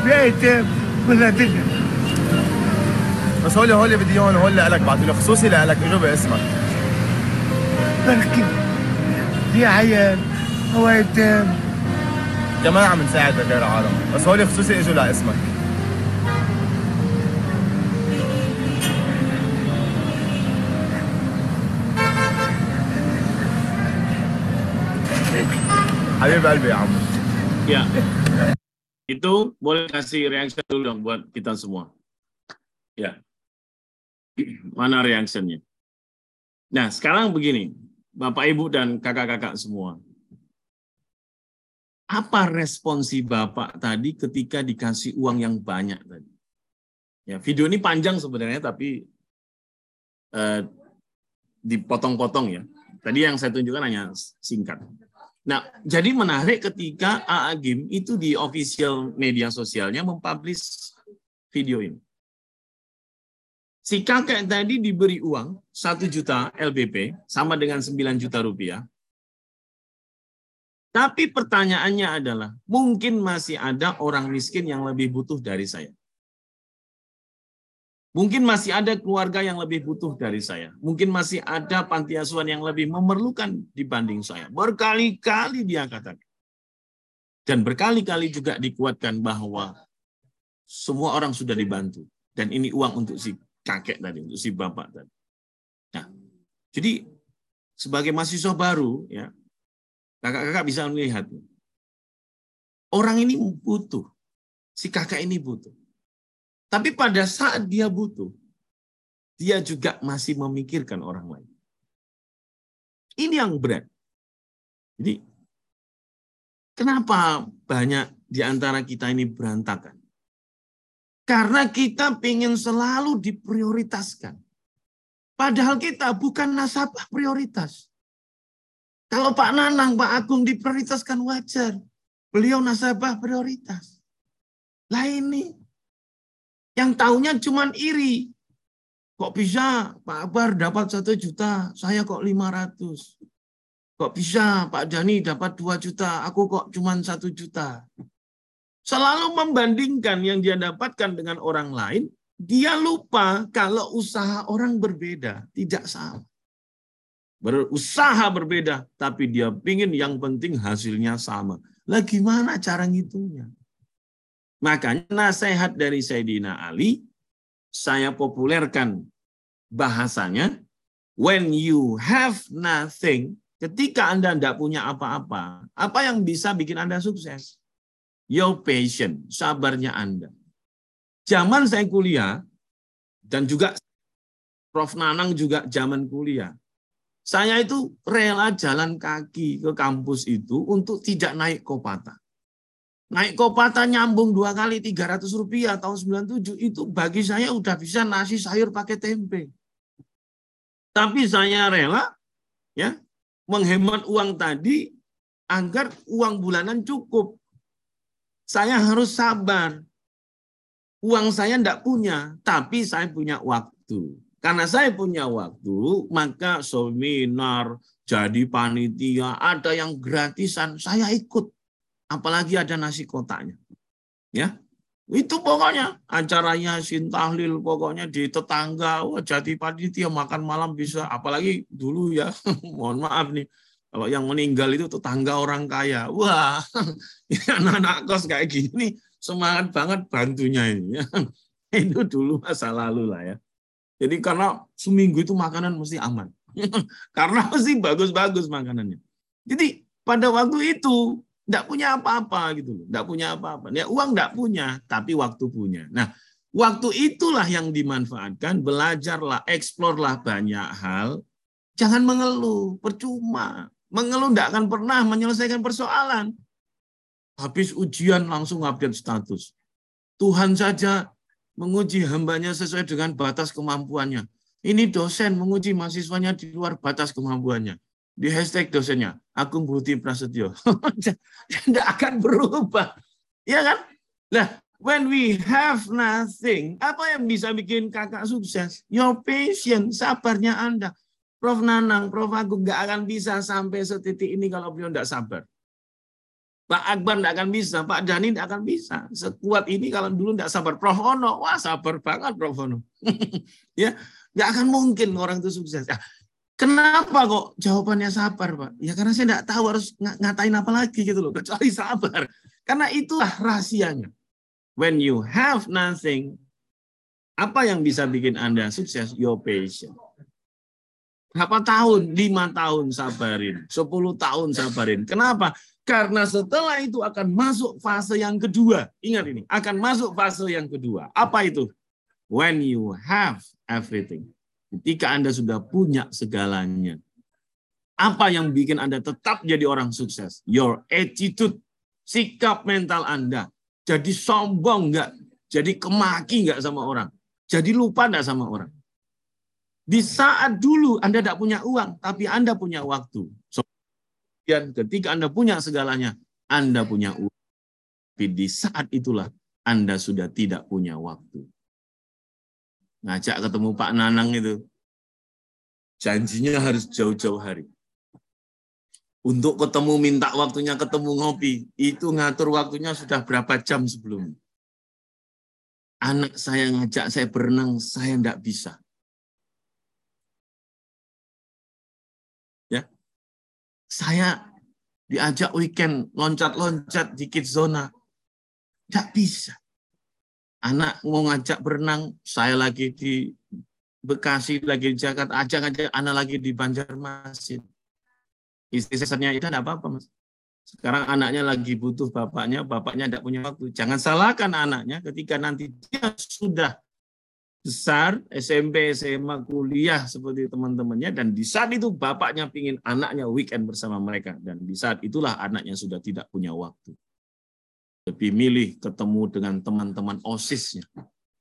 بيت ولا دنيا
بس هو اللي بدي اياهم هو اللي قالك بعثوا لي. خصوصي لك اجوا باسمك
بركي. يا عيال. هو يتم
كمان عم نساعد غير عالم بس هولي خصوصي اجوا لاسمك حبيب قلبي يا عمو
Ya. Itu boleh kasih reaction dulu dong buat kita semua. Ya. Mana reactionnya? Nah, sekarang begini. Bapak, Ibu, dan kakak-kakak semua. apa responsi Bapak tadi ketika dikasih uang yang banyak tadi? Ya, video ini panjang sebenarnya, tapi eh, dipotong-potong ya. Tadi yang saya tunjukkan hanya singkat. Nah, jadi menarik ketika AA Game itu di official media sosialnya mempublish video ini. Si kakek tadi diberi uang 1 juta LBP, sama dengan 9 juta rupiah. Tapi pertanyaannya adalah, mungkin masih ada orang miskin yang lebih butuh dari saya. Mungkin masih ada keluarga yang lebih butuh dari saya. Mungkin masih ada panti asuhan yang lebih memerlukan dibanding saya. Berkali-kali dia katakan. Dan berkali-kali juga dikuatkan bahwa semua orang sudah dibantu. Dan ini uang untuk si kakek tadi, untuk si bapak tadi. Nah, jadi sebagai mahasiswa baru, ya kakak-kakak bisa melihat. Orang ini butuh. Si kakak ini butuh. Tapi pada saat dia butuh, dia juga masih memikirkan orang lain. Ini yang berat. Jadi, kenapa banyak di antara kita ini berantakan? Karena kita ingin selalu diprioritaskan. Padahal kita bukan nasabah prioritas. Kalau Pak Nanang, Pak Agung diprioritaskan wajar. Beliau nasabah prioritas. Lah ini Yang tahunya cuman iri. Kok bisa Pak Akbar dapat satu juta, saya kok 500. Kok bisa Pak Dani dapat 2 juta, aku kok cuman satu juta. Selalu membandingkan yang dia dapatkan dengan orang lain, dia lupa kalau usaha orang berbeda, tidak sama. Berusaha berbeda, tapi dia pingin yang penting hasilnya sama. Lah gimana cara ngitungnya? Makanya nasihat dari Sayyidina Ali, saya populerkan bahasanya, when you have nothing, ketika Anda tidak punya apa-apa, apa yang bisa bikin Anda sukses? Your patient, sabarnya Anda. Zaman saya kuliah, dan juga Prof. Nanang juga zaman kuliah, saya itu rela jalan kaki ke kampus itu untuk tidak naik kopata. Naik kopata nyambung dua kali 300 rupiah tahun 97 itu bagi saya udah bisa nasi sayur pakai tempe. Tapi saya rela ya menghemat uang tadi agar uang bulanan cukup. Saya harus sabar. Uang saya tidak punya, tapi saya punya waktu. Karena saya punya waktu, maka seminar, jadi panitia, ada yang gratisan, saya ikut. Apalagi ada nasi kotaknya. Ya, itu pokoknya. Acara Yasin tahlil pokoknya di tetangga wah jadi panitia makan malam bisa. Apalagi dulu ya [laughs] mohon maaf nih kalau yang meninggal itu tetangga orang kaya. Wah [laughs] anak-anak kos kayak gini semangat banget bantunya ini. [laughs] Itu dulu masa lalu lah ya jadi karena seminggu itu makanan mesti aman [laughs] karena mesti bagus-bagus makanannya jadi pada waktu itu tidak punya apa-apa gitu loh, tidak punya apa-apa. Ya uang tidak punya, tapi waktu punya. Nah, waktu itulah yang dimanfaatkan, belajarlah, eksplorlah banyak hal. Jangan mengeluh, percuma. Mengeluh tidak akan pernah menyelesaikan persoalan. Habis ujian langsung update status. Tuhan saja menguji hambanya sesuai dengan batas kemampuannya. Ini dosen menguji mahasiswanya di luar batas kemampuannya di hashtag dosennya Agung Budi Prasetyo. [laughs] Tidak akan berubah. Ya kan? Nah, when we have nothing, apa yang bisa bikin kakak sukses? Your patience, sabarnya Anda. Prof. Nanang, Prof. Agung nggak akan bisa sampai setitik ini kalau beliau tidak sabar. Pak Akbar tidak akan bisa, Pak Dani tidak akan bisa. Sekuat ini kalau dulu tidak sabar. Prof. Ono, wah sabar banget Prof. Ono. [laughs] ya, nggak akan mungkin orang itu sukses. Ya, Kenapa kok jawabannya sabar, Pak? Ya karena saya tidak tahu harus ng ngatain apa lagi gitu loh, kecuali [laughs] sabar. Karena itulah rahasianya. When you have nothing, apa yang bisa bikin Anda sukses? Your patient. Berapa tahun? Lima tahun sabarin. Sepuluh tahun sabarin. Kenapa? Karena setelah itu akan masuk fase yang kedua. Ingat ini, akan masuk fase yang kedua. Apa itu? When you have everything. Ketika Anda sudah punya segalanya. Apa yang bikin Anda tetap jadi orang sukses? Your attitude, sikap mental Anda. Jadi sombong enggak? Jadi kemaki enggak sama orang? Jadi lupa enggak sama orang? Di saat dulu Anda tidak punya uang, tapi Anda punya waktu. Dan ketika Anda punya segalanya, Anda punya uang. Tapi di saat itulah Anda sudah tidak punya waktu ngajak ketemu Pak Nanang itu. Janjinya harus jauh-jauh hari. Untuk ketemu minta waktunya ketemu ngopi, itu ngatur waktunya sudah berapa jam sebelum. Anak saya ngajak saya berenang, saya tidak bisa. Saya diajak weekend loncat-loncat di kids zona, tidak bisa anak mau ngajak berenang, saya lagi di Bekasi, lagi di Jakarta, ajak-ajak anak lagi di Banjarmasin. Istri saya itu tidak apa-apa, Mas. Sekarang anaknya lagi butuh bapaknya, bapaknya tidak punya waktu. Jangan salahkan anaknya ketika nanti dia sudah besar, SMP, SMA, kuliah seperti teman-temannya, dan di saat itu bapaknya ingin anaknya weekend bersama mereka. Dan di saat itulah anaknya sudah tidak punya waktu lebih milih ketemu dengan teman-teman OSIS-nya,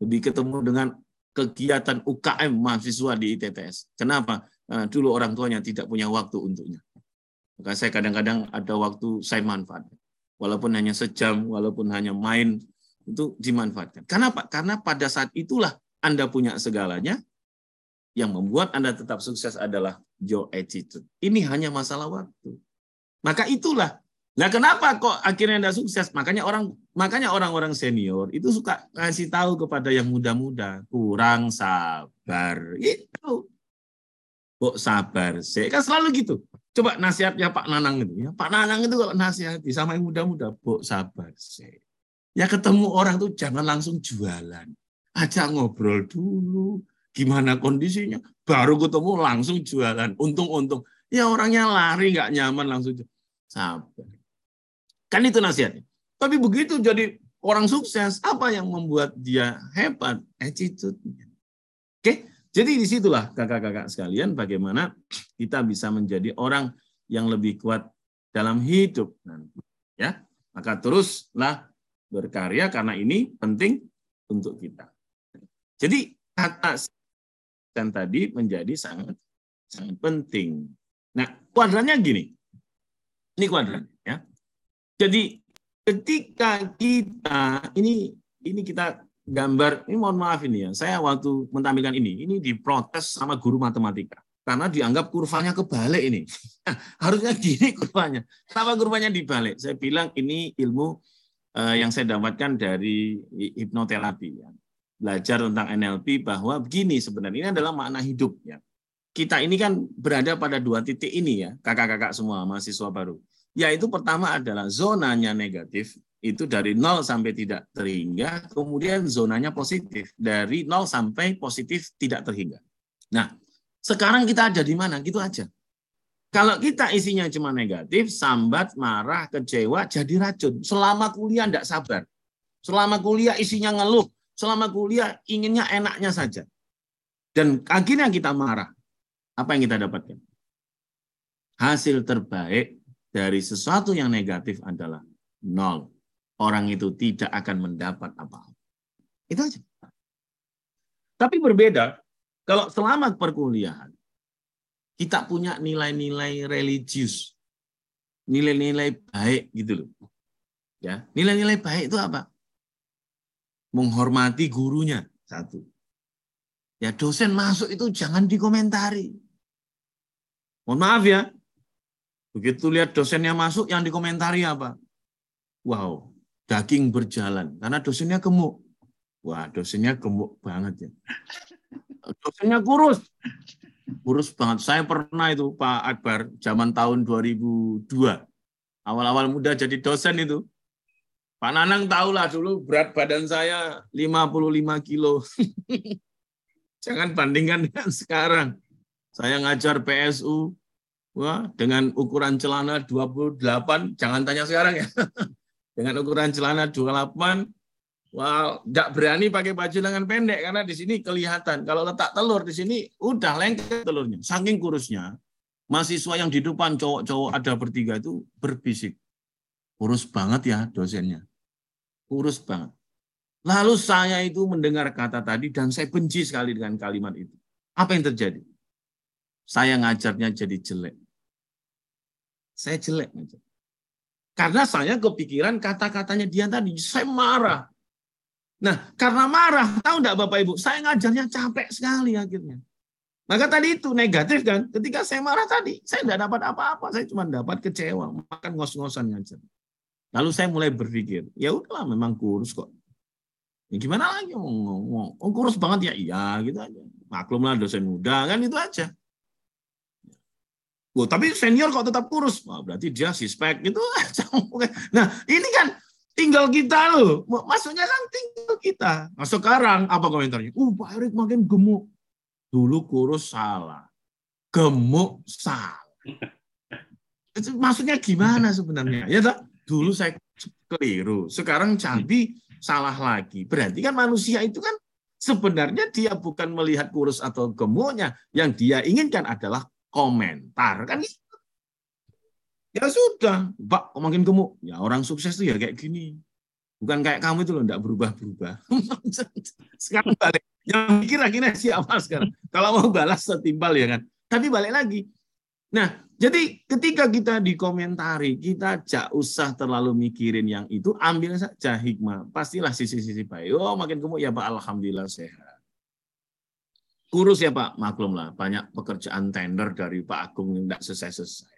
lebih ketemu dengan kegiatan UKM mahasiswa di ITTS. Kenapa? Karena dulu orang tuanya tidak punya waktu untuknya. Maka saya kadang-kadang ada waktu saya manfaat. Walaupun hanya sejam, walaupun hanya main Itu dimanfaatkan. Kenapa? Karena pada saat itulah Anda punya segalanya, yang membuat Anda tetap sukses adalah your attitude. Ini hanya masalah waktu. Maka itulah. Nah, kenapa kok akhirnya Anda sukses? Makanya orang makanya orang-orang senior itu suka kasih tahu kepada yang muda-muda, kurang sabar. Itu. Kok sabar sih? Kan selalu gitu. Coba nasihatnya Pak Nanang itu ya. Pak Nanang itu kalau nasihati sama yang muda-muda, "Bok sabar sih." Ya ketemu orang tuh jangan langsung jualan. Ajak ngobrol dulu, gimana kondisinya, baru ketemu langsung jualan. Untung-untung. Ya orangnya lari nggak nyaman langsung sabar. Kan itu nasihatnya. Tapi begitu jadi orang sukses, apa yang membuat dia hebat? Attitude-nya. Oke, jadi di situlah kakak-kakak sekalian bagaimana kita bisa menjadi orang yang lebih kuat dalam hidup nanti. Ya, maka teruslah berkarya karena ini penting untuk kita. Jadi kata dan tadi menjadi sangat sangat penting. Nah, kuadrannya gini. Ini kuadran ya. Jadi ketika kita ini ini kita gambar ini mohon maaf ini ya. Saya waktu menampilkan ini ini diprotes sama guru matematika karena dianggap kurvanya kebalik ini. [laughs] Harusnya gini kurvanya. Kenapa kurvanya dibalik? Saya bilang ini ilmu eh, yang saya dapatkan dari hipnoterapi ya belajar tentang NLP bahwa begini sebenarnya ini adalah makna hidup ya. Kita ini kan berada pada dua titik ini ya, kakak-kakak semua mahasiswa baru. Yaitu pertama adalah zonanya negatif itu dari 0 sampai tidak terhingga, kemudian zonanya positif dari 0 sampai positif tidak terhingga. Nah, sekarang kita ada di mana? Gitu aja. Kalau kita isinya cuma negatif, sambat, marah, kecewa, jadi racun. Selama kuliah tidak sabar. Selama kuliah isinya ngeluh, selama kuliah inginnya enaknya saja. Dan akhirnya kita marah. Apa yang kita dapatkan? Hasil terbaik dari sesuatu yang negatif adalah nol. Orang itu tidak akan mendapat apa-apa. Itu aja. Tapi berbeda kalau selama perkuliahan kita punya nilai-nilai religius, nilai-nilai baik gitu loh. Ya, nilai-nilai baik itu apa? Menghormati gurunya. Satu. Ya dosen masuk itu jangan dikomentari. Mohon maaf ya. Begitu lihat dosennya masuk yang dikomentari apa? Wow, daging berjalan. Karena dosennya gemuk. Wah, dosennya gemuk banget ya. Dosennya kurus. Kurus banget. Saya pernah itu Pak Akbar zaman tahun 2002. Awal-awal muda jadi dosen itu Pak Nanang tahulah dulu berat badan saya 55 kilo. [laughs] Jangan bandingkan dengan sekarang. Saya ngajar PSU wah, dengan ukuran celana 28, jangan tanya sekarang ya. [laughs] dengan ukuran celana 28, wah, tidak berani pakai baju lengan pendek karena di sini kelihatan. Kalau letak telur di sini udah lengket telurnya. Saking kurusnya, mahasiswa yang di depan cowok-cowok ada bertiga itu berbisik. Kurus banget ya dosennya kurus banget. Lalu saya itu mendengar kata tadi dan saya benci sekali dengan kalimat itu. Apa yang terjadi? Saya ngajarnya jadi jelek. Saya jelek ngajar. Karena saya kepikiran kata-katanya dia tadi. Saya marah. Nah, karena marah, tahu enggak Bapak Ibu, saya ngajarnya capek sekali akhirnya. Maka tadi itu negatif kan, ketika saya marah tadi, saya tidak dapat apa-apa, saya cuma dapat kecewa, makan ngos-ngosan ngajar. Lalu saya mulai berpikir, ya udahlah memang kurus kok. Ya gimana lagi ngomong, oh, kurus banget ya, iya gitu aja. Maklumlah dosen muda kan itu aja. Oh, tapi senior kok tetap kurus, Wah, berarti dia sispek gitu aja. [laughs] Nah ini kan tinggal kita loh, maksudnya kan tinggal kita. Nah sekarang apa komentarnya? Uh Pak Erik makin gemuk. Dulu kurus salah, gemuk salah. [laughs] Maksudnya gimana sebenarnya? Ya tak? Dulu saya keliru, sekarang Cabi salah lagi. Berarti kan manusia itu kan sebenarnya dia bukan melihat kurus atau gemuknya, yang dia inginkan adalah komentar kan gitu. Ya sudah, Pak, makin gemuk. Ya orang sukses tuh ya kayak gini. Bukan kayak kamu itu loh, enggak berubah-berubah. [laughs] sekarang balik. Yang mikir akhirnya siapa sekarang? Kalau mau balas setimpal ya kan. Tapi balik lagi. Nah, Jadi ketika kita dikomentari, kita jak usah terlalu mikirin yang itu, ambil saja hikmah. Pastilah sisi-sisi baik. Oh makin gemuk ya Pak, Alhamdulillah sehat. Kurus ya Pak, maklum lah. Banyak pekerjaan tender dari Pak Agung yang tidak selesai-selesai.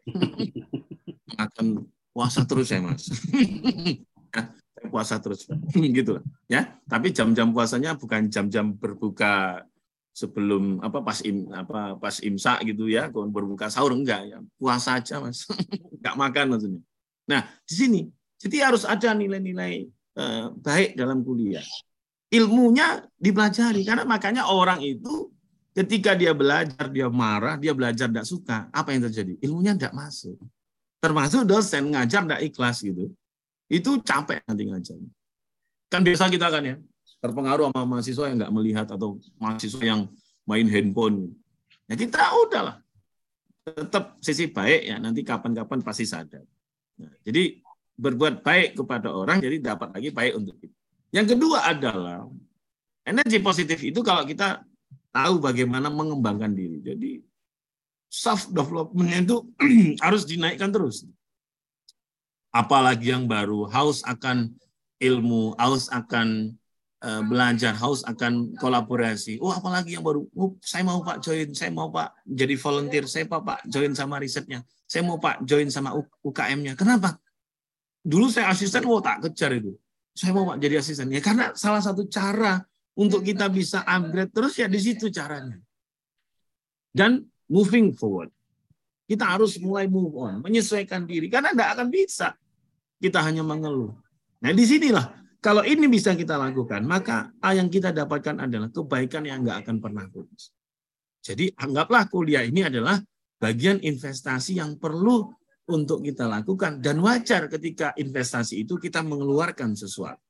[laughs] Akan puasa terus ya Mas. [laughs] Puasa terus. [laughs] gitu lah. Ya, tapi jam-jam puasanya bukan jam-jam berbuka sebelum apa pas im apa pas imsak gitu ya, kalau berbuka sahur enggak ya. Puasa aja Mas. [laughs] enggak makan maksudnya. Nah, di sini jadi harus ada nilai-nilai eh, baik dalam kuliah. Ilmunya dipelajari karena makanya orang itu ketika dia belajar dia marah, dia belajar tidak suka, apa yang terjadi? Ilmunya tidak masuk. Termasuk dosen ngajar tidak ikhlas gitu. Itu capek nanti ngajar. Kan biasa kita kan ya, terpengaruh sama mahasiswa yang nggak melihat atau mahasiswa yang main handphone. Ya kita udahlah, tetap sisi baik ya nanti kapan-kapan pasti sadar. Nah, jadi berbuat baik kepada orang jadi dapat lagi baik untuk kita. Yang kedua adalah energi positif itu kalau kita tahu bagaimana mengembangkan diri. Jadi self development itu [clears throat] harus dinaikkan terus apalagi yang baru, haus akan ilmu, haus akan uh, belajar, haus akan kolaborasi. Oh, apalagi yang baru, oh, saya mau Pak join, saya mau Pak jadi volunteer, saya Pak Pak join sama risetnya, saya mau Pak join sama UKM-nya. Kenapa? Dulu saya asisten, oh tak kejar itu. Saya mau Pak jadi asisten. Ya karena salah satu cara untuk kita bisa upgrade terus ya di situ caranya. Dan moving forward. Kita harus mulai move on, menyesuaikan diri. Karena tidak akan bisa kita hanya mengeluh. Nah, di sinilah kalau ini bisa kita lakukan, maka yang kita dapatkan adalah kebaikan yang nggak akan pernah putus. Jadi anggaplah kuliah ini adalah bagian investasi yang perlu untuk kita lakukan dan wajar ketika investasi itu kita mengeluarkan sesuatu.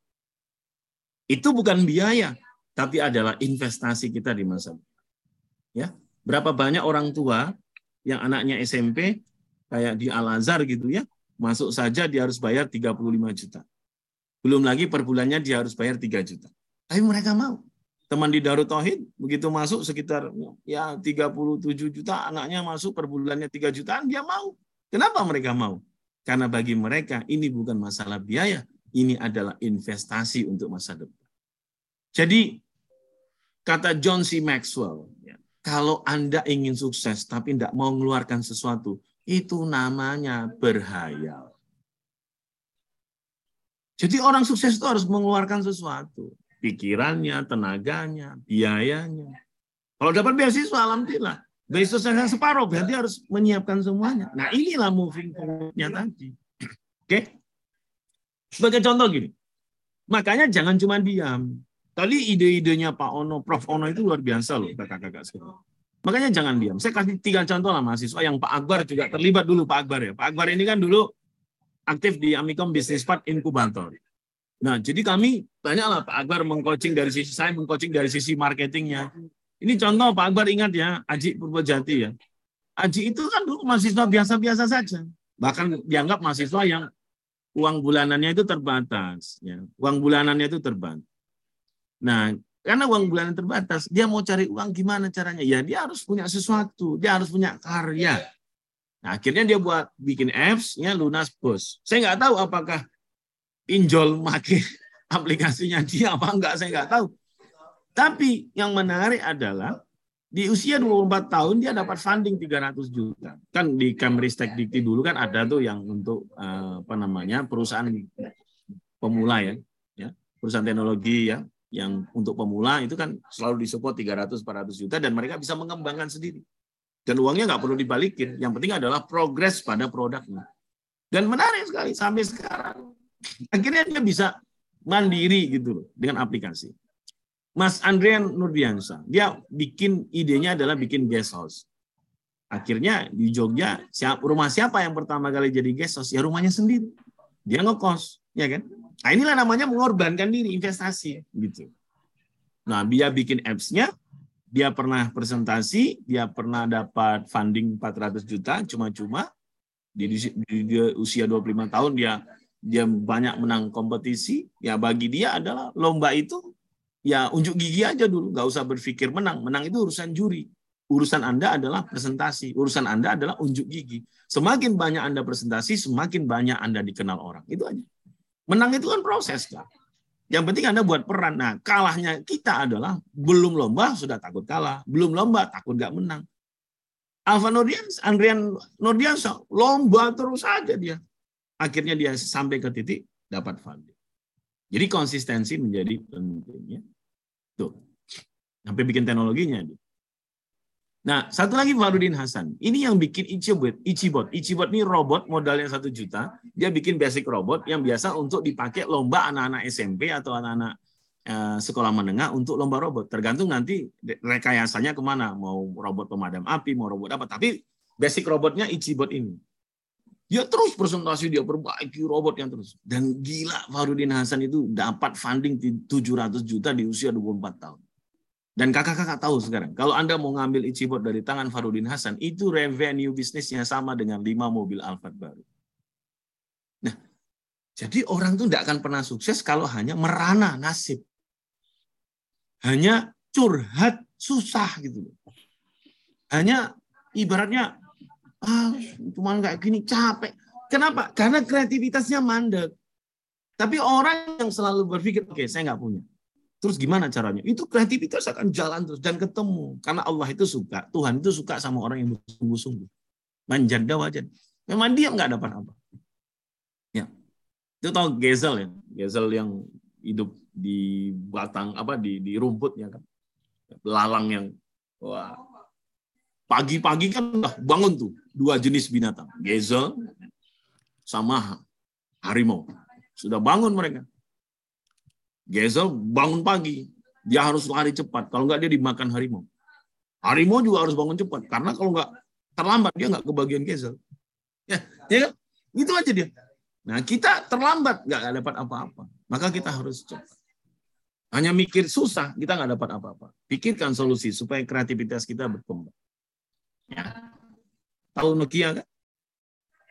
Itu bukan biaya, tapi adalah investasi kita di masa depan. Ya, berapa banyak orang tua yang anaknya SMP kayak di Al Azhar gitu ya, masuk saja dia harus bayar 35 juta. Belum lagi per bulannya dia harus bayar 3 juta. Tapi mereka mau. Teman di Darut Tauhid begitu masuk sekitar ya 37 juta anaknya masuk per bulannya 3 jutaan dia mau. Kenapa mereka mau? Karena bagi mereka ini bukan masalah biaya, ini adalah investasi untuk masa depan. Jadi kata John C. Maxwell, ya, kalau Anda ingin sukses tapi tidak mau mengeluarkan sesuatu, itu namanya berhayal. Jadi orang sukses itu harus mengeluarkan sesuatu. Pikirannya, tenaganya, biayanya. Kalau dapat beasiswa, alhamdulillah. Beasiswa separuh, berarti harus menyiapkan semuanya. Nah inilah moving forward-nya tadi. Oke? Sebagai contoh gini. Makanya jangan cuma diam. Tadi ide-idenya Pak Ono, Prof. Ono itu luar biasa loh, kakak-kakak sekalian. Makanya jangan diam. Saya kasih tiga contoh lah mahasiswa yang Pak Akbar juga terlibat dulu Pak Akbar ya. Pak Akbar ini kan dulu aktif di Amikom Business Park Inkubator. Nah, jadi kami banyaklah Pak Akbar mengcoaching dari sisi saya, mengcoaching dari sisi marketingnya. Ini contoh Pak Akbar ingat ya, Aji Purwojati ya. Aji itu kan dulu mahasiswa biasa-biasa saja. Bahkan dianggap mahasiswa yang uang bulanannya itu terbatas. Ya. Uang bulanannya itu terbatas. Nah, karena uang bulanan terbatas, dia mau cari uang gimana caranya? Ya dia harus punya sesuatu, dia harus punya karya. Nah, akhirnya dia buat bikin apps-nya Lunas Bos. Saya nggak tahu apakah pinjol make [laughs] aplikasinya dia apa enggak, saya nggak tahu. Tapi yang menarik adalah di usia 24 tahun dia dapat funding 300 juta. Kan di Camristek Dikti dulu kan ada tuh yang untuk eh, apa namanya perusahaan pemula ya, ya perusahaan teknologi ya yang untuk pemula itu kan selalu disupport 300-400 juta dan mereka bisa mengembangkan sendiri. Dan uangnya nggak perlu dibalikin. Yang penting adalah progres pada produknya. Dan menarik sekali sampai sekarang. Akhirnya dia bisa mandiri gitu loh dengan aplikasi. Mas Andrian Nurdiansa, dia bikin idenya adalah bikin guest house. Akhirnya di Jogja, siap, rumah siapa yang pertama kali jadi guest house? Ya rumahnya sendiri. Dia ngekos, ya kan? Nah inilah namanya mengorbankan diri investasi gitu. Nah dia bikin apps-nya, dia pernah presentasi, dia pernah dapat funding 400 juta cuma-cuma di, di, di, usia 25 tahun dia dia banyak menang kompetisi. Ya bagi dia adalah lomba itu ya unjuk gigi aja dulu, nggak usah berpikir menang. Menang itu urusan juri. Urusan Anda adalah presentasi, urusan Anda adalah unjuk gigi. Semakin banyak Anda presentasi, semakin banyak Anda dikenal orang. Itu aja. Menang itu kan proses, kan? Yang penting Anda buat peran. Nah, kalahnya kita adalah belum lomba sudah takut kalah, belum lomba takut nggak menang. Alfa Nordiansa, Andrian Nordiansa, lomba terus aja dia. Akhirnya dia sampai ke titik dapat funding. Jadi konsistensi menjadi penting ya. Tuh. Sampai bikin teknologinya dia. Nah, satu lagi Farudin Hasan. Ini yang bikin Ichibot. Ichibot. Ichibot ini robot modalnya satu juta. Dia bikin basic robot yang biasa untuk dipakai lomba anak-anak SMP atau anak-anak eh, sekolah menengah untuk lomba robot. Tergantung nanti rekayasanya ke mana. Mau robot pemadam api, mau robot apa. Tapi basic robotnya Ichibot ini. Dia terus presentasi, dia perbaiki robot yang terus. Dan gila Farudin Hasan itu dapat funding 700 juta di usia 24 tahun. Dan kakak-kakak tahu sekarang, kalau Anda mau ngambil Ichibot dari tangan Farudin Hasan, itu revenue bisnisnya sama dengan 5 mobil Alphard baru. Nah, jadi orang itu tidak akan pernah sukses kalau hanya merana nasib. Hanya curhat susah gitu. Hanya ibaratnya, ah, cuma kayak gini capek. Kenapa? Karena kreativitasnya mandek. Tapi orang yang selalu berpikir, oke okay, saya nggak punya. Terus gimana caranya? Itu kreativitas akan jalan terus dan ketemu. Karena Allah itu suka, Tuhan itu suka sama orang yang bersungguh-sungguh. Manjanda wajan. Memang dia nggak dapat apa. Ya. Itu tahu Gezel ya. Gezel yang hidup di batang apa di di rumputnya kan. Lalang yang wah pagi-pagi kan udah bangun tuh dua jenis binatang. Gezel sama harimau. Sudah bangun mereka. Gezel bangun pagi, dia harus lari cepat. Kalau nggak dia dimakan harimau. Harimau juga harus bangun cepat, karena kalau nggak terlambat dia nggak kebagian Gezel. Ya, ya kan? Itu aja dia. Nah kita terlambat nggak dapat apa-apa, maka kita harus cepat. Hanya mikir susah, kita nggak dapat apa-apa. Pikirkan solusi supaya kreativitas kita berkembang. Ya. Tahu Nokia kan?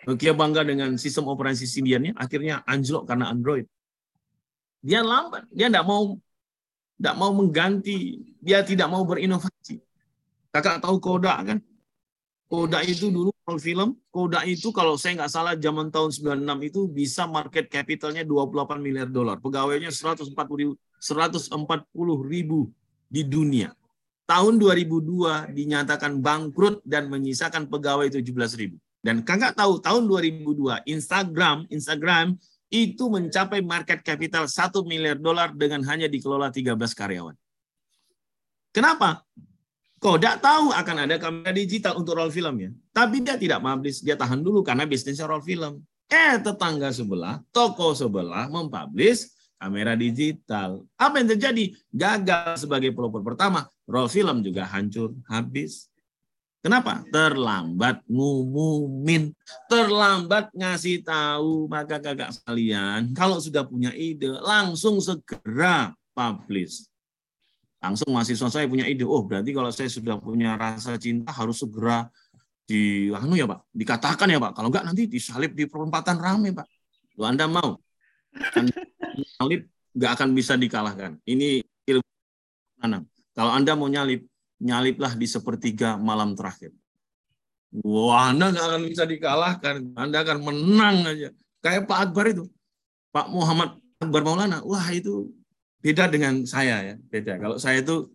Nokia bangga dengan sistem operasi Symbian-nya, akhirnya anjlok karena Android. Dia lambat, dia tidak mau tidak mau mengganti, dia tidak mau berinovasi. Kakak tahu Kodak kan? Kodak itu dulu kalau film, Kodak itu kalau saya nggak salah zaman tahun 96 itu bisa market capitalnya 28 miliar dolar. Pegawainya 140 ribu, 140 ribu di dunia. Tahun 2002 dinyatakan bangkrut dan menyisakan pegawai 17 ribu. Dan kakak tahu tahun 2002 Instagram, Instagram itu mencapai market capital 1 miliar dolar dengan hanya dikelola 13 karyawan. Kenapa? Kodak tahu akan ada kamera digital untuk roll film ya. Tapi dia tidak publish, dia tahan dulu karena bisnisnya roll film. Eh, tetangga sebelah, toko sebelah mempublish kamera digital. Apa yang terjadi? Gagal sebagai pelopor pertama. Roll film juga hancur, habis. Kenapa? Terlambat ngumumin, terlambat ngasih tahu. Maka kakak sekalian, kalau sudah punya ide, langsung segera publish. Langsung mahasiswa saya punya ide, oh berarti kalau saya sudah punya rasa cinta harus segera di anu ya Pak, dikatakan ya Pak. Kalau enggak nanti disalip di perempatan rame Pak. Kalau Anda mau, salip nggak akan bisa dikalahkan. Ini ilmu tanam. Kalau Anda mau nyalip, nyaliplah di sepertiga malam terakhir. Wah, Anda nggak akan bisa dikalahkan. Anda akan menang aja. Kayak Pak Akbar itu. Pak Muhammad Akbar Maulana. Wah, itu beda dengan saya ya. Beda. Kalau saya itu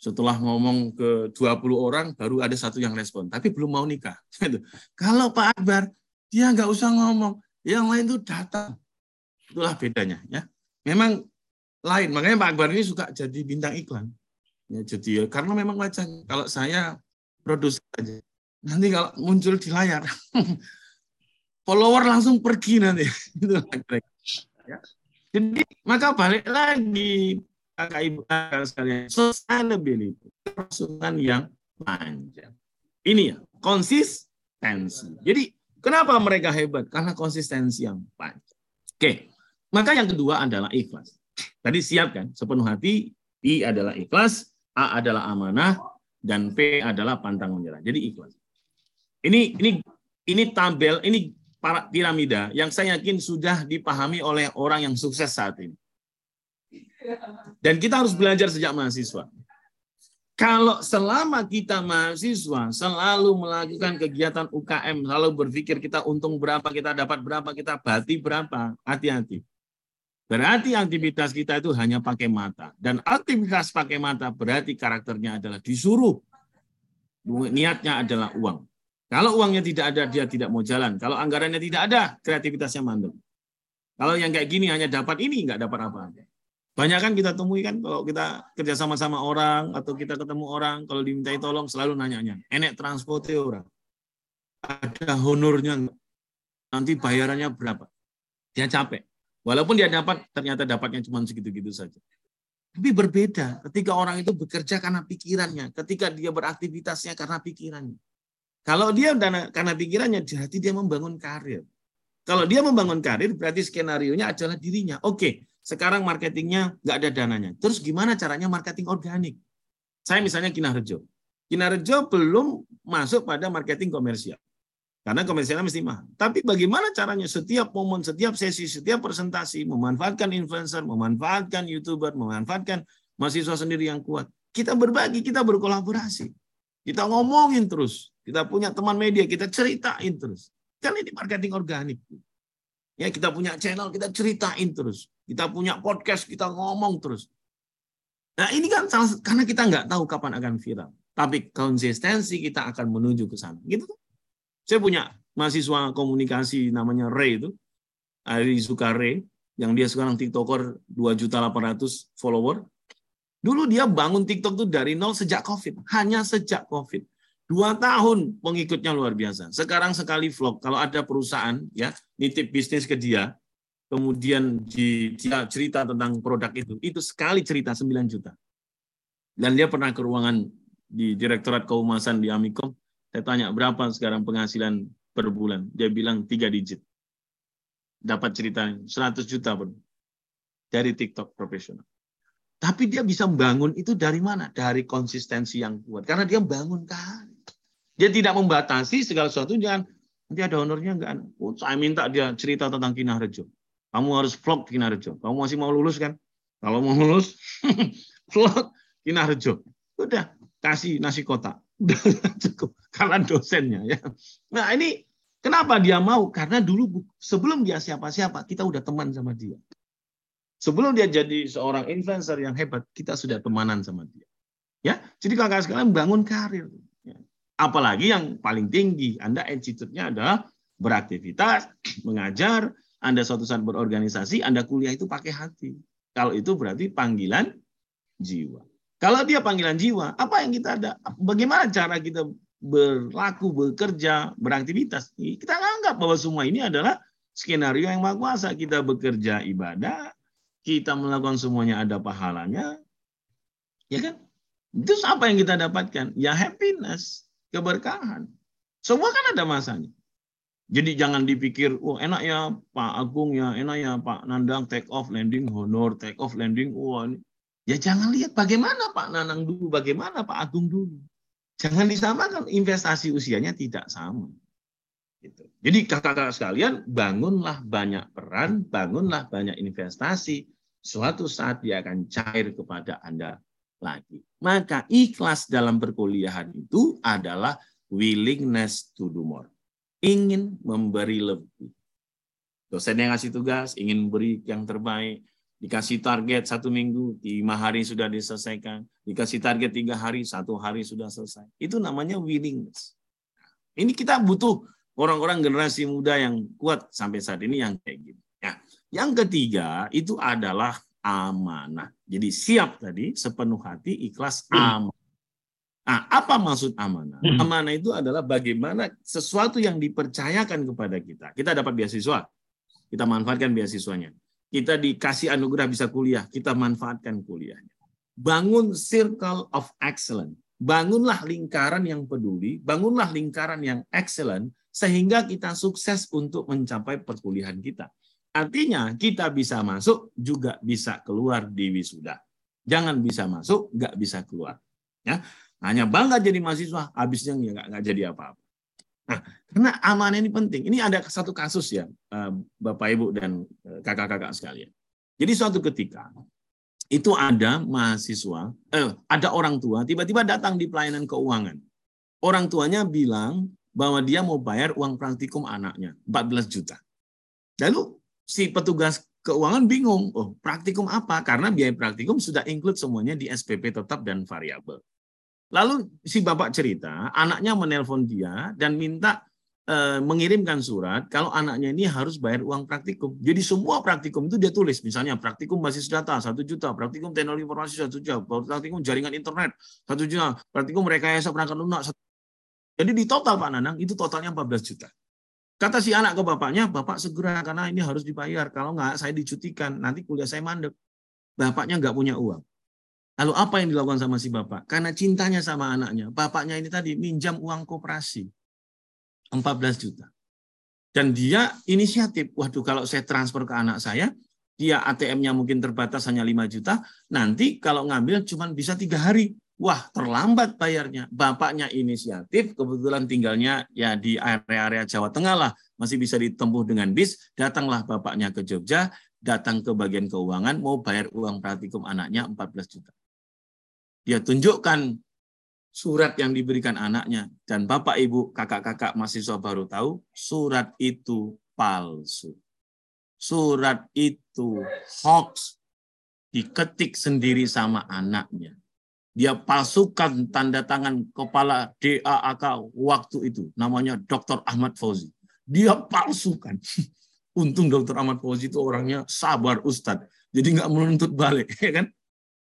setelah ngomong ke 20 orang, baru ada satu yang respon. Tapi belum mau nikah. [laughs] Kalau Pak Akbar, dia nggak usah ngomong. Yang lain itu datang. Itulah bedanya. ya. Memang lain. Makanya Pak Akbar ini suka jadi bintang iklan. Ya, jadi karena memang wajah kalau saya produser aja. Nanti kalau muncul di layar, [laughs] follower langsung pergi nanti. [laughs] Itu ya. Jadi maka balik lagi kakak ibu sekalian, sustainability, keberlangsungan yang panjang. Ini ya, konsistensi. Jadi kenapa mereka hebat? Karena konsistensi yang panjang. Oke, maka yang kedua adalah ikhlas. Tadi siap kan, sepenuh hati, I adalah ikhlas, A adalah amanah dan P adalah pantang menyerah. Jadi ikhlas. Ini ini ini tabel ini para piramida yang saya yakin sudah dipahami oleh orang yang sukses saat ini. Dan kita harus belajar sejak mahasiswa. Kalau selama kita mahasiswa selalu melakukan kegiatan UKM, selalu berpikir kita untung berapa, kita dapat berapa, kita bati berapa, hati-hati. Berarti aktivitas kita itu hanya pakai mata. Dan aktivitas pakai mata berarti karakternya adalah disuruh. Niatnya adalah uang. Kalau uangnya tidak ada, dia tidak mau jalan. Kalau anggarannya tidak ada, kreativitasnya mandek. Kalau yang kayak gini hanya dapat ini, nggak dapat apa-apa. Banyak kan kita temui kan kalau kita kerja sama-sama orang atau kita ketemu orang, kalau dimintai tolong selalu nanya-nanya, enek transportnya orang. Ada honornya? Nanti bayarannya berapa? Dia capek. Walaupun dia dapat, ternyata dapatnya cuma segitu-gitu saja. Tapi berbeda ketika orang itu bekerja karena pikirannya, ketika dia beraktivitasnya karena pikirannya. Kalau dia karena pikirannya, berarti dia membangun karir. Kalau dia membangun karir, berarti skenario-nya adalah dirinya. Oke, sekarang marketingnya nggak ada dananya. Terus gimana caranya marketing organik? Saya misalnya Kinarjo. Kinarjo belum masuk pada marketing komersial. Karena komersialnya mesti mahal. Tapi bagaimana caranya setiap momen, setiap sesi, setiap presentasi, memanfaatkan influencer, memanfaatkan YouTuber, memanfaatkan mahasiswa sendiri yang kuat. Kita berbagi, kita berkolaborasi. Kita ngomongin terus. Kita punya teman media, kita ceritain terus. Kan ini marketing organik. Ya, kita punya channel, kita ceritain terus. Kita punya podcast, kita ngomong terus. Nah, ini kan salah, karena kita nggak tahu kapan akan viral. Tapi konsistensi kita akan menuju ke sana. Gitu kan? Saya punya mahasiswa komunikasi namanya Ray itu, Ari Ray, yang dia sekarang TikToker 2.800 follower. Dulu dia bangun TikTok tuh dari nol sejak COVID. Hanya sejak COVID. Dua tahun pengikutnya luar biasa. Sekarang sekali vlog, kalau ada perusahaan ya nitip bisnis ke dia, kemudian dia cerita tentang produk itu, itu sekali cerita 9 juta. Dan dia pernah ke ruangan di Direktorat Keumasan di Amikom, saya tanya berapa sekarang penghasilan per bulan. Dia bilang tiga digit. Dapat ceritanya 100 juta pun dari TikTok profesional. Tapi dia bisa bangun itu dari mana? Dari konsistensi yang kuat. Karena dia bangun kan. Dia tidak membatasi segala sesuatu jangan nanti ada honornya enggak. Oh, saya minta dia cerita tentang Kinarjo. Kamu harus vlog Kinarjo. Kamu masih mau lulus kan? Kalau mau lulus, [laughs] vlog Kinarjo. Udah kasih nasi kotak. [laughs] Udah cukup. Karena dosennya ya. Nah ini kenapa dia mau? Karena dulu sebelum dia siapa-siapa kita udah teman sama dia. Sebelum dia jadi seorang influencer yang hebat, kita sudah temanan sama dia. Ya, jadi kakak sekalian bangun karir. Apalagi yang paling tinggi, Anda attitude-nya adalah beraktivitas, [clears throat] mengajar, Anda suatu saat berorganisasi, Anda kuliah itu pakai hati. Kalau itu berarti panggilan jiwa. Kalau dia panggilan jiwa, apa yang kita ada? Bagaimana cara kita berlaku, bekerja, beraktivitas? Kita anggap bahwa semua ini adalah skenario yang maha kuasa. Kita bekerja ibadah, kita melakukan semuanya ada pahalanya. Ya kan? Terus apa yang kita dapatkan? Ya happiness keberkahan. Semua kan ada masanya. Jadi jangan dipikir, oh enak ya Pak Agung ya, enak ya Pak Nandang take off landing honor, take off landing, wah ini. Ya jangan lihat bagaimana Pak Nanang dulu, bagaimana Pak Agung dulu. Jangan disamakan, investasi usianya tidak sama. Gitu. Jadi kakak-kakak sekalian, bangunlah banyak peran, bangunlah banyak investasi. Suatu saat dia akan cair kepada Anda lagi. Maka ikhlas dalam perkuliahan itu adalah willingness to do more. Ingin memberi lebih. Dosen yang ngasih tugas, ingin beri yang terbaik. Dikasih target satu minggu, lima hari sudah diselesaikan. Dikasih target tiga hari, satu hari sudah selesai. Itu namanya willingness. Ini kita butuh orang-orang generasi muda yang kuat sampai saat ini yang kayak gini. Ya. Yang ketiga itu adalah amanah. Jadi siap tadi, sepenuh hati, ikhlas, amanah. Nah, apa maksud amanah? Amanah itu adalah bagaimana sesuatu yang dipercayakan kepada kita. Kita dapat beasiswa, kita manfaatkan beasiswanya. Kita dikasih anugerah bisa kuliah, kita manfaatkan kuliahnya. Bangun circle of excellence. Bangunlah lingkaran yang peduli, bangunlah lingkaran yang excellent, sehingga kita sukses untuk mencapai perkuliahan kita. Artinya kita bisa masuk juga bisa keluar di wisuda. Jangan bisa masuk, nggak bisa keluar. Ya, hanya bangga jadi mahasiswa, habisnya nggak nggak jadi apa-apa. Nah, karena amanah ini penting. Ini ada satu kasus ya, eh, Bapak Ibu dan eh, kakak-kakak sekalian. Jadi suatu ketika itu ada mahasiswa, eh, ada orang tua tiba-tiba datang di pelayanan keuangan. Orang tuanya bilang bahwa dia mau bayar uang praktikum anaknya, 14 juta. Lalu si petugas keuangan bingung, oh praktikum apa? Karena biaya praktikum sudah include semuanya di SPP tetap dan variabel. Lalu si bapak cerita, anaknya menelpon dia dan minta eh, mengirimkan surat kalau anaknya ini harus bayar uang praktikum. Jadi semua praktikum itu dia tulis, misalnya praktikum basis data satu juta, praktikum teknologi informasi satu juta, praktikum jaringan internet satu juta, praktikum rekayasa perangkat lunak. satu- Jadi di total Pak Nanang itu totalnya 14 juta. Kata si anak ke bapaknya, bapak segera karena ini harus dibayar. Kalau nggak saya dicutikan, nanti kuliah saya mandek. Bapaknya nggak punya uang. Lalu apa yang dilakukan sama si bapak? Karena cintanya sama anaknya, bapaknya ini tadi minjam uang koperasi 14 juta. Dan dia inisiatif, waduh kalau saya transfer ke anak saya, dia ATM-nya mungkin terbatas hanya 5 juta, nanti kalau ngambil cuma bisa tiga hari. Wah, terlambat bayarnya. Bapaknya inisiatif, kebetulan tinggalnya ya di area-area Jawa Tengah lah, masih bisa ditempuh dengan bis. Datanglah bapaknya ke Jogja, datang ke bagian keuangan, mau bayar uang praktikum anaknya 14 juta. Dia tunjukkan surat yang diberikan anaknya. Dan bapak, ibu, kakak-kakak mahasiswa baru tahu, surat itu palsu. Surat itu hoax. Diketik sendiri sama anaknya. Dia palsukan tanda tangan kepala DAAK waktu itu. Namanya Dr. Ahmad Fauzi. Dia palsukan. [laughs] Untung Dr. Ahmad Fauzi itu orangnya sabar Ustadz. Jadi nggak menuntut balik. [laughs] ya kan?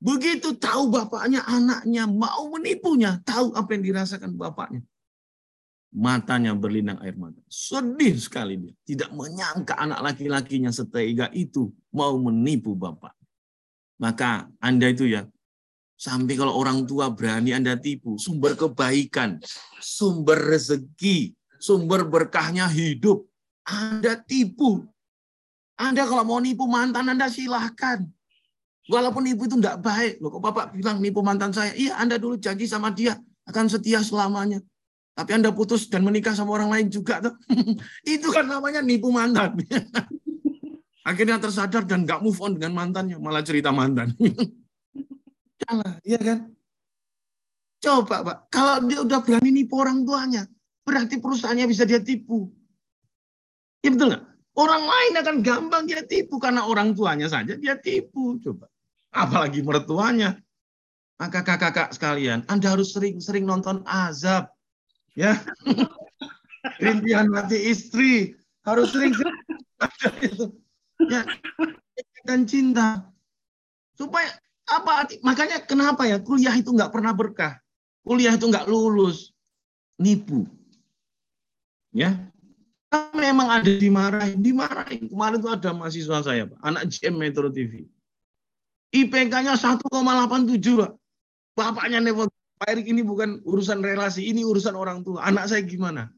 Begitu tahu bapaknya, anaknya mau menipunya. Tahu apa yang dirasakan bapaknya. Matanya berlinang air mata. Sedih sekali dia. Tidak menyangka anak laki-lakinya setega itu mau menipu bapak. Maka Anda itu ya, sampai kalau orang tua berani Anda tipu, sumber kebaikan, sumber rezeki, sumber berkahnya hidup, Anda tipu. Anda kalau mau nipu mantan Anda silahkan. Walaupun ibu itu enggak baik. Loh, kok Bapak bilang nipu mantan saya? Iya, Anda dulu janji sama dia akan setia selamanya. Tapi Anda putus dan menikah sama orang lain juga tuh. [laughs] itu kan namanya nipu mantan. [laughs] Akhirnya tersadar dan nggak move on dengan mantannya, malah cerita mantan. [laughs] Salah, iya kan? Coba, Pak. Kalau dia udah berani nipu orang tuanya, berarti perusahaannya bisa dia tipu. Iya betul nggak? Orang lain akan gampang dia tipu karena orang tuanya saja dia tipu. Coba. Apalagi mertuanya. Maka kakak-kakak sekalian, Anda harus sering-sering nonton azab. Ya. [laughs] Rintihan mati istri. Harus sering-sering itu. Ya. Dan cinta. Supaya apa makanya kenapa ya kuliah itu nggak pernah berkah kuliah itu nggak lulus nipu ya memang ada dimarahin dimarahin kemarin tuh ada mahasiswa saya pak anak GM Metro TV IPK-nya 1,87 pak bapaknya nelfon Pak Erik ini bukan urusan relasi ini urusan orang tua anak saya gimana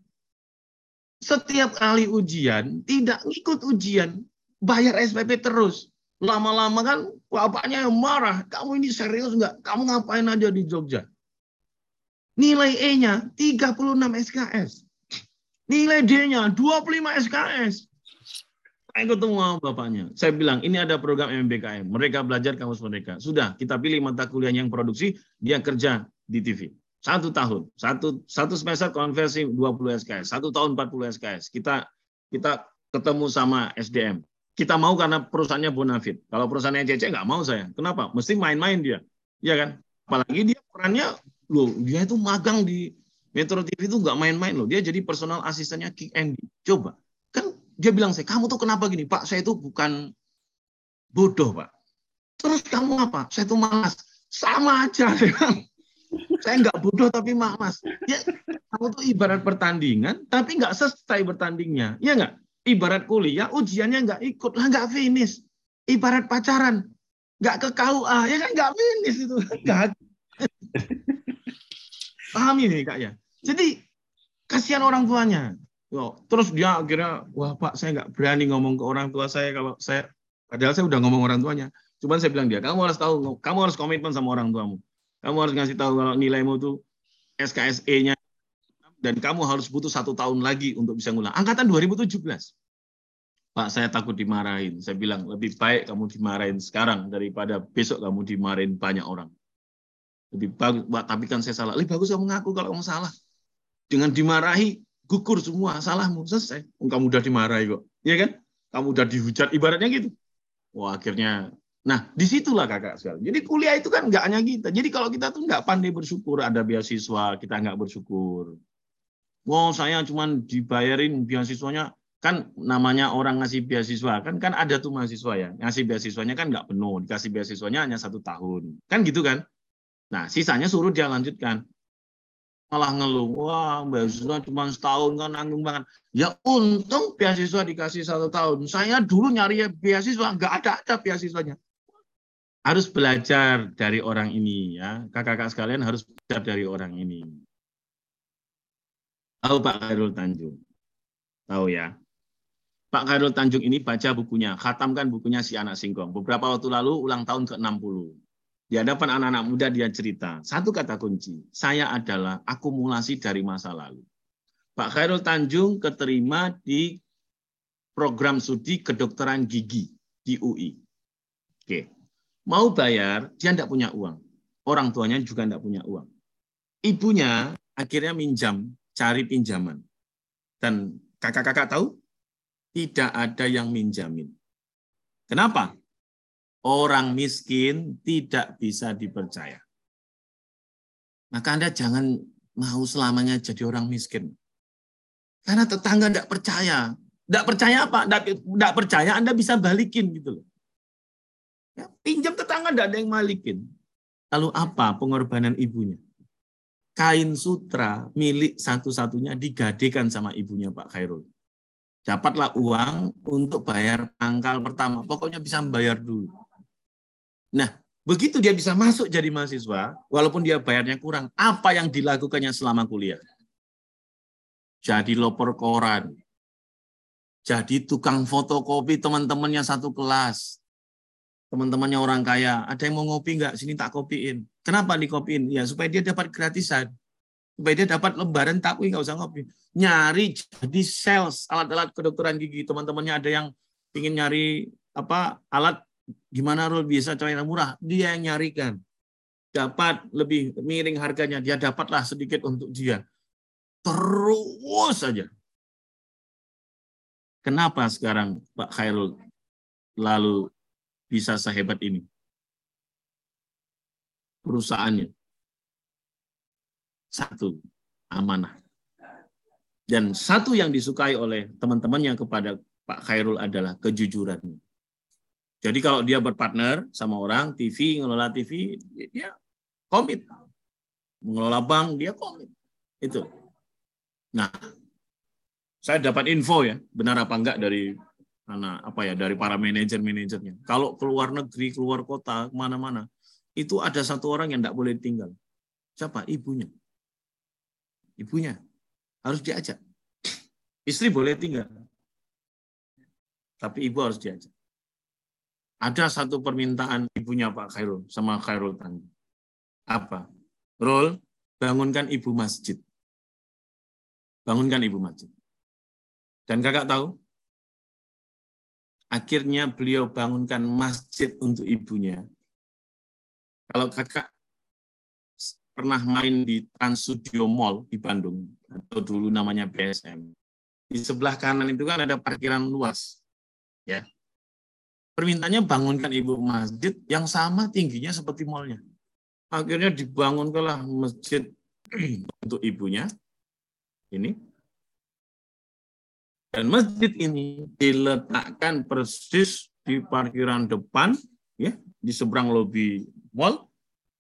setiap kali ujian tidak ngikut ujian bayar SPP terus lama-lama kan bapaknya yang marah. Kamu ini serius nggak? Kamu ngapain aja di Jogja? Nilai E-nya 36 SKS. Nilai D-nya 25 SKS. Saya ketemu sama bapaknya. Saya bilang, ini ada program MBKM. Mereka belajar kamus mereka. Sudah, kita pilih mata kuliah yang produksi, dia kerja di TV. Satu tahun. Satu, satu semester konversi 20 SKS. Satu tahun 40 SKS. Kita kita ketemu sama SDM kita mau karena perusahaannya bonafit. Kalau perusahaannya CC nggak mau saya. Kenapa? Mesti main-main dia. Ya kan? Apalagi dia perannya, loh dia itu magang di Metro TV itu nggak main-main loh. Dia jadi personal asistennya King Andy. Coba. Kan dia bilang saya, kamu tuh kenapa gini? Pak, saya itu bukan bodoh, Pak. Terus kamu apa? Saya itu malas. Sama aja. [laughs] saya nggak bodoh tapi malas. Ya, kamu tuh ibarat pertandingan, tapi nggak selesai bertandingnya. Ya nggak? ibarat kuliah ujiannya nggak ikut lah nggak finish ibarat pacaran nggak ke KUA ya kan nggak finish itu [laughs] nggak paham ini kak ya jadi kasihan orang tuanya terus dia akhirnya wah pak saya nggak berani ngomong ke orang tua saya kalau saya padahal saya udah ngomong orang tuanya cuman saya bilang dia kamu harus tahu kamu harus komitmen sama orang tuamu kamu harus ngasih tahu kalau nilaimu tuh SKSE-nya dan kamu harus butuh satu tahun lagi untuk bisa ngulang. Angkatan 2017. Pak, saya takut dimarahin. Saya bilang, lebih baik kamu dimarahin sekarang daripada besok kamu dimarahin banyak orang. Lebih bagus, Pak, tapi kan saya salah. Lebih bagus kamu ngaku kalau kamu salah. Dengan dimarahi, gugur semua salahmu. Selesai. Kamu udah dimarahi kok. Iya kan? Kamu udah dihujat, ibaratnya gitu. Wah, akhirnya Nah, di situlah kakak sekali. Jadi kuliah itu kan nggak hanya kita. Jadi kalau kita tuh nggak pandai bersyukur ada beasiswa, kita nggak bersyukur. Wow, saya cuma dibayarin beasiswanya kan namanya orang ngasih beasiswa kan kan ada tuh mahasiswa ya ngasih beasiswanya kan nggak penuh dikasih beasiswanya hanya satu tahun kan gitu kan nah sisanya suruh dia lanjutkan malah ngeluh. Wah beasiswa cuma setahun kan nanggung banget ya untung beasiswa dikasih satu tahun. Saya dulu nyari beasiswa nggak ada ada beasiswanya. Harus belajar dari orang ini ya. Kakak-kakak sekalian harus belajar dari orang ini. Tahu Pak Khairul Tanjung? Tahu ya. Pak Khairul Tanjung ini baca bukunya, khatamkan bukunya si anak singkong. Beberapa waktu lalu ulang tahun ke-60. Di hadapan anak-anak muda dia cerita, satu kata kunci, saya adalah akumulasi dari masa lalu. Pak Khairul Tanjung keterima di program studi kedokteran gigi di UI. Oke. Mau bayar, dia tidak punya uang. Orang tuanya juga tidak punya uang. Ibunya akhirnya minjam, cari pinjaman. Dan kakak-kakak tahu, tidak ada yang minjamin. Kenapa? Orang miskin tidak bisa dipercaya. Maka Anda jangan mau selamanya jadi orang miskin. Karena tetangga tidak percaya. Tidak percaya apa? Tidak percaya Anda bisa balikin gitu loh. Ya, pinjam tetangga tidak ada yang balikin. Lalu apa pengorbanan ibunya? Kain sutra milik satu-satunya digadekan sama ibunya Pak Khairul dapatlah uang untuk bayar pangkal pertama. Pokoknya bisa membayar dulu. Nah, begitu dia bisa masuk jadi mahasiswa, walaupun dia bayarnya kurang, apa yang dilakukannya selama kuliah? Jadi loper koran. Jadi tukang fotokopi teman-temannya satu kelas. Teman-temannya orang kaya. Ada yang mau ngopi nggak? Sini tak kopiin. Kenapa dikopiin? Ya supaya dia dapat gratisan supaya dia dapat lembaran takwi nggak usah ngopi nyari jadi sales alat-alat kedokteran gigi teman-temannya ada yang ingin nyari apa alat gimana rul? Bisa cari yang murah? Dia yang nyarikan. Dapat lebih miring harganya. Dia dapatlah sedikit untuk dia. Terus saja. Kenapa sekarang Pak Khairul lalu bisa sehebat ini? Perusahaannya. Satu, amanah. Dan satu yang disukai oleh teman-temannya kepada Pak Khairul adalah kejujuran. Jadi kalau dia berpartner sama orang, TV, ngelola TV, dia komit. Mengelola bank, dia komit. Itu. Nah, saya dapat info ya, benar apa enggak dari mana apa ya dari para manajer-manajernya. Kalau keluar negeri, keluar kota, ke mana-mana, itu ada satu orang yang tidak boleh tinggal. Siapa? Ibunya ibunya. Harus diajak. Istri boleh tinggal. Tapi ibu harus diajak. Ada satu permintaan ibunya Pak Khairul sama Khairul Tanjung. Apa? Rol, bangunkan ibu masjid. Bangunkan ibu masjid. Dan kakak tahu, akhirnya beliau bangunkan masjid untuk ibunya. Kalau kakak pernah main di Trans Studio Mall di Bandung atau dulu namanya BSM. Di sebelah kanan itu kan ada parkiran luas. Ya. Permintaannya bangunkan ibu masjid yang sama tingginya seperti mallnya. Akhirnya dibangunkanlah masjid [clears throat] untuk ibunya. Ini. Dan masjid ini diletakkan persis di parkiran depan, ya, di seberang lobi mall,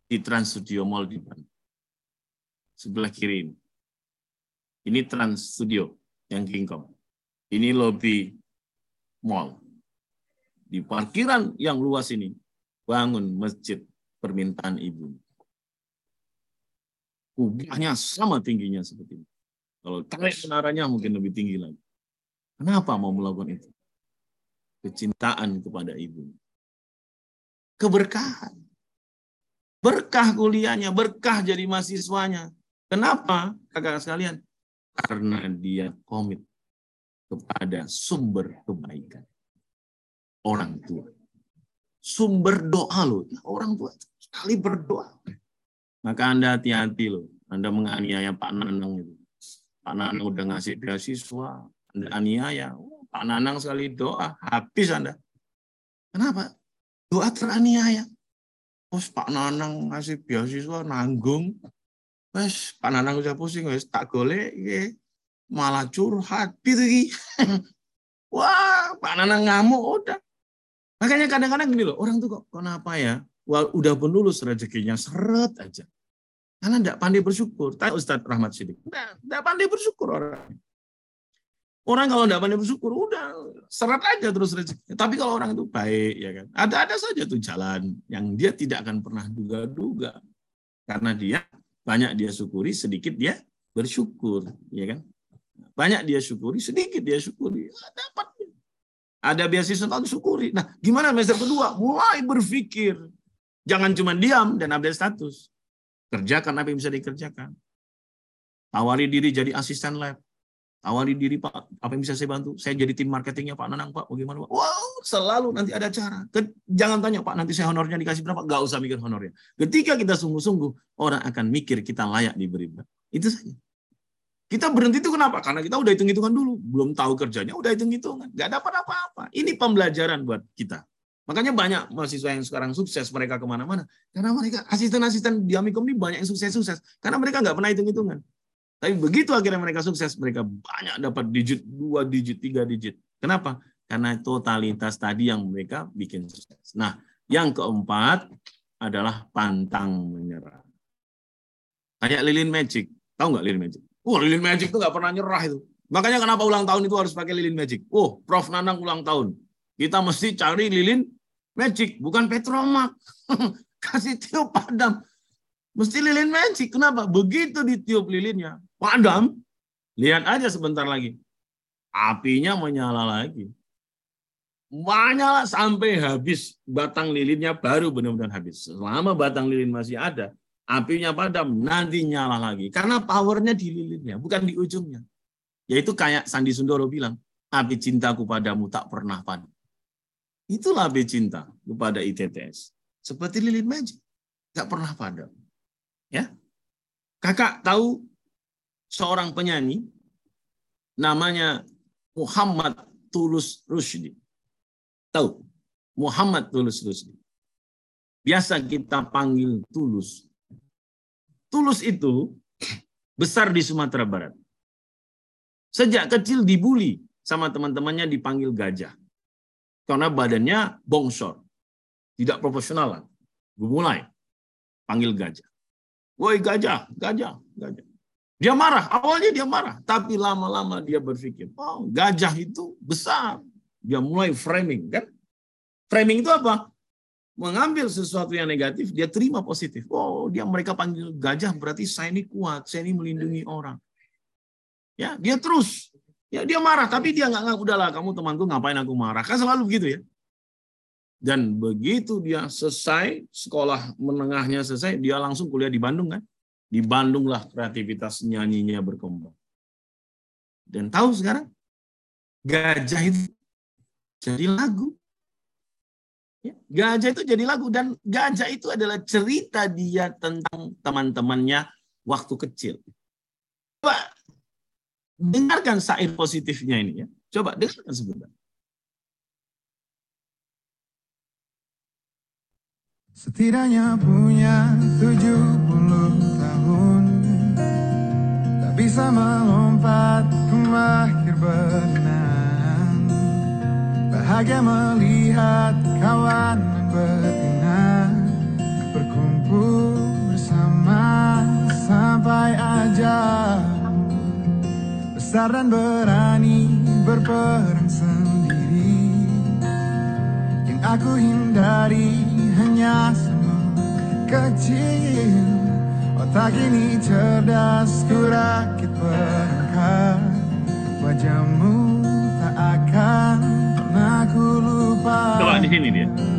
di Trans Studio Mall di Bandung. Sebelah kiri ini. Ini Trans Studio yang Kingkong. Ini lobi mall. Di parkiran yang luas ini, bangun masjid permintaan ibu. Kubahnya sama tingginya seperti ini. Kalau tarik menaranya mungkin lebih tinggi lagi. Kenapa mau melakukan itu? Kecintaan kepada ibu. Keberkahan. Berkah kuliahnya, berkah jadi mahasiswanya. Kenapa, kakak sekalian? Karena dia komit. kepada sumber kebaikan. Orang tua. Sumber doa loh. Orang tua sekali berdoa. Maka Anda hati-hati loh. Anda menganiaya Pak Nanang itu. Pak Nanang udah ngasih beasiswa. Anda aniaya. Oh, Pak Nanang sekali doa. Habis Anda. Kenapa? Doa teraniaya. Terus Pak Nanang ngasih beasiswa nanggung. Wes Pak Nanang udah pusing wes tak golek malah curhat gitu. [laughs] Wah, Pak Nanang ngamuk udah. Makanya kadang-kadang gini loh, orang tuh kok kenapa ya? Wah, udah pun lulus rezekinya seret aja. Karena tidak pandai bersyukur. Tanya Ustadz Rahmat Sidik. Tidak pandai bersyukur orang. Orang kalau tidak pandai bersyukur, udah seret aja terus rezeki. Tapi kalau orang itu baik, ya kan. Ada-ada saja tuh jalan yang dia tidak akan pernah duga-duga. Karena dia banyak dia syukuri, sedikit dia bersyukur, ya kan. Banyak dia syukuri, sedikit dia syukuri. Dapat ada beasiswa tak syukuri. Nah, gimana semester kedua? Mulai berpikir. Jangan cuma diam dan update status. Kerjakan apa yang bisa dikerjakan. Tawari diri jadi asisten lab. Tawari diri, Pak, apa yang bisa saya bantu? Saya jadi tim marketingnya Pak Nanang, Pak. Bagaimana, Pak? Wow, selalu nanti ada cara. Jangan tanya, Pak, nanti saya honornya dikasih berapa? Gak usah mikir honornya. Ketika kita sungguh-sungguh, orang akan mikir kita layak diberi berapa. Itu saja. Kita berhenti itu kenapa? Karena kita udah hitung-hitungan dulu. Belum tahu kerjanya, udah hitung-hitungan. Gak dapat apa-apa. Ini pembelajaran buat kita. Makanya banyak mahasiswa yang sekarang sukses, mereka ke mana-mana. Karena mereka asisten-asisten di Amikom ini banyak yang sukses-sukses. Karena mereka nggak pernah hitung-hitungan. Tapi begitu akhirnya mereka sukses, mereka banyak dapat digit, dua digit, tiga digit. Kenapa? Karena totalitas tadi yang mereka bikin sukses. Nah, yang keempat adalah pantang menyerah. Kayak lilin magic. Tahu nggak lilin magic? Wah, lilin magic itu nggak pernah nyerah itu. Makanya kenapa ulang tahun itu harus pakai lilin magic? Oh, Prof. Nanang ulang tahun. Kita mesti cari lilin magic, bukan petromak. [laughs] Kasih tiup padam. Mesti lilin magic. Kenapa? Begitu ditiup lilinnya, padam, lihat aja sebentar lagi. Apinya menyala lagi. Menyala sampai habis batang lilinnya baru benar-benar habis. Selama batang lilin masih ada, apinya padam, nanti nyala lagi. Karena powernya di lilinnya, bukan di ujungnya. Yaitu kayak Sandi Sundoro bilang, api cintaku padamu tak pernah padam. Itulah api cinta kepada ITTS. Seperti lilin magic, tak pernah padam. Ya, kakak tahu seorang penyanyi namanya Muhammad Tulus Rusdi. Tahu? Muhammad Tulus Rusdi. Biasa kita panggil Tulus Tulus itu besar di Sumatera Barat. Sejak kecil dibully sama teman-temannya dipanggil gajah. Karena badannya bongsor. Tidak proporsional. Gue mulai panggil gajah. Woi gajah, gajah, gajah. Dia marah, awalnya dia marah. Tapi lama-lama dia berpikir, oh gajah itu besar. Dia mulai framing. kan? Framing itu apa? mengambil sesuatu yang negatif, dia terima positif. Oh, dia mereka panggil gajah berarti saya ini kuat, saya ini melindungi orang. Ya, dia terus. Ya, dia marah, tapi dia nggak ngaku udahlah kamu temanku ngapain aku marah. Kan selalu begitu ya. Dan begitu dia selesai sekolah menengahnya selesai, dia langsung kuliah di Bandung kan. Di Bandung lah kreativitas nyanyinya berkembang. Dan tahu sekarang gajah itu jadi lagu gajah itu jadi lagu dan gajah itu adalah cerita dia tentang teman-temannya waktu kecil. Coba dengarkan syair positifnya ini ya. Coba dengarkan sebentar.
Setidaknya punya 70 tahun Tak bisa melompat ke akhir benang Bahagia melihat kawan dan betina Berkumpul bersama sampai aja. Besar dan berani berperang sendiri. Yang aku hindari hanya semua kecil. Otak ini cerdas ku lupa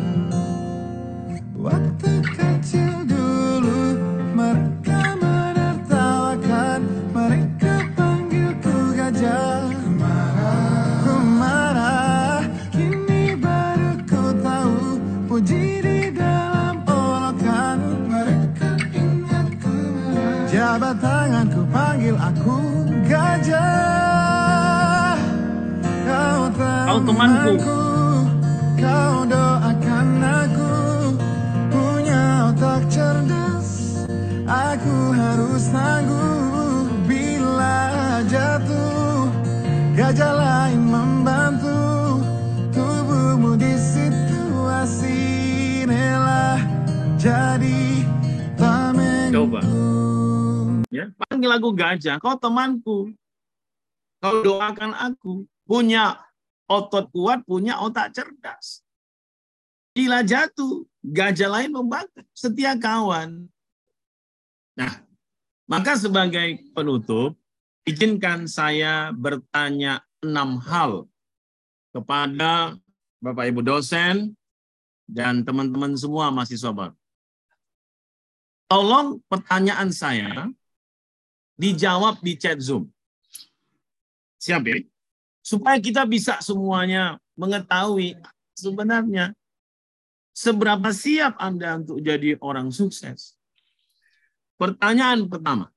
gajah, kau
temanku.
Kau doakan aku. Punya
otot kuat, punya otak cerdas. Bila jatuh, gajah lain membantu. Setia kawan. Nah, maka sebagai penutup, izinkan saya bertanya enam hal kepada Bapak Ibu dosen dan teman-teman semua mahasiswa baru. Tolong pertanyaan saya dijawab di chat Zoom. Siap ya? Supaya kita bisa semuanya mengetahui sebenarnya seberapa siap Anda untuk jadi orang sukses. Pertanyaan pertama.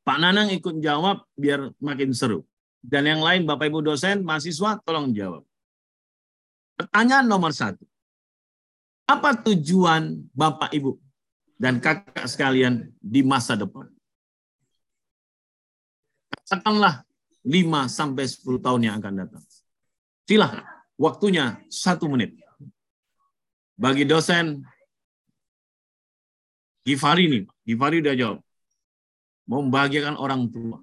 Pak Nanang ikut jawab biar makin seru. Dan yang lain Bapak Ibu dosen, mahasiswa tolong jawab. Pertanyaan nomor satu. Apa tujuan Bapak Ibu dan kakak sekalian di masa depan? Katakanlah 5 sampai 10 tahun yang akan datang. Silahkan, waktunya satu menit. Bagi dosen, Gifari nih, Gifari udah jawab. Membahagiakan orang tua.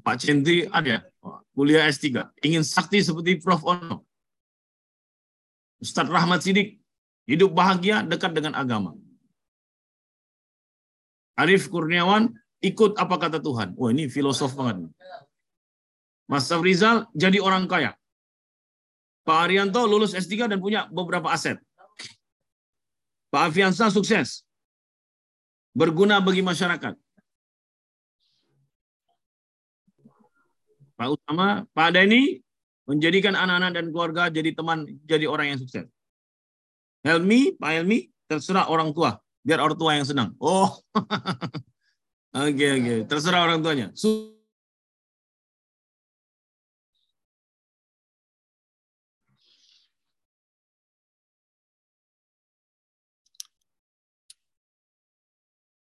Pak Cendri ada, kuliah S3. Ingin sakti seperti Prof. Ono. Ustadz Rahmat Sidik, hidup bahagia dekat dengan agama. Arif Kurniawan, ikut apa kata Tuhan. Wah ini filosof banget. Mas Safrizal jadi orang kaya. Pak Arianto lulus S3 dan punya beberapa aset. Pak Afiansa sukses. Berguna bagi masyarakat. Pak Utama, Pak Denny menjadikan anak-anak dan keluarga jadi teman, jadi orang yang sukses. Helmi, Pak Helmi, terserah orang tua, biar orang tua yang senang. Oh, [laughs] oke oke, terserah orang tuanya. Su-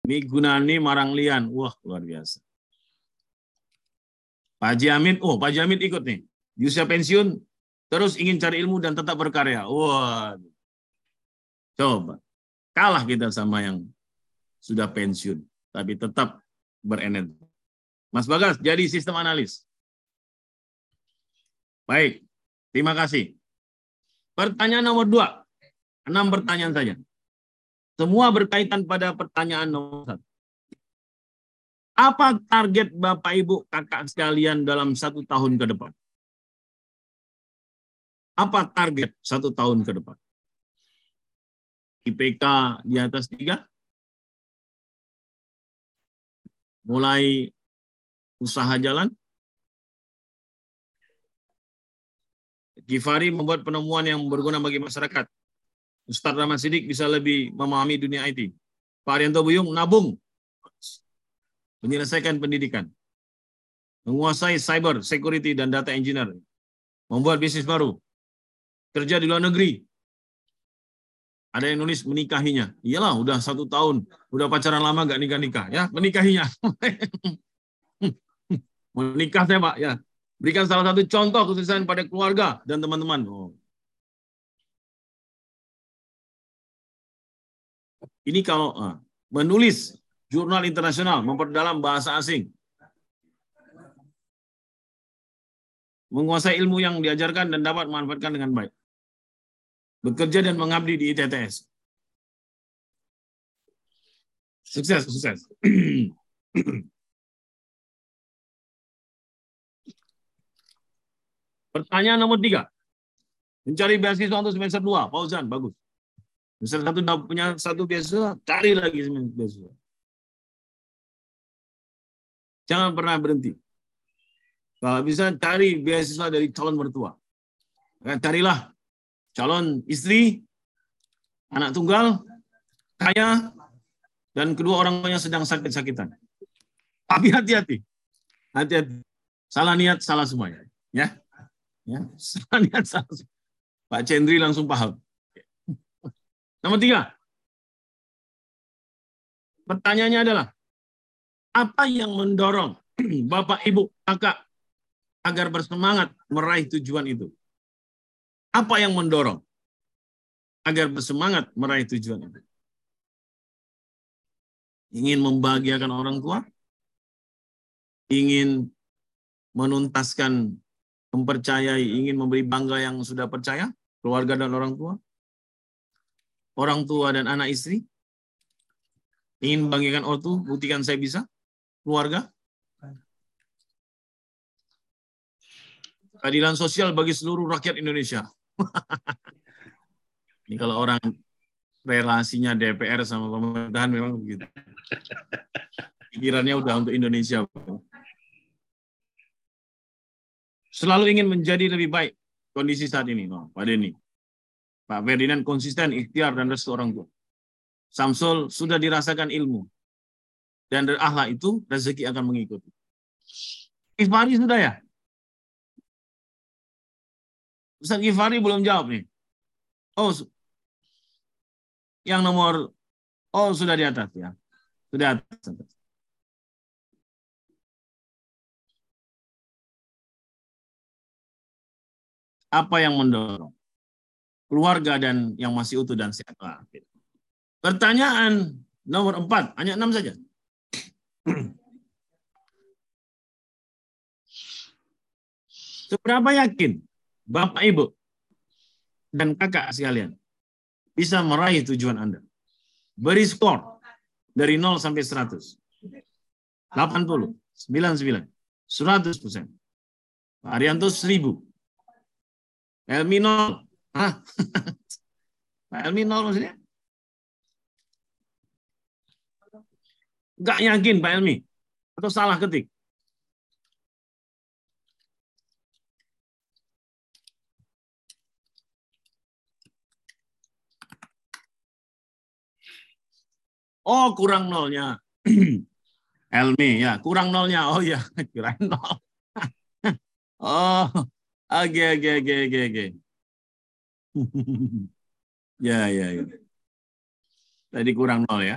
Ini Gunani Maranglian, wah luar biasa. Pak Haji Amin, oh Pak Haji Amin ikut nih. Di usia pensiun, terus ingin cari ilmu dan tetap berkarya. Wah, coba. Kalah kita sama yang sudah pensiun, tapi tetap berenergi. Mas Bagas, jadi sistem analis. Baik, terima kasih. Pertanyaan nomor dua. Enam pertanyaan saja. Semua berkaitan pada pertanyaan nomor satu. Apa target Bapak Ibu kakak sekalian dalam satu tahun ke depan? Apa target satu tahun ke depan? IPK di atas tiga? Mulai usaha jalan? Gifari membuat penemuan yang berguna bagi masyarakat. Ustadz Rahmat Sidik bisa lebih memahami dunia IT. Pak Arianto Buyung nabung menyelesaikan pendidikan, menguasai cyber security dan data engineer, membuat bisnis baru, kerja di luar negeri. Ada yang nulis menikahinya. Iyalah, udah satu tahun, udah pacaran lama gak nikah-nikah, ya menikahinya. [laughs] Menikah saya Pak, ya. Berikan salah satu contoh kesuksesan pada keluarga dan teman-teman. Oh. Ini kalau ah, menulis jurnal internasional, memperdalam bahasa asing, menguasai ilmu yang diajarkan dan dapat memanfaatkan dengan baik, bekerja dan mengabdi di ITTS. Sukses, sukses. [clears throat] Pertanyaan nomor tiga. Mencari beasiswa untuk semester dua. Fauzan, bagus. Semester satu udah punya satu beasiswa, cari lagi semester beasiswa. Jangan pernah berhenti. Kalau bisa cari beasiswa dari calon mertua. Maka carilah calon istri, anak tunggal, kaya, dan kedua orang tuanya sedang sakit-sakitan. Tapi hati-hati. Hati-hati. Salah niat, salah semuanya. Ya. Ya, [laughs] salah niat, salah semuanya. Pak Cendri langsung paham. Nomor tiga. Pertanyaannya adalah, apa yang mendorong [clears throat] Bapak, Ibu, Kakak agar bersemangat meraih tujuan itu? Apa yang mendorong agar bersemangat meraih tujuan itu? Ingin membahagiakan orang tua? Ingin menuntaskan, mempercayai, ingin memberi bangga yang sudah percaya? Keluarga dan orang tua? Orang tua dan anak istri? Ingin membagikan ortu, buktikan saya bisa? Keluarga? Keadilan sosial bagi seluruh rakyat Indonesia. Ini kalau orang relasinya DPR sama pemerintahan memang begitu. Pikirannya udah untuk Indonesia. Selalu ingin menjadi lebih baik kondisi saat ini, no, Pak Denny. Pak Ferdinand konsisten, ikhtiar, dan restu orang tua. Samsul sudah dirasakan ilmu. Dan dari akhlak itu, rezeki akan mengikuti. Ifari sudah ya? Ustaz Gifari belum jawab nih. Oh, yang nomor, oh sudah di atas ya. Sudah atas. Apa yang mendorong? Keluarga dan yang masih utuh dan sehat. Pertanyaan nomor empat, hanya enam saja. [clears throat] Seberapa yakin Bapak Ibu dan kakak sekalian bisa meraih tujuan Anda? Beri skor dari 0 sampai 100. 80, 99, 100 persen. Pak Arianto 1000. Elmi 0. Hah? Pak Elmi 0 [laughs] maksudnya? Enggak yakin Pak Elmi. Atau salah ketik? Oh, kurang nolnya. [clears throat] Elmi, ya, kurang nolnya. Oh ya, [laughs] kirain nol. [laughs] oh, oke, oke, oke, oke, oke. [laughs] ya, ya, ya. Tadi kurang nol ya.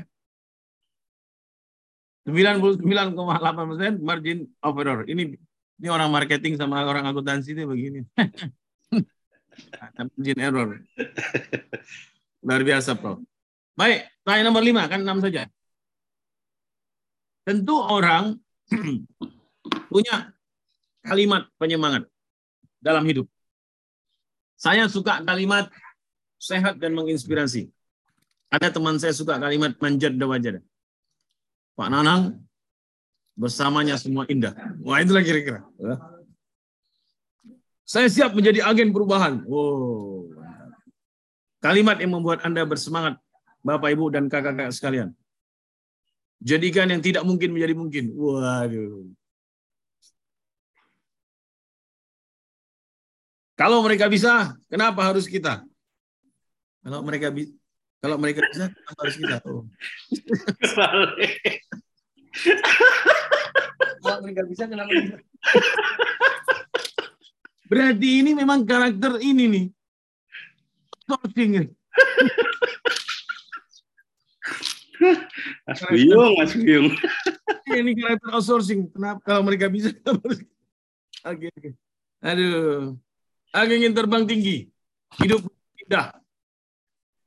99,8 persen margin of error. Ini ini orang marketing sama orang akuntansi itu begini. margin error. Luar biasa, Prof. Baik, tanya nomor lima, kan enam saja. Tentu orang [clears throat] punya kalimat penyemangat dalam hidup. Saya suka kalimat sehat dan menginspirasi. Ada teman saya suka kalimat manjat wajada. Pak Nanang, bersamanya semua indah. Wah, itulah kira-kira. Saya siap menjadi agen perubahan. Wow. Kalimat yang membuat Anda bersemangat Bapak, Ibu, dan kakak-kakak sekalian. Jadikan yang tidak mungkin menjadi mungkin. Waduh. Kalau mereka bisa, kenapa harus kita? Kalau mereka bisa, kalau mereka bisa, kenapa harus kita? Oh. kalau mereka bisa, kenapa kita? Berarti ini memang karakter ini nih. Sourcing.
Mas Buyung, Mas Buyung.
ini karakter outsourcing. Kenapa kalau mereka bisa? Oke, oke. Aduh. Aku ingin terbang tinggi. Hidup indah.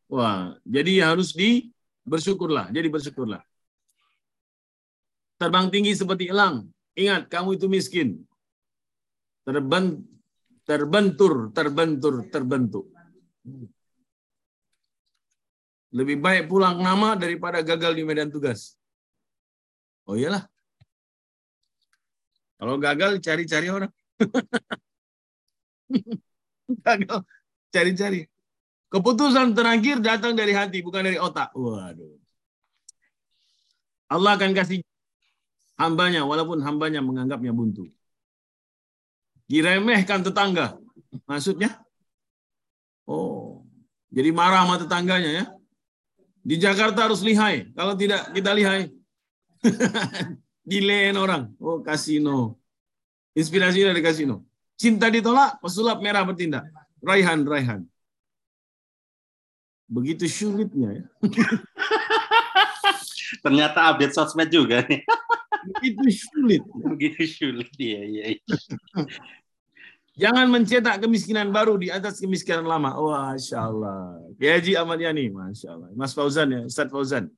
Wah, jadi harus di bersyukurlah. Jadi bersyukurlah. Terbang tinggi seperti elang. Ingat, kamu itu miskin. Terben, terbentur, terbentur, terbentuk. Lebih baik pulang nama daripada gagal di medan tugas. Oh iyalah. Kalau gagal cari-cari orang. [laughs] gagal cari-cari. Keputusan terakhir datang dari hati, bukan dari otak. Waduh. Allah akan kasih hambanya, walaupun hambanya menganggapnya buntu. Diremehkan tetangga. Maksudnya? Oh, Jadi marah sama tetangganya ya. Di Jakarta harus lihai. Kalau tidak kita lihai. [laughs] Dilen orang. Oh kasino. Inspirasi dari kasino. Cinta ditolak, pesulap merah bertindak. Raihan, Raihan. Begitu sulitnya ya. [laughs]
Ternyata update sosmed juga nih.
Begitu sulit.
Begitu sulit. Iya, iya.
Jangan mencetak kemiskinan baru di atas kemiskinan lama. Wah, Masya Allah. Haji Ahmad Yani, Masya Allah. Mas Fauzan ya, Ustaz Fauzan.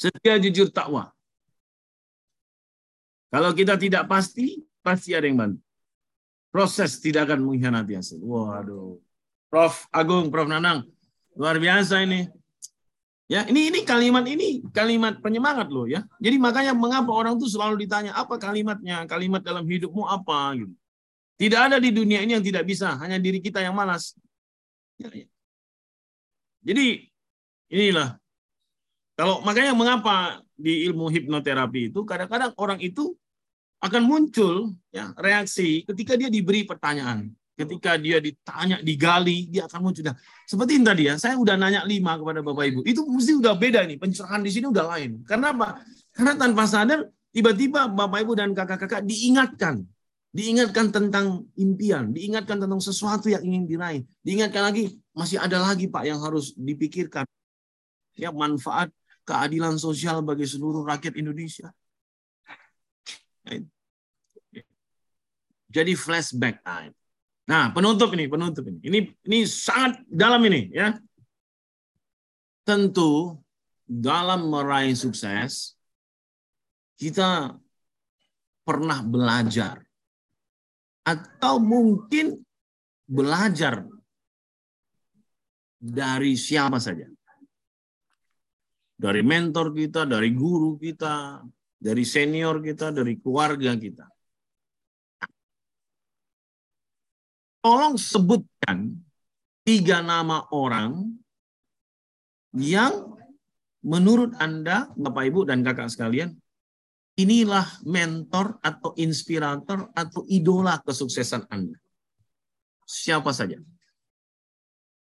Setia jujur takwa. Kalau kita tidak pasti, pasti ada yang bantu. Proses tidak akan mengkhianati hasil. Waduh. Prof Agung, Prof Nanang, luar biasa ini. Ya, ini ini kalimat ini kalimat penyemangat loh ya. Jadi makanya mengapa orang tuh selalu ditanya apa kalimatnya, kalimat dalam hidupmu apa gitu. Tidak ada di dunia ini yang tidak bisa, hanya diri kita yang malas. Ya, ya. Jadi inilah kalau makanya mengapa di ilmu hipnoterapi itu kadang-kadang orang itu akan muncul ya reaksi ketika dia diberi pertanyaan. Ketika dia ditanya, digali, dia akan muncul. Nah, seperti ini tadi ya, saya udah nanya lima kepada Bapak Ibu. Itu mesti udah beda nih, pencerahan di sini udah lain. Karena apa? Karena tanpa sadar, tiba-tiba Bapak Ibu dan kakak-kakak diingatkan. Diingatkan tentang impian, diingatkan tentang sesuatu yang ingin diraih. Diingatkan lagi, masih ada lagi Pak yang harus dipikirkan. Ya, manfaat keadilan sosial bagi seluruh rakyat Indonesia. Jadi flashback time. Nah, penutup ini, penutup ini. Ini ini sangat dalam ini ya. Tentu dalam meraih sukses kita pernah belajar atau mungkin belajar dari siapa saja. Dari mentor kita, dari guru kita, dari senior kita, dari keluarga kita. tolong sebutkan tiga nama orang yang menurut Anda, Bapak Ibu dan kakak sekalian, inilah mentor atau inspirator atau idola kesuksesan Anda. Siapa saja?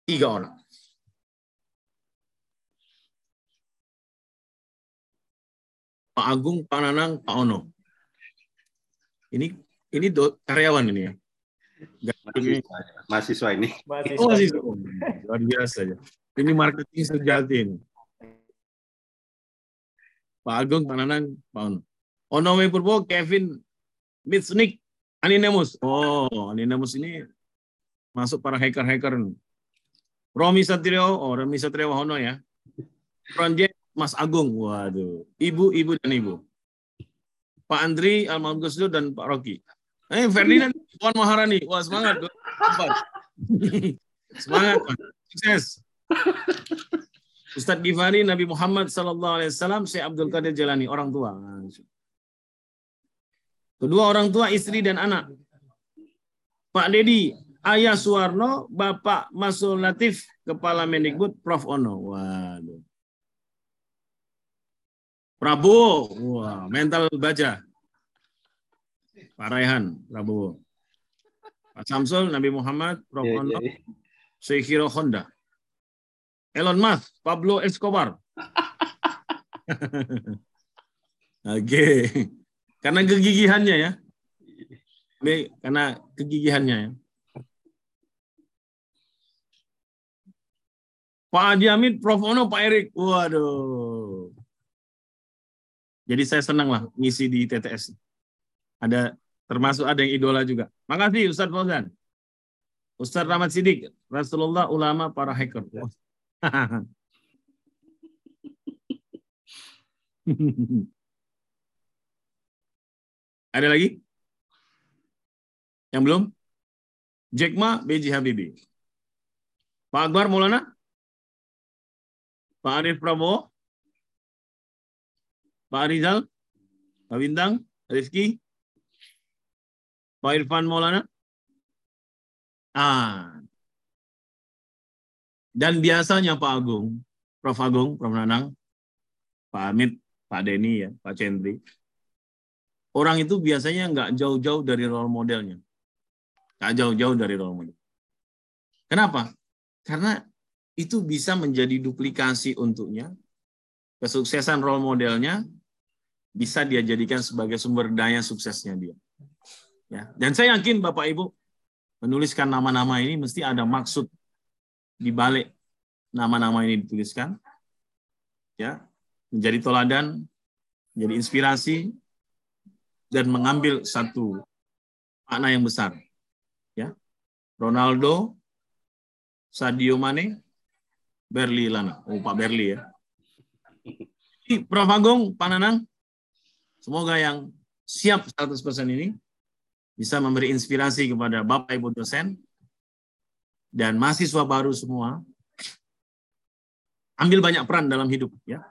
Tiga orang. Pak Agung, Pak Nanang, Pak Ono. Ini ini do, karyawan ini ya.
Mahasiswa, mahasiswa ini.
Oh, mahasiswa. Luar biasa ya. Ini marketing sejati ini. Pak Agung, Pak Nanang, Pak Ono. Ono Purbo, Kevin Mitsnik, Aninemus. Oh, Aninemus ini masuk para hacker-hacker. Romi Satrio, oh Romi Satrio Hono ya. Project Mas Agung, waduh. Ibu, ibu dan ibu. Pak Andri, Almarhum Gus dan Pak Rocky. Eh, Ferdinand, Puan Maharani. Wah, semangat. [laughs] semangat, Pak. Sukses. Ustadz Gifari, Nabi Muhammad Sallallahu Alaihi Wasallam, Syekh Abdul Qadir Jalani, orang tua. Kedua orang tua, istri dan anak. Pak Dedi, Ayah Suwarno, Bapak Masul Latif, Kepala Mendikbud, Prof. Ono. Waduh. Prabowo, wah, mental baja. Pak Raihan, Prabowo. Pak Samsul, Nabi Muhammad, Prof.
Iya,
Ono,
iya.
Seikhiro Honda. Elon Musk, Pablo Escobar. [laughs] Oke. Karena kegigihannya ya. Ini karena kegigihannya ya. Pak Adi Hamid, Prof. Ono, Pak Erik. Waduh. Jadi saya senang lah ngisi di TTS. Ada termasuk ada yang idola juga. Makasih Ustadz Fauzan. Ustadz Rahmat Sidik, Rasulullah ulama para hacker. [laughs] Ada lagi? Yang belum? Jack Ma, B.J. Habibie. Pak Akbar Maulana? Pak Arif Prabowo? Pak Rizal? Pak Bintang? Rizky? Pak Irfan Maulana? Ah. Dan biasanya Pak Agung, Prof. Agung, Prof. Nanang, Pak Amit, Pak Denny, ya, Pak Cendri, orang itu biasanya nggak jauh-jauh dari role modelnya. Nggak jauh-jauh dari role model. Kenapa? Karena itu bisa menjadi duplikasi untuknya. Kesuksesan role modelnya bisa dia jadikan sebagai sumber daya suksesnya dia. Ya, dan saya yakin Bapak Ibu menuliskan nama-nama ini mesti ada maksud di balik nama-nama ini dituliskan. Ya, menjadi toladan, menjadi inspirasi dan mengambil satu makna yang besar. Ya. Ronaldo, Sadio Mane, Berli Lana. Oh, Pak Berli ya. Jadi, Prof. Agung, Pak Nanang, semoga yang siap 100% ini bisa memberi inspirasi kepada Bapak Ibu dosen dan mahasiswa baru semua. Ambil banyak peran dalam hidup ya.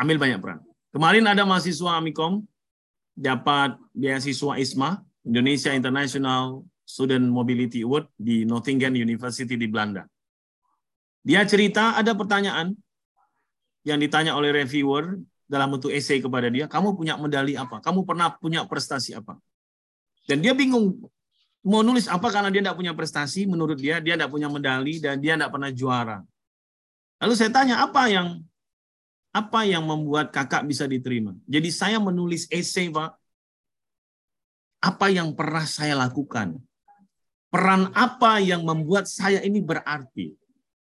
Ambil banyak peran. Kemarin ada mahasiswa Amikom dapat beasiswa ISMA, Indonesia International Student Mobility Award di Nottingham University di Belanda. Dia cerita ada pertanyaan yang ditanya oleh reviewer dalam bentuk essay kepada dia, kamu punya medali apa? Kamu pernah punya prestasi apa? Dan dia bingung mau nulis apa karena dia tidak punya prestasi, menurut dia dia tidak punya medali dan dia tidak pernah juara. Lalu saya tanya apa yang apa yang membuat kakak bisa diterima? Jadi saya menulis essay, Pak. Apa yang pernah saya lakukan? Peran apa yang membuat saya ini berarti?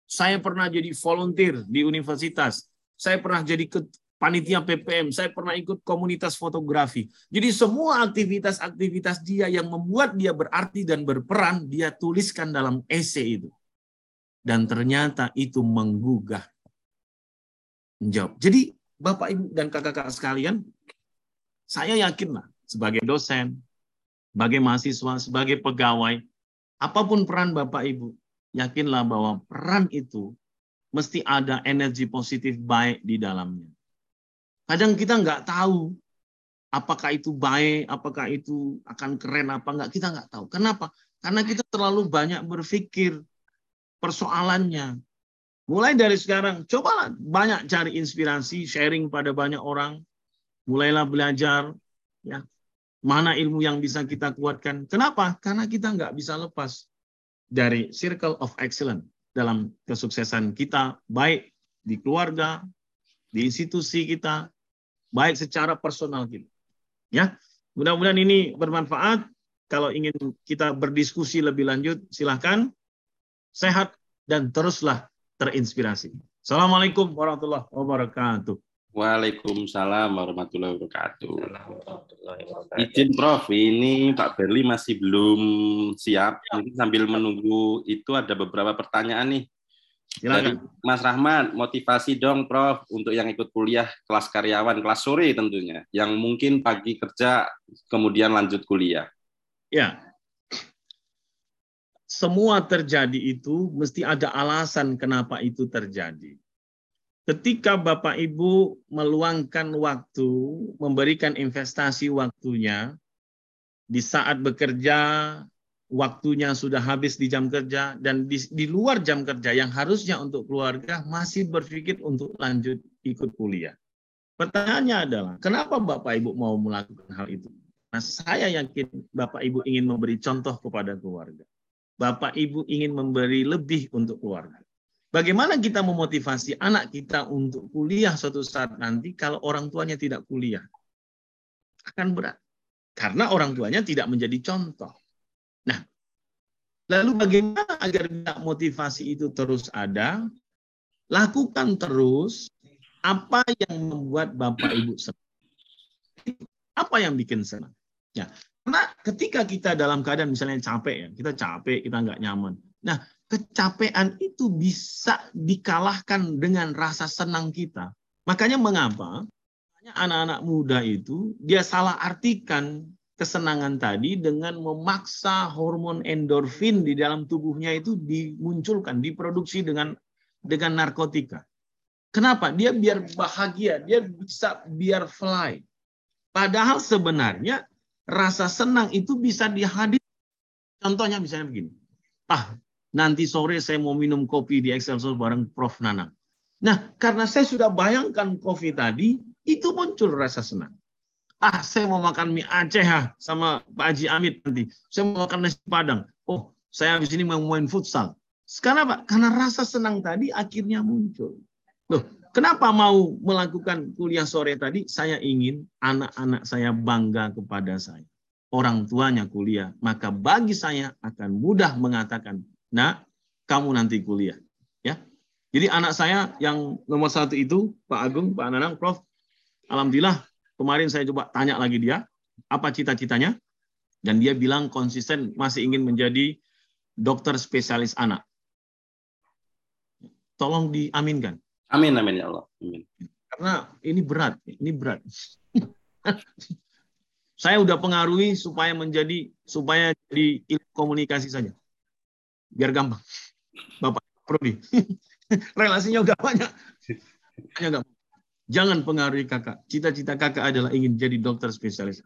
Saya pernah jadi volunteer di universitas. Saya pernah jadi panitia PPM. Saya pernah ikut komunitas fotografi. Jadi semua aktivitas-aktivitas dia yang membuat dia berarti dan berperan, dia tuliskan dalam essay itu. Dan ternyata itu menggugah menjawab. Jadi Bapak Ibu dan kakak-kakak sekalian, saya yakinlah sebagai dosen, sebagai mahasiswa, sebagai pegawai, apa pun peran Bapak Ibu, yakinlah bahwa peran itu mesti ada energi positif baik di dalamnya. Kadang kita nggak tahu apakah itu baik, apakah itu akan keren apa enggak, kita nggak tahu. Kenapa? Karena kita terlalu banyak berpikir persoalannya, Mulai dari sekarang, cobalah banyak cari inspirasi, sharing pada banyak orang. Mulailah belajar, ya mana ilmu yang bisa kita kuatkan. Kenapa? Karena kita nggak bisa lepas dari circle of excellence dalam kesuksesan kita, baik di keluarga, di institusi kita, baik secara personal kita. Ya, mudah-mudahan ini bermanfaat. Kalau ingin kita berdiskusi lebih lanjut, silahkan. Sehat dan teruslah terinspirasi. Assalamualaikum warahmatullahi wabarakatuh.
Waalaikumsalam warahmatullahi wabarakatuh. Izin Prof, ini Pak Berli masih belum siap. Ini sambil menunggu itu ada beberapa pertanyaan nih. Dari Mas Rahmat, motivasi dong Prof untuk yang ikut kuliah kelas karyawan, kelas sore tentunya, yang mungkin pagi kerja kemudian lanjut kuliah.
Ya, semua terjadi itu mesti ada alasan kenapa itu terjadi. Ketika Bapak Ibu meluangkan waktu, memberikan investasi waktunya, di saat bekerja, waktunya sudah habis di jam kerja, dan di, di luar jam kerja yang harusnya untuk keluarga, masih berpikir untuk lanjut ikut kuliah. Pertanyaannya adalah, kenapa Bapak Ibu mau melakukan hal itu? Nah, saya yakin Bapak Ibu ingin memberi contoh kepada keluarga. Bapak Ibu ingin memberi lebih untuk keluarga. Bagaimana kita memotivasi anak kita untuk kuliah suatu saat nanti kalau orang tuanya tidak kuliah? Akan berat. Karena orang tuanya tidak menjadi contoh. Nah, lalu bagaimana agar motivasi itu terus ada? Lakukan terus apa yang membuat Bapak Ibu senang. Apa yang bikin senang? Ya, karena ketika kita dalam keadaan misalnya capek ya, kita capek, kita nggak nyaman. Nah, kecapean itu bisa dikalahkan dengan rasa senang kita. Makanya mengapa anak-anak muda itu dia salah artikan kesenangan tadi dengan memaksa hormon endorfin di dalam tubuhnya itu dimunculkan, diproduksi dengan dengan narkotika. Kenapa? Dia biar bahagia, dia bisa biar fly. Padahal sebenarnya rasa senang itu bisa dihadir. Contohnya misalnya begini. Ah, nanti sore saya mau minum kopi di Excelsior bareng Prof. Nanang. Nah, karena saya sudah bayangkan kopi tadi, itu muncul rasa senang. Ah, saya mau makan mie Aceh ah, sama Pak Haji Amit nanti. Saya mau makan nasi Padang. Oh, saya habis ini mau main futsal. Sekarang apa? Karena rasa senang tadi akhirnya muncul. Loh, kenapa mau melakukan kuliah sore tadi? Saya ingin anak-anak saya bangga kepada saya. Orang tuanya kuliah, maka bagi saya akan mudah mengatakan, nah, kamu nanti kuliah. Ya, Jadi anak saya yang nomor satu itu, Pak Agung, Pak Nanang, Prof, Alhamdulillah kemarin saya coba tanya lagi dia, apa cita-citanya? Dan dia bilang konsisten masih ingin menjadi dokter spesialis anak. Tolong diaminkan.
Amin, amin ya Allah. Amin.
Karena ini berat, ini berat. [laughs] saya udah pengaruhi supaya menjadi supaya jadi ilmu komunikasi saja. Biar gampang. Bapak Prodi. [laughs] Relasinya udah banyak. Hanya gampang. Jangan pengaruhi kakak. Cita-cita kakak adalah ingin jadi dokter spesialis.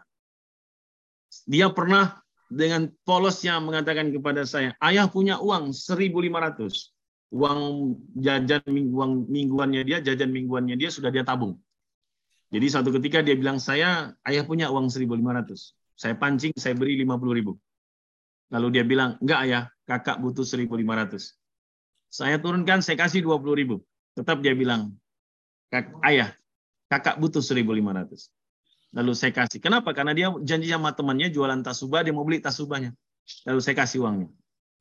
Dia pernah dengan polosnya mengatakan kepada saya, ayah punya uang 1.500. Uang jajan uang mingguannya dia, jajan mingguannya dia sudah dia tabung. Jadi satu ketika dia bilang, saya ayah punya uang 1.500. Saya pancing, saya beri 50.000. Lalu dia bilang, enggak ayah, kakak butuh 1.500. Saya turunkan, saya kasih 20.000. Tetap dia bilang, ayah, kakak butuh 1.500. Lalu saya kasih. Kenapa? Karena dia janji sama temannya jualan tas subah, dia mau beli tas subahnya. Lalu saya kasih uangnya.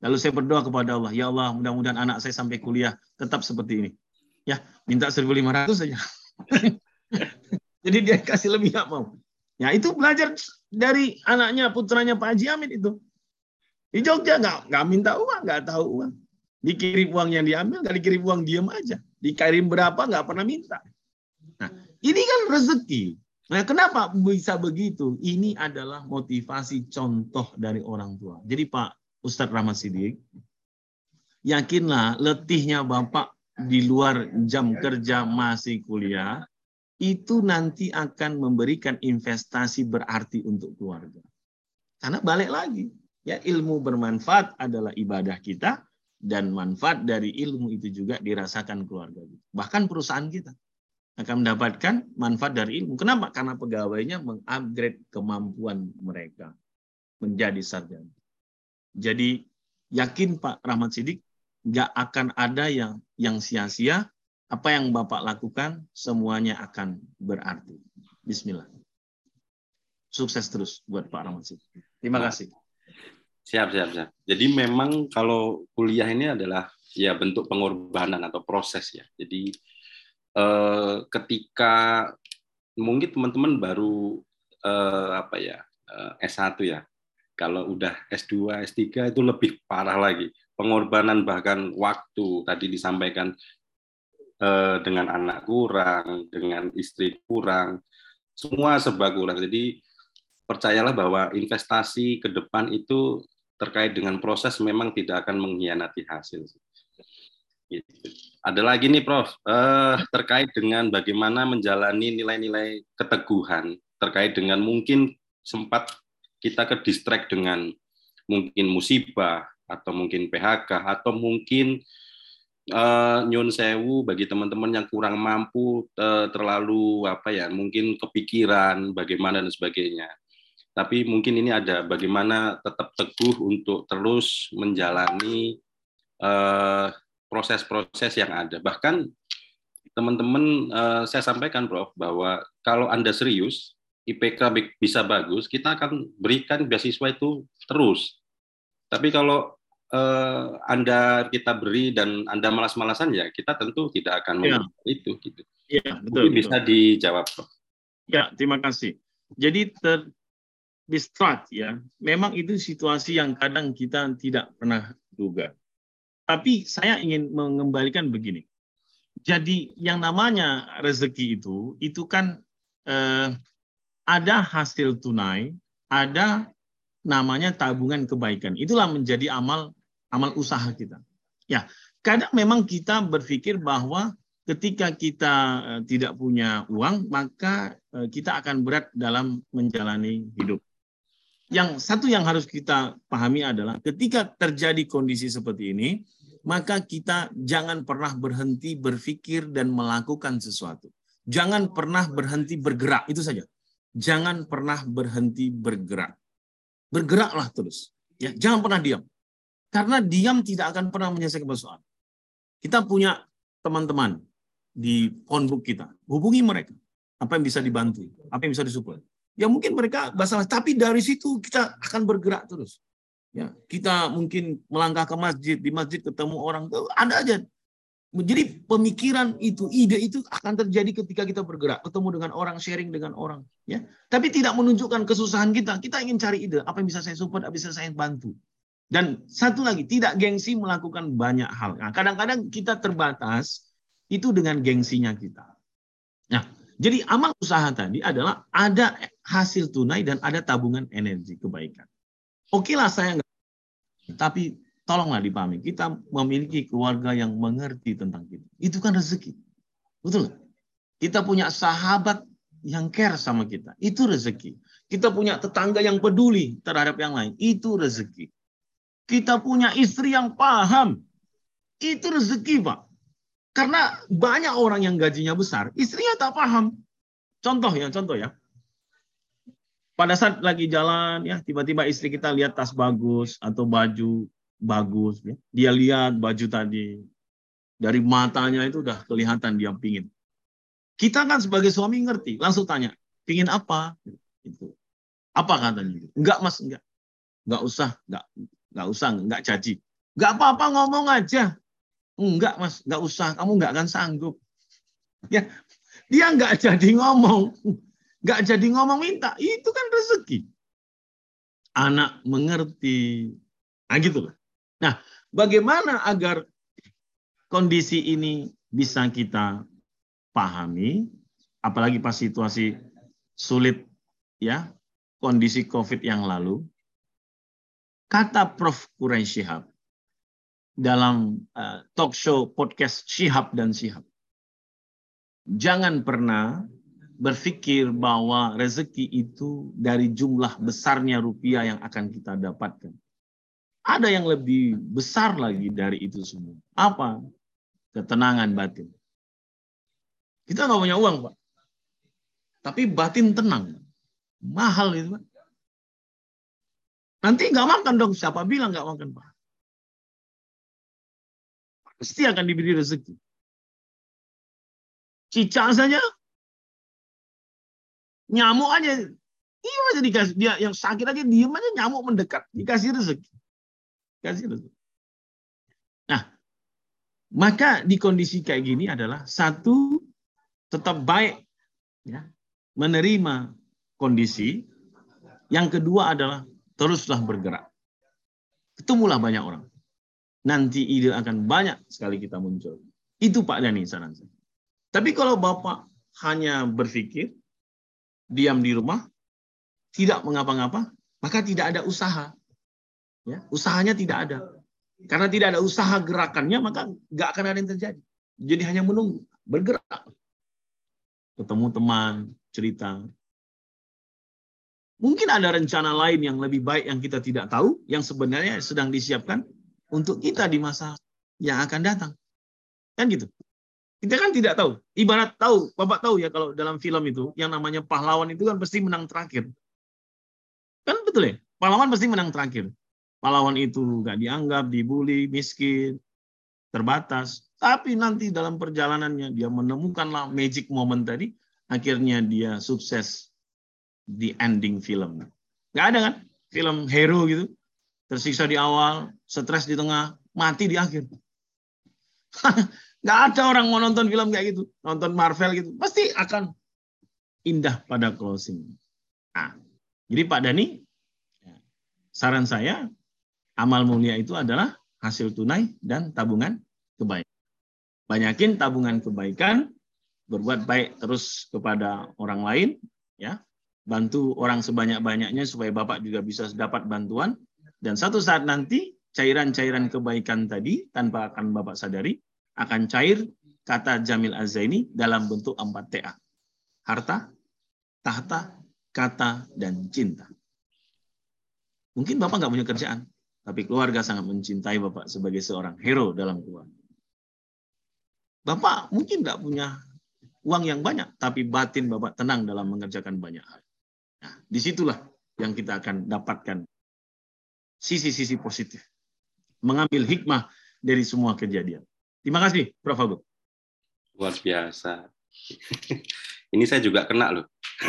Lalu saya berdoa kepada Allah, ya Allah, mudah-mudahan anak saya sampai kuliah tetap seperti ini. Ya, minta 1.500 saja. [laughs] Jadi dia kasih lebih nggak mau. Ya itu belajar dari anaknya, putranya Pak Haji Amin itu. Di Jogja nggak nggak minta uang, nggak tahu uang. Dikirim uang yang diambil, nggak dikirim uang diam aja. Dikirim berapa nggak pernah minta. Nah, ini kan rezeki. Nah, kenapa bisa begitu? Ini adalah motivasi contoh dari orang tua. Jadi Pak Ustadz Rahmat Sidik, yakinlah letihnya Bapak di luar jam kerja masih kuliah, itu nanti akan memberikan investasi berarti untuk keluarga. Karena balik lagi, ya ilmu bermanfaat adalah ibadah kita, dan manfaat dari ilmu itu juga dirasakan keluarga kita. Bahkan perusahaan kita akan mendapatkan manfaat dari ilmu. Kenapa? Karena pegawainya mengupgrade kemampuan mereka menjadi sarjana. Jadi yakin Pak Rahmat Sidik nggak akan ada yang yang sia-sia. Apa yang Bapak lakukan semuanya akan berarti. Bismillah. Sukses terus buat Pak Rahmat Sidik. Terima kasih.
Siap, siap, siap. Jadi memang kalau kuliah ini adalah ya bentuk pengorbanan atau proses ya. Jadi eh, ketika mungkin teman-teman baru eh, apa ya eh, S1 ya. Kalau udah S2, S3 itu lebih parah lagi. Pengorbanan bahkan waktu tadi disampaikan eh, dengan anak kurang, dengan istri kurang, semua serba kurang. Jadi percayalah bahwa investasi ke depan itu terkait dengan proses memang tidak akan mengkhianati hasil. Gitu. Ada lagi nih Prof, eh, terkait dengan bagaimana menjalani nilai-nilai keteguhan, terkait dengan mungkin sempat kita ke distract dengan mungkin musibah, atau mungkin PHK, atau mungkin eh, nyun sewu bagi teman-teman yang kurang mampu, eh, terlalu apa ya, mungkin kepikiran bagaimana dan sebagainya tapi mungkin ini ada bagaimana tetap teguh untuk terus menjalani proses-proses yang ada. Bahkan teman-teman saya sampaikan Prof bahwa kalau Anda serius, IPK bisa bagus, kita akan berikan beasiswa itu terus. Tapi kalau Anda kita beri dan Anda malas-malasan ya kita tentu tidak akan ya. itu gitu.
Iya, betul,
betul. Bisa dijawab, Prof.
Ya, terima kasih. Jadi ter, ya. Memang itu situasi yang kadang kita tidak pernah duga. Tapi saya ingin mengembalikan begini. Jadi yang namanya rezeki itu itu kan eh, ada hasil tunai, ada namanya tabungan kebaikan. Itulah menjadi amal amal usaha kita. Ya, kadang memang kita berpikir bahwa ketika kita eh, tidak punya uang, maka eh, kita akan berat dalam menjalani hidup yang satu yang harus kita pahami adalah ketika terjadi kondisi seperti ini, maka kita jangan pernah berhenti berpikir dan melakukan sesuatu. Jangan pernah berhenti bergerak, itu saja. Jangan pernah berhenti bergerak. Bergeraklah terus. Ya, jangan pernah diam. Karena diam tidak akan pernah menyelesaikan persoalan. Kita punya teman-teman di phonebook kita. Hubungi mereka. Apa yang bisa dibantu? Apa yang bisa disupport? Ya mungkin mereka bahasa tapi dari situ kita akan bergerak terus. Ya, kita mungkin melangkah ke masjid, di masjid ketemu orang, ada aja. Jadi pemikiran itu, ide itu akan terjadi ketika kita bergerak, ketemu dengan orang, sharing dengan orang, ya. Tapi tidak menunjukkan kesusahan kita. Kita ingin cari ide, apa yang bisa saya support, apa yang bisa saya bantu. Dan satu lagi, tidak gengsi melakukan banyak hal. Nah, kadang-kadang kita terbatas itu dengan gengsinya kita. Nah, jadi amal usaha tadi adalah ada hasil tunai dan ada tabungan energi kebaikan. Oke lah saya enggak, tapi tolonglah dipahami. Kita memiliki keluarga yang mengerti tentang kita. Itu kan rezeki. Betul Kita punya sahabat yang care sama kita. Itu rezeki. Kita punya tetangga yang peduli terhadap yang lain. Itu rezeki. Kita punya istri yang paham. Itu rezeki, Pak. Karena banyak orang yang gajinya besar, istrinya tak paham. Contoh ya, contoh ya pada saat lagi jalan ya tiba-tiba istri kita lihat tas bagus atau baju bagus ya. dia lihat baju tadi dari matanya itu udah kelihatan dia pingin. Kita kan sebagai suami ngerti langsung tanya pingin apa? Itu apa? katanya enggak mas enggak. Enggak usah enggak enggak usah enggak caci. Enggak apa-apa ngomong aja. Enggak mas enggak usah kamu enggak akan sanggup. Ya dia enggak jadi ngomong nggak jadi ngomong minta, itu kan rezeki. Anak mengerti. Nah gitu lah. Nah, bagaimana agar kondisi ini bisa kita pahami, apalagi pas situasi sulit ya, kondisi COVID yang lalu, kata Prof. Kurai Shihab dalam uh, talk show podcast Shihab dan Shihab, jangan pernah berpikir bahwa rezeki itu dari jumlah besarnya rupiah yang akan kita dapatkan. Ada yang lebih besar lagi dari itu semua. Apa? Ketenangan batin. Kita nggak punya uang, Pak. Tapi batin tenang. Mahal itu, Pak. Nanti nggak makan dong. Siapa bilang nggak makan, Pak? Pasti akan diberi rezeki. Cicak saja nyamuk aja iya dikasih dia yang sakit aja diem aja nyamuk mendekat dikasih rezeki kasih rezeki nah maka di kondisi kayak gini adalah satu tetap baik ya menerima kondisi. Yang kedua adalah teruslah bergerak. Ketemulah banyak orang. Nanti ide akan banyak sekali kita muncul. Itu Pak Dani saran saya. Tapi kalau Bapak hanya berpikir diam di rumah, tidak mengapa-ngapa, maka tidak ada usaha. Ya, usahanya tidak ada. Karena tidak ada usaha gerakannya, maka nggak akan ada yang terjadi. Jadi hanya menunggu, bergerak. Ketemu teman, cerita. Mungkin ada rencana lain yang lebih baik yang kita tidak tahu, yang sebenarnya sedang disiapkan untuk kita di masa yang akan datang. Kan gitu. Kita kan tidak tahu. Ibarat tahu, Bapak tahu ya kalau dalam film itu yang namanya pahlawan itu kan pasti menang terakhir. Kan betul ya? Pahlawan pasti menang terakhir. Pahlawan itu nggak dianggap, dibully, miskin, terbatas. Tapi nanti dalam perjalanannya dia menemukanlah magic moment tadi, akhirnya dia sukses di ending film. Nggak ada kan? Film hero gitu, tersiksa di awal, stres di tengah, mati di akhir. [laughs] Nggak ada orang mau nonton film kayak gitu, nonton Marvel gitu, pasti akan indah pada closing. Nah, jadi Pak Dani, saran saya, amal mulia itu adalah hasil tunai dan tabungan kebaikan. Banyakin tabungan kebaikan, berbuat baik terus kepada orang lain, ya, bantu orang sebanyak-banyaknya supaya Bapak juga bisa dapat bantuan, dan satu saat nanti cairan-cairan kebaikan tadi tanpa akan Bapak sadari akan cair kata Jamil Azaini dalam bentuk 4 TA. Harta, tahta, kata, dan cinta. Mungkin Bapak nggak punya kerjaan, tapi keluarga sangat mencintai Bapak sebagai seorang hero dalam keluarga. Bapak mungkin nggak punya uang yang banyak, tapi batin Bapak tenang dalam mengerjakan banyak hal. Nah, di situlah yang kita akan dapatkan sisi-sisi positif. mengambil hikmah dari semua kejadian. Terima kasih, Prof. Agung.
Luar biasa. [laughs] Ini saya juga kena loh. [laughs]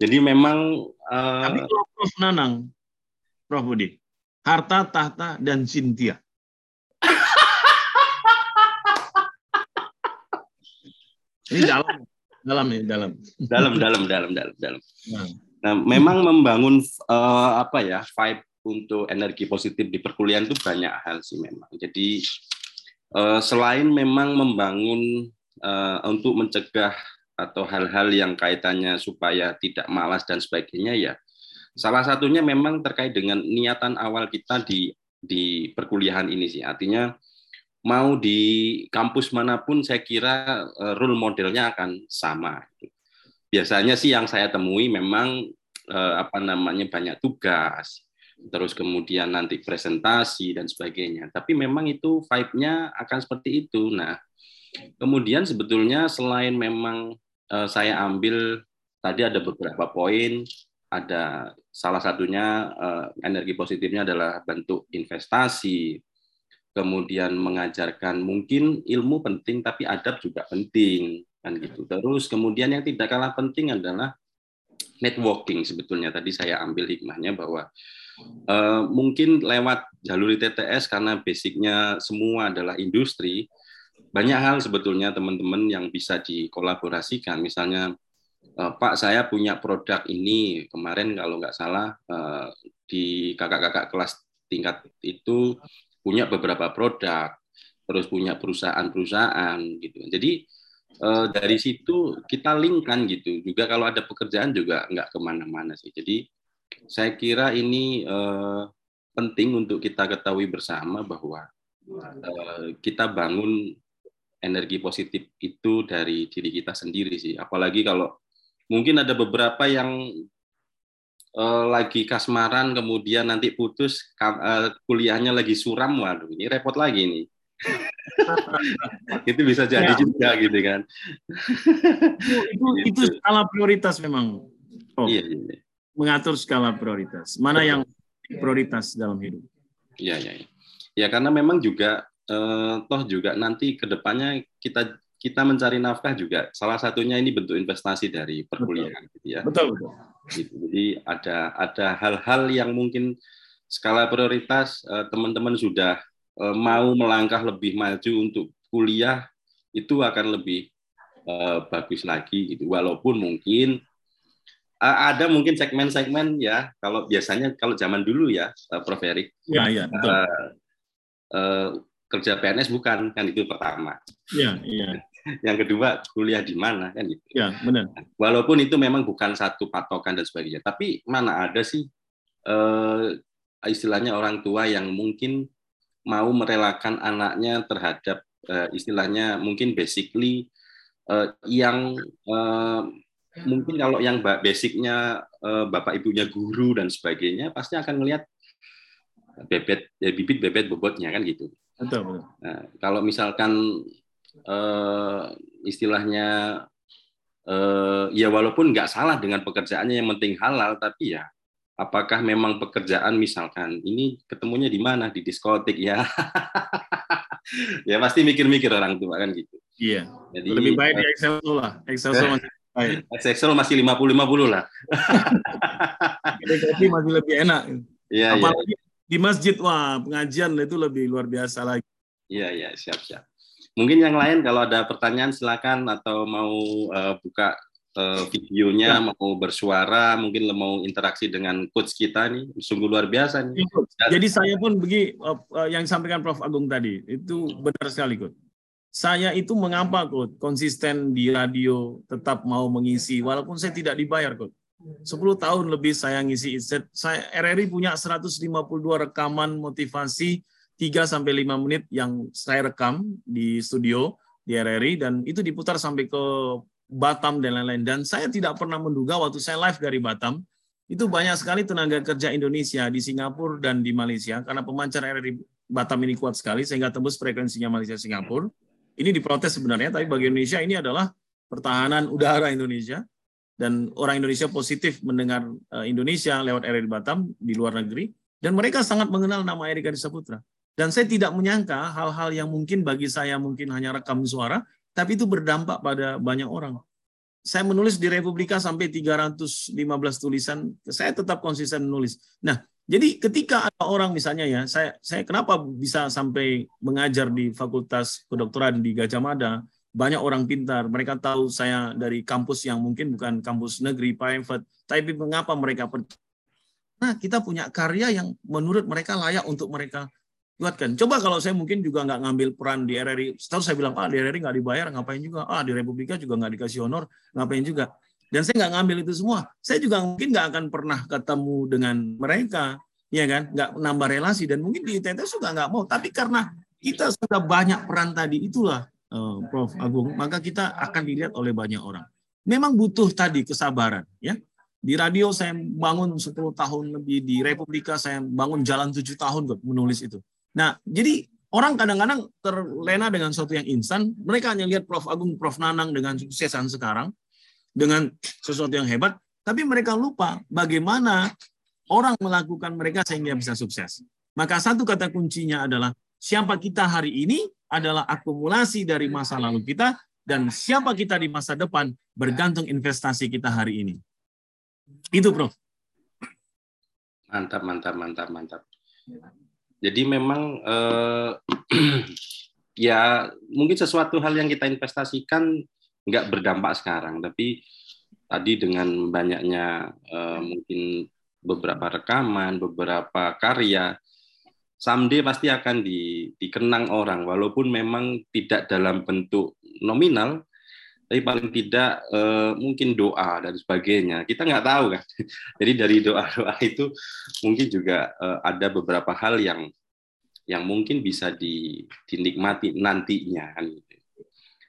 Jadi memang uh,
Tapi kalau Prof. Nanang, Prof. Budi, harta, tahta, dan Cynthia. Ini dalam, dalam ya, dalam.
dalam dalam dalam dalam dalam.
Nah,
Nah, memang membangun eh, apa ya vibe untuk energi positif di perkuliahan itu banyak hal sih memang. Jadi eh, selain memang membangun eh, untuk mencegah atau hal-hal yang kaitannya supaya tidak malas dan sebagainya ya. Salah satunya memang terkait dengan niatan awal kita di di perkuliahan ini sih. Artinya mau di kampus mana pun saya kira eh, role modelnya akan sama. Biasanya sih yang saya temui memang eh, apa namanya banyak tugas, terus kemudian nanti presentasi dan sebagainya. Tapi memang itu vibe-nya akan seperti itu. Nah, kemudian sebetulnya selain memang eh, saya ambil tadi ada beberapa poin, ada salah satunya eh, energi positifnya adalah bentuk investasi, kemudian mengajarkan mungkin ilmu penting tapi adab juga penting kan gitu. Terus kemudian yang tidak kalah penting adalah networking sebetulnya tadi saya ambil hikmahnya bahwa uh, mungkin lewat jalur TTS karena basicnya semua adalah industri banyak hal sebetulnya teman-teman yang bisa dikolaborasikan misalnya uh, Pak saya punya produk ini kemarin kalau nggak salah uh, di kakak-kakak kelas tingkat itu punya beberapa produk terus punya perusahaan-perusahaan gitu jadi uh, dari situ kita linkkan gitu. Juga kalau ada pekerjaan juga nggak ke mana-mana sih. Jadi saya kira ini penting untuk kita ketahui bersama bahwa kita bangun energi positif itu dari diri kita sendiri sih. Apalagi kalau mungkin ada beberapa yang uh, lagi kasmaran kemudian nanti putus uh, kuliahnya lagi suram waduh ini repot lagi nih [laughs] itu bisa jadi ya. juga gitu kan.
Itu, itu, [laughs] itu skala prioritas memang. Oh, iya, iya. Mengatur skala prioritas. Mana Betul. yang prioritas dalam hidup?
Iya, iya. Ya. ya karena memang juga eh, toh juga nanti ke depannya kita kita mencari nafkah juga salah satunya ini bentuk investasi dari perkuliahan
betul.
gitu ya.
Betul, betul.
Gitu. Jadi ada ada hal-hal yang mungkin skala prioritas eh, teman-teman sudah Eh, mau melangkah lebih maju untuk kuliah itu akan lebih uh, bagus lagi gitu walaupun mungkin ada mungkin segmen-segmen ya kalau biasanya kalau zaman dulu ya Prof Erik
ya, ya, betul. Uh,
uh, kerja PNS bukan kan itu pertama
ya, ya.
Yang kedua kuliah di mana kan gitu
ya benar
walaupun itu memang bukan satu patokan dan sebagainya tapi mana ada sih uh, istilahnya orang tua yang mungkin mau merelakan anaknya terhadap uh, istilahnya mungkin basically uh, yang uh, mungkin kalau yang basicnya uh, bapak ibunya guru dan sebagainya pasti akan melihat bebet ya, bibit bebet bobotnya kan gitu.
Betul.
Nah, kalau misalkan uh, istilahnya uh, ya walaupun nggak salah dengan pekerjaannya yang penting halal tapi ya apakah memang pekerjaan misalkan ini ketemunya di mana? Di diskotik ya. [laughs] Ya pasti mikir-mikir orang tua kan gitu.
Iya. Jadi lebih baik di Excel lah. Excel masih baik. [laughs]
Excel masih lima puluh lima puluh lah.
Kopi masih lebih enak.
Iya.
apalagi iya. di masjid wah pengajian itu lebih luar biasa lagi.
Iya iya siap siap mungkin yang lain kalau ada pertanyaan silakan atau mau uh, buka uh, videonya ya. mau bersuara mungkin mau interaksi dengan coach kita nih sungguh luar biasa nih.
Ya, Jadi saya pun begi uh, yang disampaikan Prof Agung tadi itu benar sekali coach. Saya itu mengapa coach konsisten di radio tetap mau mengisi walaupun saya tidak dibayar coach. 10 tahun lebih saya ngisi saya RRI punya 152 rekaman motivasi 3 sampai 5 menit yang saya rekam di studio di RRI dan itu diputar sampai ke Batam dan lain-lain. Dan saya tidak pernah menduga waktu saya live dari Batam, itu banyak sekali tenaga kerja Indonesia di Singapura dan di Malaysia, karena pemancar RRI Batam ini kuat sekali, sehingga tembus frekuensinya Malaysia-Singapura. Ini diprotes sebenarnya, tapi bagi Indonesia ini adalah pertahanan udara Indonesia, dan orang Indonesia positif mendengar eh, Indonesia lewat RRI Batam di luar negeri, Dan mereka sangat mengenal nama Erik Adi Saputra. Dan saya tidak menyangka hal-hal yang mungkin bagi saya mungkin hanya rekam suara, tapi itu berdampak pada banyak orang. Saya menulis di Republika sampai 315 tulisan, saya tetap konsisten menulis. Nah, jadi ketika ada orang misalnya ya, saya saya kenapa bisa sampai mengajar di Fakultas Kedokteran di Gajah Mada, banyak orang pintar, mereka tahu saya dari kampus yang mungkin bukan kampus negeri, private, tapi mengapa mereka percaya? Nah, kita punya karya yang menurut mereka layak untuk mereka kuatkan. Coba kalau saya mungkin juga nggak ngambil peran di RRI, setahu saya bilang, ah di RRI nggak dibayar, ngapain juga? Ah di Republika juga nggak dikasih honor, ngapain juga? Dan saya nggak ngambil itu semua. Saya juga mungkin nggak akan pernah ketemu dengan mereka, ya kan? Nggak nambah relasi dan mungkin di ITT juga nggak mau. Tapi karena kita sudah banyak peran tadi itulah, eh, Prof. Agung, maka kita akan dilihat oleh banyak orang. Memang butuh tadi kesabaran, ya. Di radio saya bangun 10 tahun lebih, di Republika saya bangun jalan 7 tahun kok menulis itu. Nah, jadi orang kadang-kadang terlena dengan sesuatu yang instan. Mereka hanya lihat Prof. Agung, Prof. Nanang dengan suksesan sekarang, dengan sesuatu yang hebat, tapi mereka lupa bagaimana orang melakukan mereka sehingga bisa sukses. Maka satu kata kuncinya adalah siapa kita hari ini adalah akumulasi dari masa lalu kita dan siapa kita di masa depan bergantung investasi kita hari ini. Itu, Prof.
Mantap, mantap, mantap, mantap. Jadi memang eh, [clears throat] ya mungkin sesuatu hal yang kita investasikan nggak berdampak sekarang, tapi tadi dengan banyaknya eh, mungkin beberapa rekaman, beberapa karya, someday pasti akan di, dikenang orang, walaupun memang tidak dalam bentuk nominal, tapi paling tidak eh, mungkin doa dan sebagainya. Kita nggak tahu kan. [laughs] Jadi dari doa-doa itu mungkin juga eh, ada beberapa hal yang yang mungkin bisa di, dinikmati nantinya kan.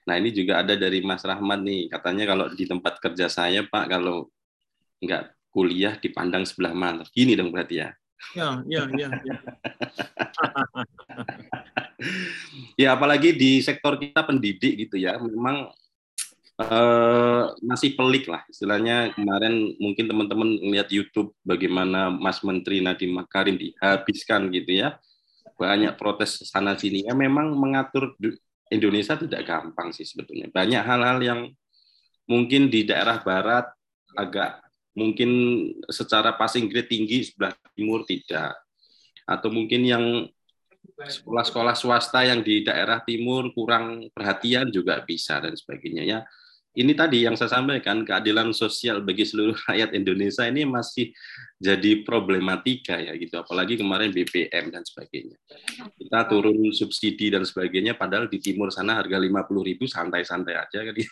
Nah ini juga ada dari Mas Rahmat nih, katanya kalau di tempat kerja saya Pak kalau nggak kuliah dipandang sebelah mata. Gini dong berarti ya.
Ya, ya, ya. ya. [laughs]
ya apalagi di sektor kita pendidik gitu ya, memang eh, masih pelik lah istilahnya. Kemarin mungkin teman-teman lihat YouTube bagaimana Mas Menteri Nadiem Makarim dihabiskan gitu ya. Banyak protes sana sini. Ya memang mengatur Indonesia tidak gampang sih sebetulnya. Banyak hal-hal yang mungkin di daerah barat agak mungkin secara passing grade tinggi sebelah timur tidak. Atau mungkin yang sekolah-sekolah swasta yang di daerah timur kurang perhatian juga bisa dan sebagainya ya ini tadi yang saya sampaikan keadilan sosial bagi seluruh rakyat Indonesia ini masih jadi problematika ya gitu. Apalagi kemarin BBM dan sebagainya. Kita turun subsidi dan sebagainya padahal di timur sana harga 50.000 santai-santai aja kan. [laughs]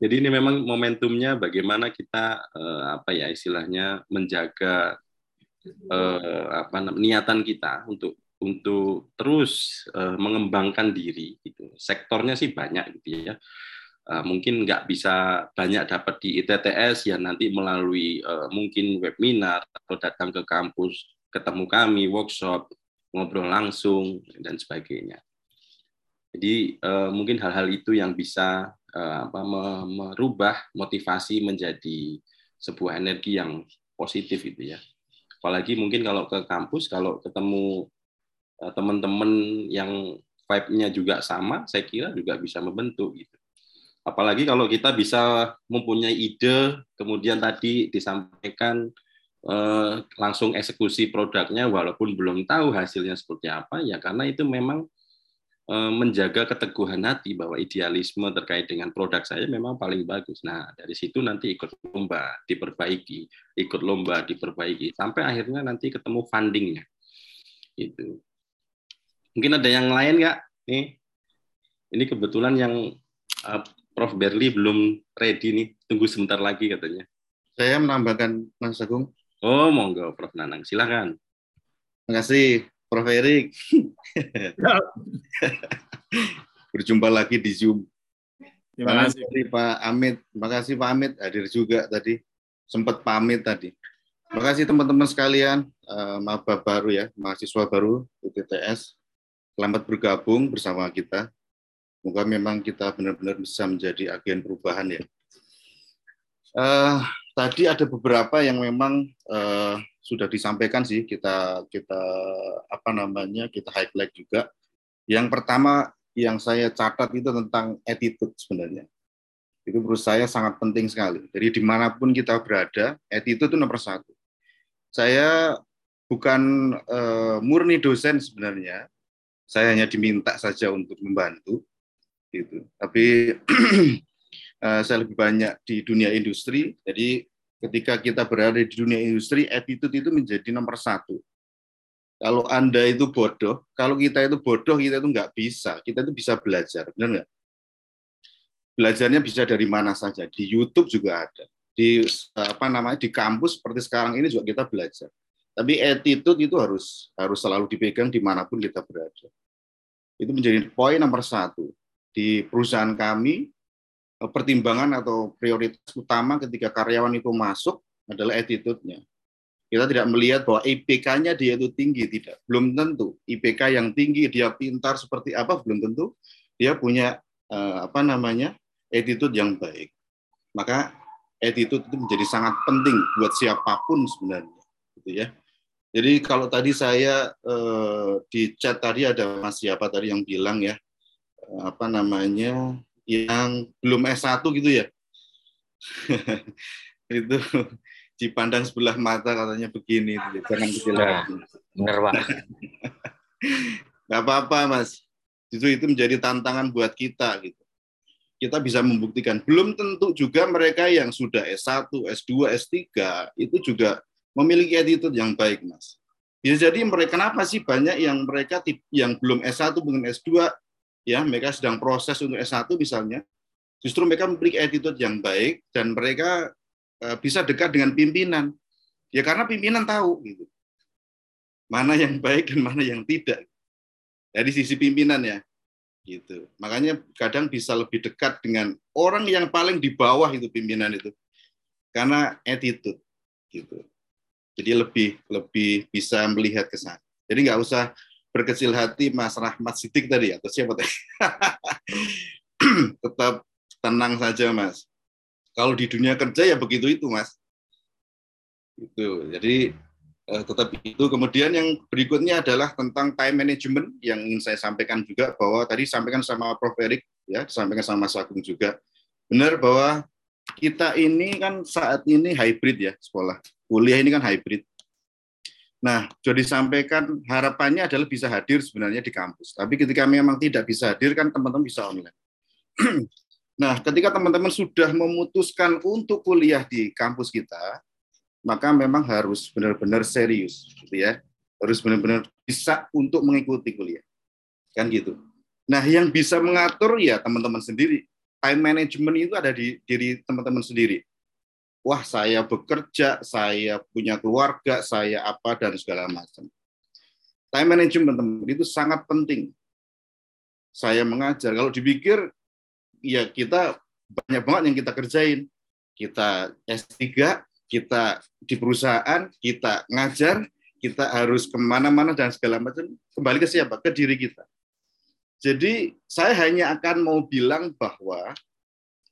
Jadi ini memang momentumnya bagaimana kita eh, apa ya istilahnya menjaga eh, apa niatan kita untuk untuk terus uh, mengembangkan diri gitu. Sektornya sih banyak gitu ya. Uh, mungkin nggak bisa banyak dapat di ITTS ya nanti melalui uh, mungkin webinar atau datang ke kampus ketemu kami workshop ngobrol langsung dan sebagainya. Jadi uh, mungkin hal-hal itu yang bisa uh, apa, merubah motivasi menjadi sebuah energi yang positif itu ya. Apalagi mungkin kalau ke kampus kalau ketemu teman-teman yang vibe-nya juga sama, saya kira juga bisa membentuk gitu. Apalagi kalau kita bisa mempunyai ide, kemudian tadi disampaikan eh, langsung eksekusi produknya walaupun belum tahu hasilnya seperti apa, ya karena itu memang eh, menjaga keteguhan hati bahwa idealisme terkait dengan produk saya memang paling bagus. Nah, dari situ nanti ikut lomba, diperbaiki, ikut lomba, diperbaiki, sampai akhirnya nanti ketemu fundingnya. Itu. Mungkin ada yang lain nggak? Nih, ini kebetulan yang uh, Prof. Berli belum ready nih. Tunggu sebentar lagi katanya.
Saya menambahkan Mas Agung.
Oh, monggo Prof. Nanang. Silakan.
Terima kasih Prof. Erik. [laughs] Berjumpa lagi di Zoom.
Terima kasih
Pak Amit. Terima kasih Pak Amit hadir juga tadi. Sempat pamit tadi. Terima kasih teman-teman sekalian, uh, maba baru ya, mahasiswa baru UTTS. Selamat bergabung bersama kita. Semoga memang kita benar-benar bisa menjadi agen perubahan ya. Uh, tadi ada beberapa yang memang uh, sudah disampaikan sih kita kita apa namanya kita highlight juga. Yang pertama yang saya catat itu tentang attitude sebenarnya. Itu menurut saya sangat penting sekali. Jadi di mana pun kita berada, attitude itu nomor satu. Saya bukan uh, murni dosen sebenarnya. Saya hanya diminta saja untuk membantu, gitu. Tapi uh, [clears throat] saya lebih banyak di dunia industri. Jadi ketika kita berada di dunia industri, attitude itu menjadi nomor satu. Kalau Anda itu bodoh, kalau kita itu bodoh, kita itu nggak bisa. Kita itu bisa belajar, benar nggak? Belajarnya bisa dari mana saja. Di YouTube juga ada. Di apa namanya di kampus seperti sekarang ini juga kita belajar. Tapi attitude itu harus harus selalu dipegang di mana pun kita berada. Itu menjadi poin nomor satu di perusahaan kami. Pertimbangan atau prioritas utama ketika karyawan itu masuk adalah attitude-nya kita tidak melihat bahwa IPK-nya dia itu tinggi, tidak. Belum tentu. IPK yang tinggi, dia pintar seperti apa, belum tentu. Dia punya uh, apa namanya attitude yang baik. Maka attitude itu menjadi sangat penting buat siapa pun sebenarnya, gitu ya. Jadi kalau tadi saya uh, di chat tadi ada Mas siapa tadi yang bilang ya uh, apa namanya yang belum S1 gitu ya. [laughs] itu dipandang sebelah mata katanya begini, jangan kecil
Nah, bener pak. [laughs]
Gak apa-apa mas, justru itu menjadi tantangan buat kita gitu. Kita bisa membuktikan. Belum tentu juga mereka yang sudah S1, S2, S3 itu juga memiliki attitude yang baik mas. Bisa jadi mereka kenapa sih banyak yang mereka yang belum S1 mungkin S2 ya mereka sedang proses untuk S1 misalnya justru mereka memiliki attitude yang baik dan mereka eh, bisa dekat dengan pimpinan. Ya karena pimpinan tahu gitu. Mana yang baik dan mana yang tidak. Dari sisi pimpinan ya. Gitu. Makanya kadang bisa lebih dekat dengan orang yang paling di bawah itu pimpinan itu. Karena attitude gitu. Jadi lebih lebih bisa melihat ke sana. Jadi nggak usah berkecil hati Mas Rahmat Sidik tadi atau siapa tadi. [laughs] Tetap tenang saja Mas. Kalau di dunia kerja ya begitu itu Mas. Itu. Jadi eh, tetap itu. Kemudian yang berikutnya adalah tentang time management yang ingin saya sampaikan juga bahwa tadi sampaikan sama Prof Erik ya, disampaikan sama Mas Agung juga. Benar bahwa kita ini kan saat ini hybrid ya sekolah. Kuliah ini kan hybrid. Nah, sudah disampaikan harapannya adalah bisa hadir sebenarnya di kampus. Tapi ketika memang tidak bisa hadir kan teman-teman bisa online. [clears throat] nah, ketika teman-teman sudah memutuskan untuk kuliah di kampus kita, maka memang harus benar-benar serius, gitu ya. Harus benar-benar bisa untuk mengikuti kuliah. Kan gitu. Nah, yang bisa mengatur ya teman-teman sendiri. Time management itu ada di diri teman-teman sendiri wah saya bekerja, saya punya keluarga, saya apa dan segala macam. Time management teman itu sangat penting. Saya mengajar, kalau dipikir ya kita banyak banget yang kita kerjain. Kita S3, kita di perusahaan, kita ngajar, kita harus ke mana-mana dan segala macam. Kembali ke siapa? Ke diri kita. Jadi saya hanya akan mau bilang bahwa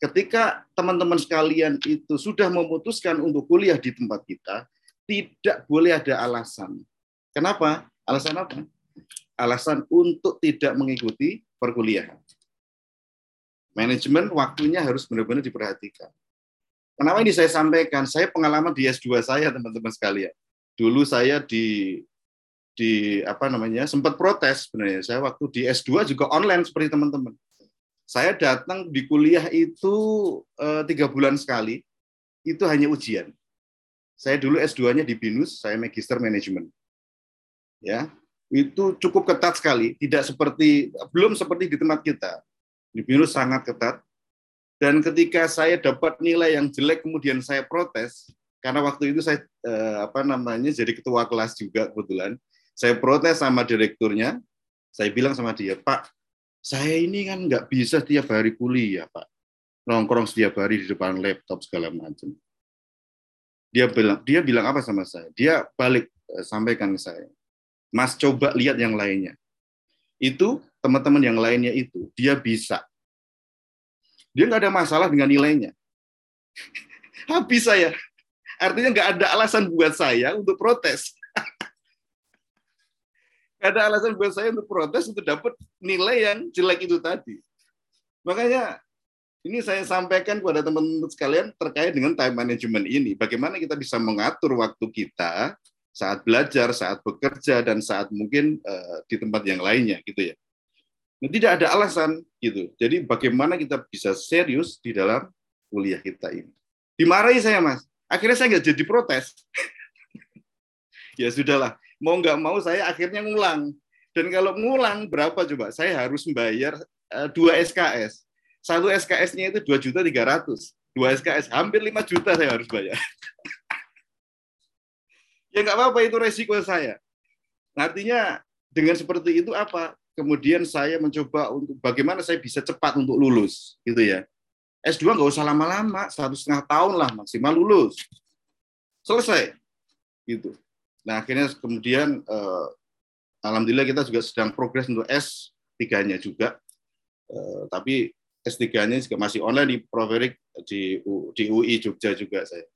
ketika teman-teman sekalian itu sudah memutuskan untuk kuliah di tempat kita, tidak boleh ada alasan. Kenapa? Alasan apa? Alasan untuk tidak mengikuti perkuliahan. Manajemen waktunya harus benar-benar diperhatikan. Kenapa ini saya sampaikan? Saya pengalaman di S2 saya, teman-teman sekalian. Dulu saya di di apa namanya sempat protes sebenarnya. Saya waktu di S2 juga online seperti teman-teman saya datang di kuliah itu eh, tiga bulan sekali, itu hanya ujian. Saya dulu S2-nya di BINUS, saya Magister Manajemen. Ya, itu cukup ketat sekali, tidak seperti belum seperti di tempat kita. Di BINUS sangat ketat. Dan ketika saya dapat nilai yang jelek, kemudian saya protes, karena waktu itu saya eh, apa namanya jadi ketua kelas juga kebetulan. Saya protes sama direkturnya. Saya bilang sama dia, Pak, saya ini kan nggak bisa setiap hari kuliah, Pak. Nongkrong setiap hari di depan laptop segala macam. Dia bilang, dia bilang apa sama saya? Dia balik eh, sampaikan ke saya. Mas coba lihat yang lainnya. Itu teman-teman yang lainnya itu dia bisa. Dia nggak ada masalah dengan nilainya. [laughs] Habis saya. Artinya nggak ada alasan buat saya untuk protes. Nggak ada alasan buat saya untuk protes untuk dapat nilai yang jelek itu tadi. Makanya ini saya sampaikan kepada teman-teman sekalian terkait dengan time management ini. Bagaimana kita bisa mengatur waktu kita saat belajar, saat bekerja, dan saat mungkin uh, di tempat yang lainnya, gitu ya. Nah, tidak ada alasan, gitu. Jadi bagaimana kita bisa serius di dalam kuliah kita ini. Dimarahi saya, Mas. Akhirnya saya nggak jadi protes. [laughs] ya sudahlah, mau nggak mau saya akhirnya ngulang. Dan kalau ngulang berapa coba? Saya harus membayar uh, dua SKS. Satu SKS-nya itu dua juta tiga ratus. Dua SKS hampir 5 juta saya harus bayar. [laughs] ya nggak apa-apa itu resiko saya. Artinya dengan seperti itu apa? Kemudian saya mencoba untuk bagaimana saya bisa cepat untuk lulus, gitu ya. S2 nggak usah lama-lama, satu setengah tahun lah maksimal lulus. Selesai, gitu. Nah akhirnya kemudian eh, alhamdulillah kita juga sedang progres untuk S3-nya juga. Eh, tapi S3-nya juga masih online di Proverik di, di UI Jogja juga saya.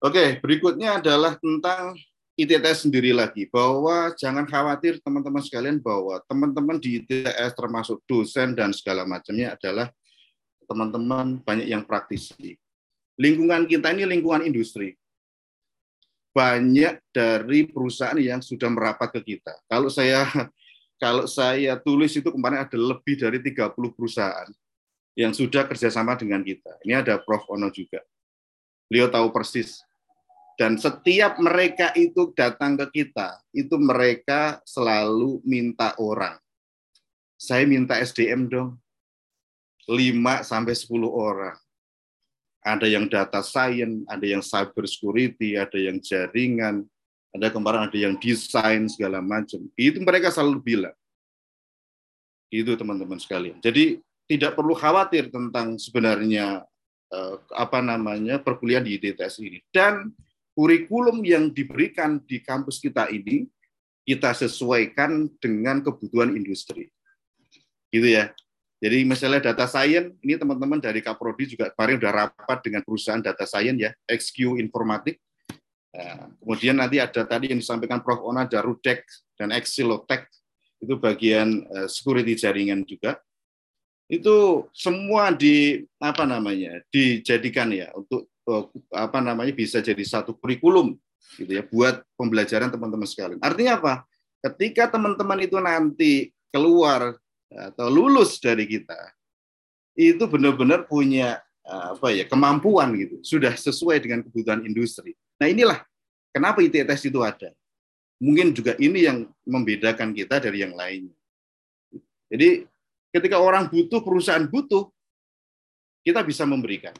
Oke, berikutnya adalah tentang ITTS sendiri lagi, bahwa jangan khawatir teman-teman sekalian bahwa teman-teman di ITTS termasuk dosen dan segala macamnya adalah teman-teman banyak yang praktisi. Lingkungan kita ini lingkungan industri. Banyak dari perusahaan yang sudah merapat ke kita. Kalau saya kalau saya tulis itu kemarin ada lebih dari 30 perusahaan yang sudah kerjasama dengan kita. Ini ada Prof. Ono juga. Beliau tahu persis dan setiap mereka itu datang ke kita, itu mereka selalu minta orang. Saya minta SDM dong. 5 sampai 10 orang. Ada yang data science, ada yang cyber security, ada yang jaringan, ada kemarin ada yang desain segala macam. Itu mereka selalu bilang. Itu teman-teman sekalian. Jadi tidak perlu khawatir tentang sebenarnya eh, apa namanya perkuliahan di ITTS ini. Dan kurikulum yang diberikan di kampus kita ini kita sesuaikan dengan kebutuhan industri. Gitu ya. Jadi misalnya data science, ini teman-teman dari Kaprodi juga kemarin sudah rapat dengan perusahaan data science ya, XQ Informatik. Nah, kemudian nanti ada tadi yang disampaikan Prof. Ona, ada Rudek dan Exilotech, itu bagian uh, security jaringan juga. Itu semua di apa namanya dijadikan ya untuk Eh, apa namanya bisa jadi satu kurikulum gitu ya buat pembelajaran teman-teman sekalian. Artinya apa? Ketika teman-teman itu nanti keluar atau lulus dari kita, itu benar-benar punya eh, apa ya kemampuan gitu, sudah sesuai dengan kebutuhan industri. Nah inilah kenapa ITTS itu ada. Mungkin juga ini yang membedakan kita dari yang lainnya. Jadi ketika orang butuh, perusahaan butuh, kita bisa memberikan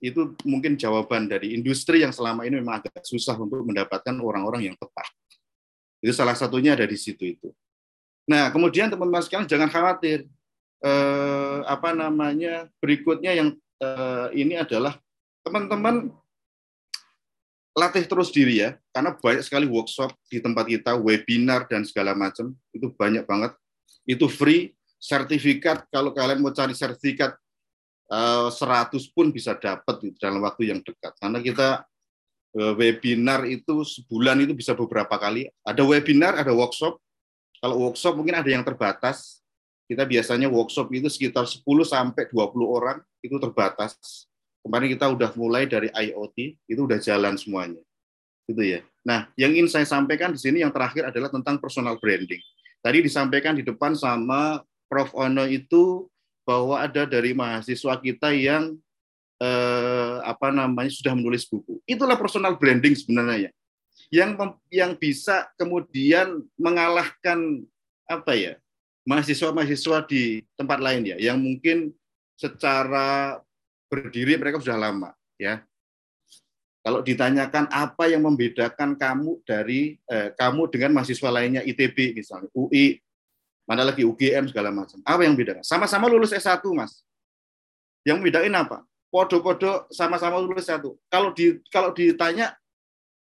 itu mungkin jawaban dari industri yang selama ini memang agak susah untuk mendapatkan orang-orang yang tepat. Itu salah satunya ada di situ itu. Nah, kemudian teman-teman sekalian jangan khawatir. Eh, apa namanya? Berikutnya yang eh, ini adalah teman-teman latih terus diri ya, karena banyak sekali workshop di tempat kita, webinar dan segala macam itu banyak banget. Itu free, sertifikat kalau kalian mau cari sertifikat 100 eh, pun bisa dapat dalam waktu yang dekat. Karena kita eh, webinar itu sebulan itu bisa beberapa kali. Ada webinar, ada workshop. Kalau workshop mungkin ada yang terbatas. Kita biasanya workshop itu sekitar 10 sampai 20 orang itu terbatas. Kemarin kita udah mulai dari IoT, itu udah jalan semuanya. Gitu ya. Nah, yang ingin saya sampaikan di sini yang terakhir adalah tentang personal branding. Tadi disampaikan di depan sama Prof. Ono itu bahwa ada dari mahasiswa kita yang eh, apa namanya sudah menulis buku. Itulah personal branding sebenarnya yang yang bisa kemudian mengalahkan apa ya mahasiswa-mahasiswa di tempat lain ya yang mungkin secara berdiri mereka sudah lama ya kalau ditanyakan apa yang membedakan kamu dari eh, kamu dengan mahasiswa lainnya ITB misalnya UI mana lagi UGM segala macam. Apa yang beda? Sama-sama lulus S1, Mas. Yang bedain apa? Podo-podo sama-sama lulus S1. Kalau di kalau ditanya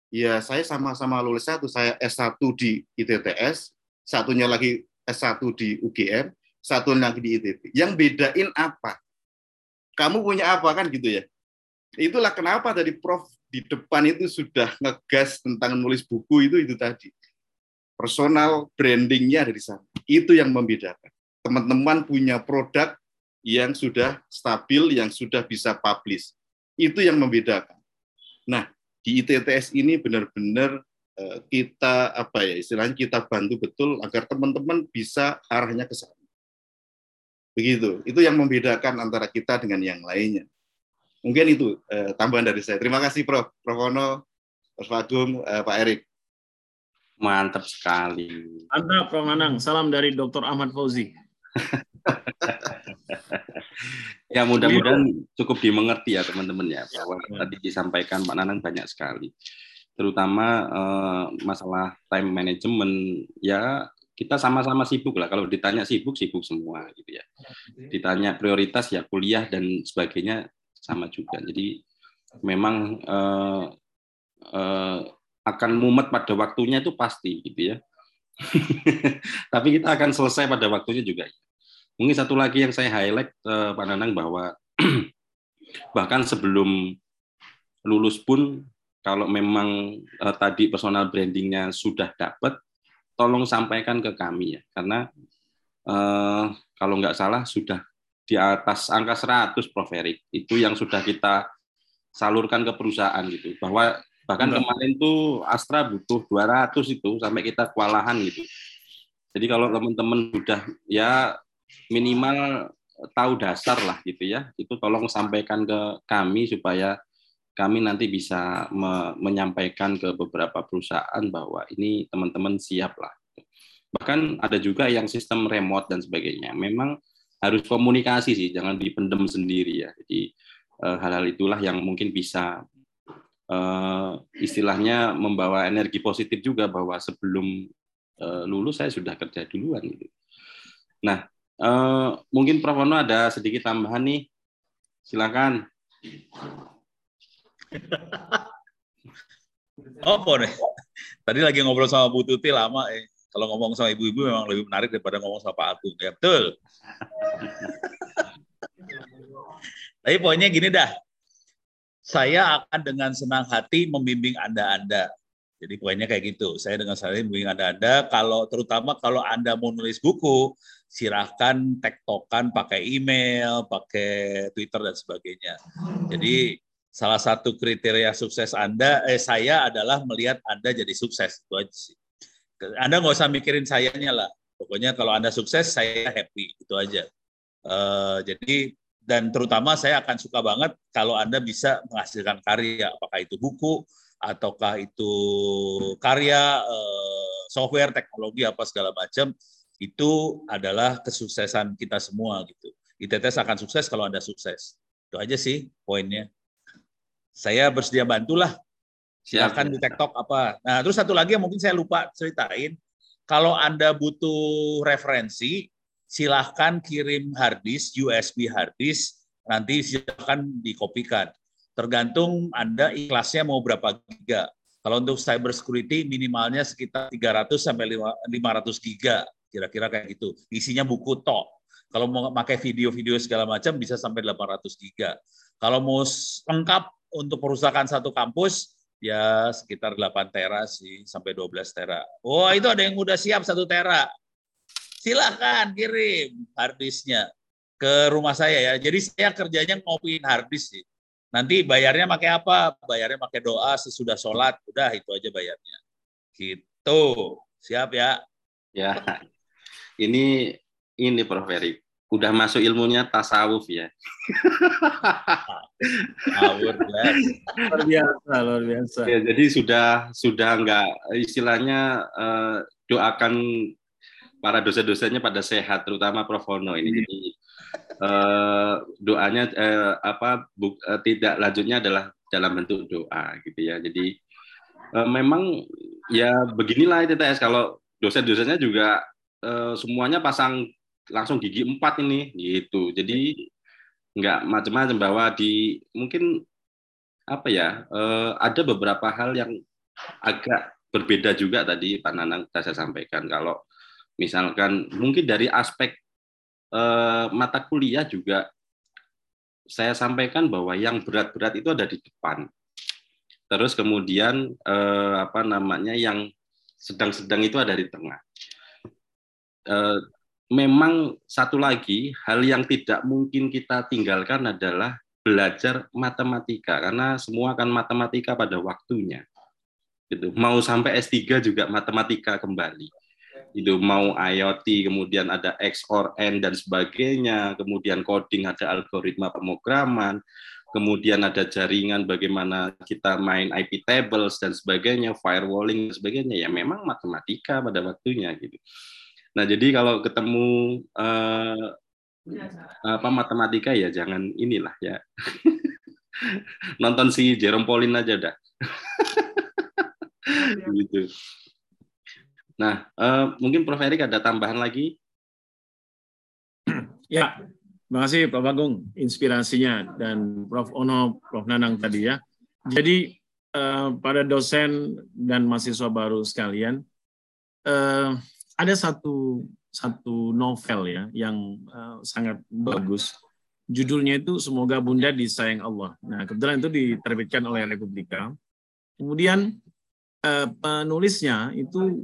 ya saya sama-sama lulus S1, saya S1 di ITTS, satunya lagi S1 di UGM, satu lagi di ITB. Yang bedain apa? Kamu punya apa kan gitu ya? Itulah kenapa tadi Prof di depan itu sudah ngegas tentang nulis buku itu itu tadi. Personal brandingnya ada di sana. Itu yang membedakan. Teman-teman punya produk yang sudah stabil, yang sudah bisa publish. Itu yang membedakan. Nah, di ITTS ini benar-benar eh, kita apa ya istilahnya kita bantu betul agar teman-teman bisa arahnya ke sana. Begitu. Itu yang membedakan antara kita dengan yang lainnya. Mungkin itu eh, tambahan dari saya. Terima kasih Prof. Prof. Ono, Prof. Agung, eh, Pak Erik.
Mantap sekali.
Mantap, Prof. Nanang. Salam dari Dr. Ahmad Fauzi. [laughs]
Ya mudah-mudahan cukup dimengerti ya teman-teman ya bahwa tadi disampaikan Pak Nanang banyak sekali, terutama eh, masalah time management ya kita sama-sama sibuk lah. Kalau ditanya sibuk sibuk semua gitu ya. Ditanya prioritas ya kuliah dan sebagainya sama juga. Jadi memang eh, eh, akan mumet pada waktunya itu pasti gitu ya. [laughs] Tapi kita akan selesai pada waktunya juga. Mungkin satu lagi yang saya highlight eh, Pak Nanang bahwa [clears throat] bahkan sebelum lulus pun kalau memang eh, tadi personal brandingnya sudah dapat, tolong sampaikan ke kami ya, karena eh, kalau nggak salah sudah di atas angka 100 Prof. Erik. Itu yang sudah kita salurkan ke perusahaan gitu. Bahwa bahkan kemarin tuh Astra butuh 200 itu sampai kita kewalahan gitu. Jadi kalau teman-teman sudah ya minimal tahu dasar lah gitu ya, itu tolong sampaikan ke kami supaya kami nanti bisa me menyampaikan ke beberapa perusahaan bahwa ini teman-teman siap lah. Bahkan ada juga yang sistem remote dan sebagainya. Memang harus komunikasi sih, jangan dipendem sendiri ya. Jadi eh, hal-hal itulah yang mungkin bisa uh, istilahnya membawa energi positif juga bahwa sebelum uh, lulus saya sudah kerja duluan gitu. Nah, uh, mungkin Prof Wono ada sedikit tambahan nih. Silakan. [laughs]
Apa nih? Tadi lagi ngobrol sama Bu Tuti lama eh. Kalau ngomong sama ibu-ibu memang lebih menarik daripada ngomong sama Pak Agung. Ya betul. [laughs] Tapi poinnya gini dah. Saya akan dengan senang hati membimbing Anda-Anda. Jadi poinnya kayak gitu. Saya dengan senang hati membimbing Anda-Anda. Kalau terutama kalau Anda mau nulis buku, silahkan tektokan pakai email, pakai Twitter dan sebagainya. Jadi salah satu kriteria sukses Anda, eh saya adalah melihat Anda jadi sukses itu aja sih. Anda nggak usah mikirin sayanya lah. Pokoknya kalau Anda sukses, saya happy itu aja. Uh, jadi dan terutama saya akan suka banget kalau Anda bisa menghasilkan karya, apakah itu buku ataukah itu karya uh, software, teknologi apa segala macam itu adalah kesuksesan kita semua gitu. ITTS akan sukses kalau Anda sukses. Itu aja sih poinnya. Saya bersedia bantulah. Silakan di TikTok apa. Nah, terus satu lagi yang mungkin saya lupa ceritain. Kalau Anda butuh referensi, silahkan kirim hard disk, USB hard disk, nanti silahkan dikopikan. Tergantung Anda ikhlasnya mau berapa giga. Kalau untuk cyber security minimalnya sekitar 300 sampai 500 giga kira-kira kayak gitu. Isinya buku tok. Kalau mau pakai video-video segala macam bisa sampai 800 giga. Kalau mau lengkap untuk perusahaan satu kampus ya sekitar 8 tera sih sampai 12 tera. Oh, itu ada yang udah siap satu tera. Silahkan kirim harddisknya ke rumah saya ya. Jadi saya kerjanya ngopiin harddisk sih. Nanti bayarnya pakai apa? Bayarnya pakai doa sesudah sholat. Udah itu aja bayarnya. Gitu. Siap ya?
Ya ini ini Prof Erik udah masuk ilmunya tasawuf ya.
luar biasa, luar biasa.
Ya, jadi sudah sudah enggak istilahnya eh, doakan para dosen-dosennya pada sehat, terutama Prof Hono ini. Jadi eh, doanya eh, apa buk, eh, tidak lanjutnya adalah dalam bentuk doa gitu ya. Jadi eh, memang ya beginilah ITTS kalau dosen-dosennya juga Eh, semuanya pasang langsung gigi empat ini gitu jadi nggak macam-macam bahwa di mungkin apa ya eh, ada beberapa hal yang agak berbeda juga tadi Pak Nanang saya sampaikan kalau misalkan mungkin dari aspek eh, mata kuliah juga saya sampaikan bahwa yang berat-berat itu ada di depan. Terus kemudian apa namanya yang sedang-sedang itu ada di tengah. Eh, memang satu lagi hal yang tidak mungkin kita tinggalkan adalah belajar matematika karena semua akan matematika pada waktunya. Gitu. Mau sampai S3 juga matematika kembali. Itu mau IoT, kemudian ada X or N dan sebagainya, kemudian coding ada algoritma pemrograman, kemudian ada jaringan bagaimana kita main IP tables dan sebagainya, firewalling dan sebagainya ya memang matematika pada waktunya gitu. Nah, jadi kalau ketemu eh, apa matematika ya jangan inilah ya. [laughs] Nonton si Jerome Pauline aja dah. gitu. Nah, eh, mungkin Prof Erik ada tambahan lagi? [clears throat]
Ya, terima kasih Prof Agung inspirasinya dan Prof Ono, Prof Nanang tadi ya. Jadi eh, pada dosen dan mahasiswa baru sekalian, eh, ada satu satu novel ya yang uh, sangat bagus. Judulnya itu Semoga Bunda Disayang Allah. Nah, kebetulan itu diterbitkan oleh Republika. Kemudian uh, penulisnya itu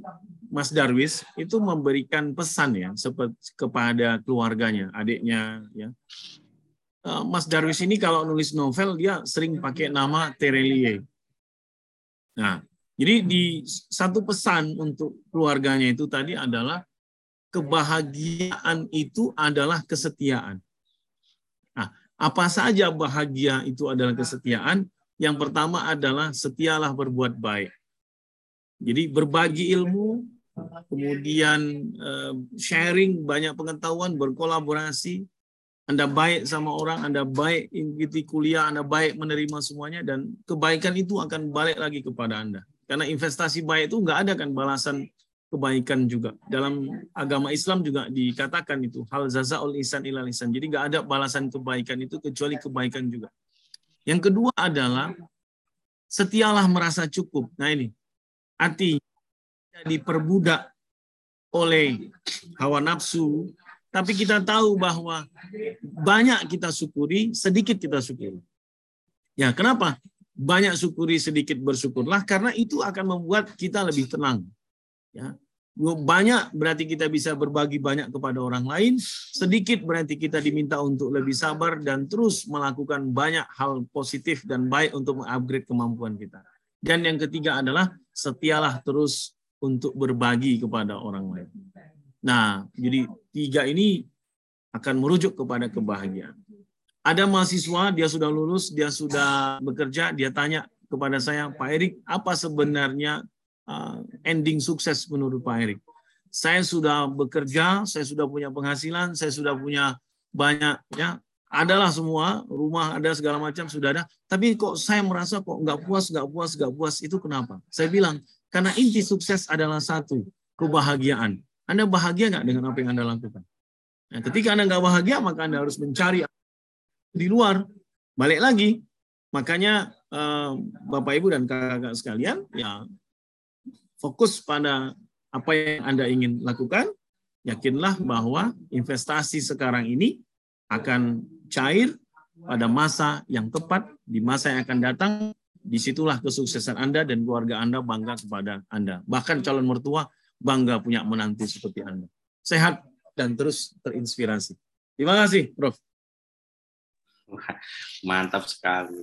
Mas Darwis itu memberikan pesan ya seperti kepada keluarganya, adiknya ya. Uh, Mas Darwis ini kalau nulis novel dia sering pakai nama Terelie. Nah, jadi di satu pesan untuk keluarganya itu tadi adalah kebahagiaan itu adalah kesetiaan. Nah, apa saja bahagia itu adalah kesetiaan? Yang pertama adalah setialah berbuat baik. Jadi berbagi ilmu, kemudian eh, sharing banyak pengetahuan, berkolaborasi, anda baik sama orang, Anda baik ikuti kuliah, Anda baik menerima semuanya, dan kebaikan itu akan balik lagi kepada Anda. Karena investasi baik itu nggak ada kan balasan kebaikan juga. Dalam agama Islam juga dikatakan itu hal zazaul isan ilal isan. Jadi nggak ada balasan kebaikan itu kecuali kebaikan juga. Yang kedua adalah setialah merasa cukup. Nah ini arti diperbudak oleh hawa nafsu, tapi kita tahu bahwa banyak kita syukuri, sedikit kita syukuri. Ya, kenapa? Banyak syukuri, sedikit bersyukurlah karena itu akan membuat kita lebih tenang. Ya. Banyak berarti kita bisa berbagi banyak kepada orang lain, sedikit berarti kita diminta untuk lebih sabar dan terus melakukan banyak hal positif dan baik untuk mengupgrade kemampuan kita. Dan yang ketiga adalah setialah terus untuk berbagi kepada orang lain. Nah, jadi tiga ini akan merujuk kepada kebahagiaan. Ada mahasiswa, dia sudah lulus, dia sudah bekerja, dia tanya kepada saya, Pak Erik, apa sebenarnya uh, ending sukses menurut Pak Erik? Saya sudah bekerja, saya sudah punya penghasilan, saya sudah punya banyak, ya, adalah semua, rumah ada segala macam sudah ada, tapi kok saya merasa kok nggak puas, nggak puas, nggak puas, itu kenapa? Saya bilang, karena inti sukses adalah satu, kebahagiaan. Anda bahagia nggak dengan apa yang Anda lakukan? Nah, ketika Anda nggak bahagia, maka Anda harus mencari di luar. Balik lagi, makanya eh, Bapak Ibu dan kakak sekalian, ya fokus pada apa yang Anda ingin lakukan. Yakinlah bahwa investasi sekarang ini akan cair pada masa yang tepat, di masa yang akan datang, di situlah kesuksesan Anda dan keluarga Anda bangga kepada Anda. Bahkan calon mertua bangga punya menantu seperti Anda. Sehat dan terus terinspirasi. Terima kasih, Prof. [laughs]
Mantap sekali.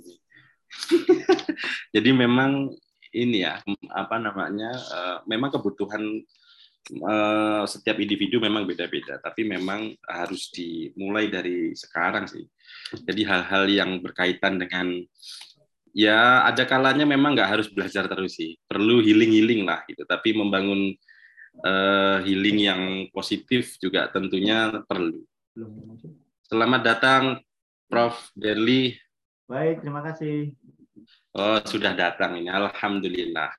[laughs] Jadi memang ini ya, apa namanya, uh, memang kebutuhan uh, setiap individu memang beda-beda, tapi memang harus dimulai dari sekarang sih. Jadi hal-hal yang berkaitan dengan ya ada kalanya memang nggak harus belajar terus sih, perlu healing-healing lah gitu, tapi membangun uh, healing yang positif juga tentunya perlu. Selamat datang Prof. Derli.
Baik, terima kasih.
Oh, sudah datang ini. Alhamdulillah.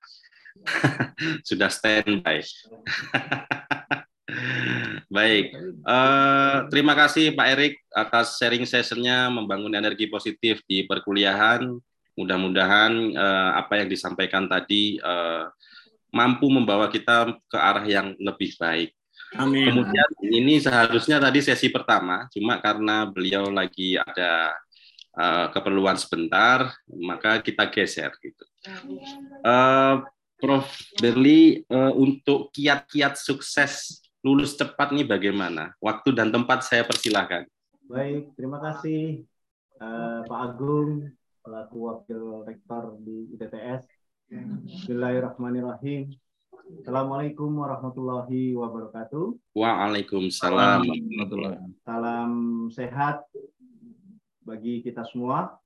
[laughs] sudah standby. [laughs] Baik, uh, terima kasih Pak Erik atas sharing sessionnya membangun energi positif di perkuliahan. Mudah-mudahan uh, apa yang disampaikan tadi uh, mampu membawa kita ke arah yang lebih baik.
Amin.
Kemudian ini seharusnya tadi sesi pertama, cuma karena beliau lagi ada uh, keperluan sebentar, maka kita geser gitu. Uh, Prof. Berli, uh, untuk kiat-kiat sukses lulus cepat nih bagaimana? Waktu dan tempat saya persilahkan.
Baik, terima kasih uh, Pak Agung, selaku Wakil Rektor di ITTS. Bismillahirrahmanirrahim. Assalamualaikum warahmatullahi wabarakatuh.
Waalaikumsalam.
Salam sehat bagi kita semua.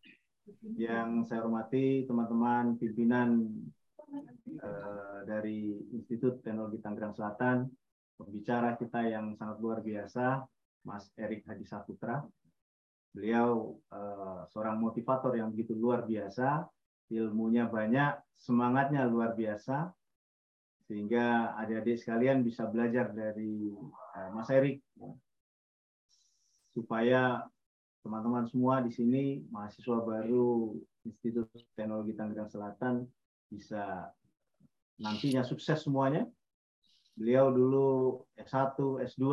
Yang saya hormati teman-teman pimpinan uh, dari Institut Teknologi Tangerang Selatan, pembicara kita yang sangat luar biasa, Mas Erik Hadi Saputra. Beliau uh, seorang motivator yang begitu luar biasa, ilmunya banyak, semangatnya luar biasa, sehingga adik-adik sekalian bisa belajar dari uh, Mas Erik supaya teman-teman semua di sini mahasiswa baru Institut Teknologi Tangerang Selatan bisa nantinya sukses semuanya. Beliau dulu S1, S2,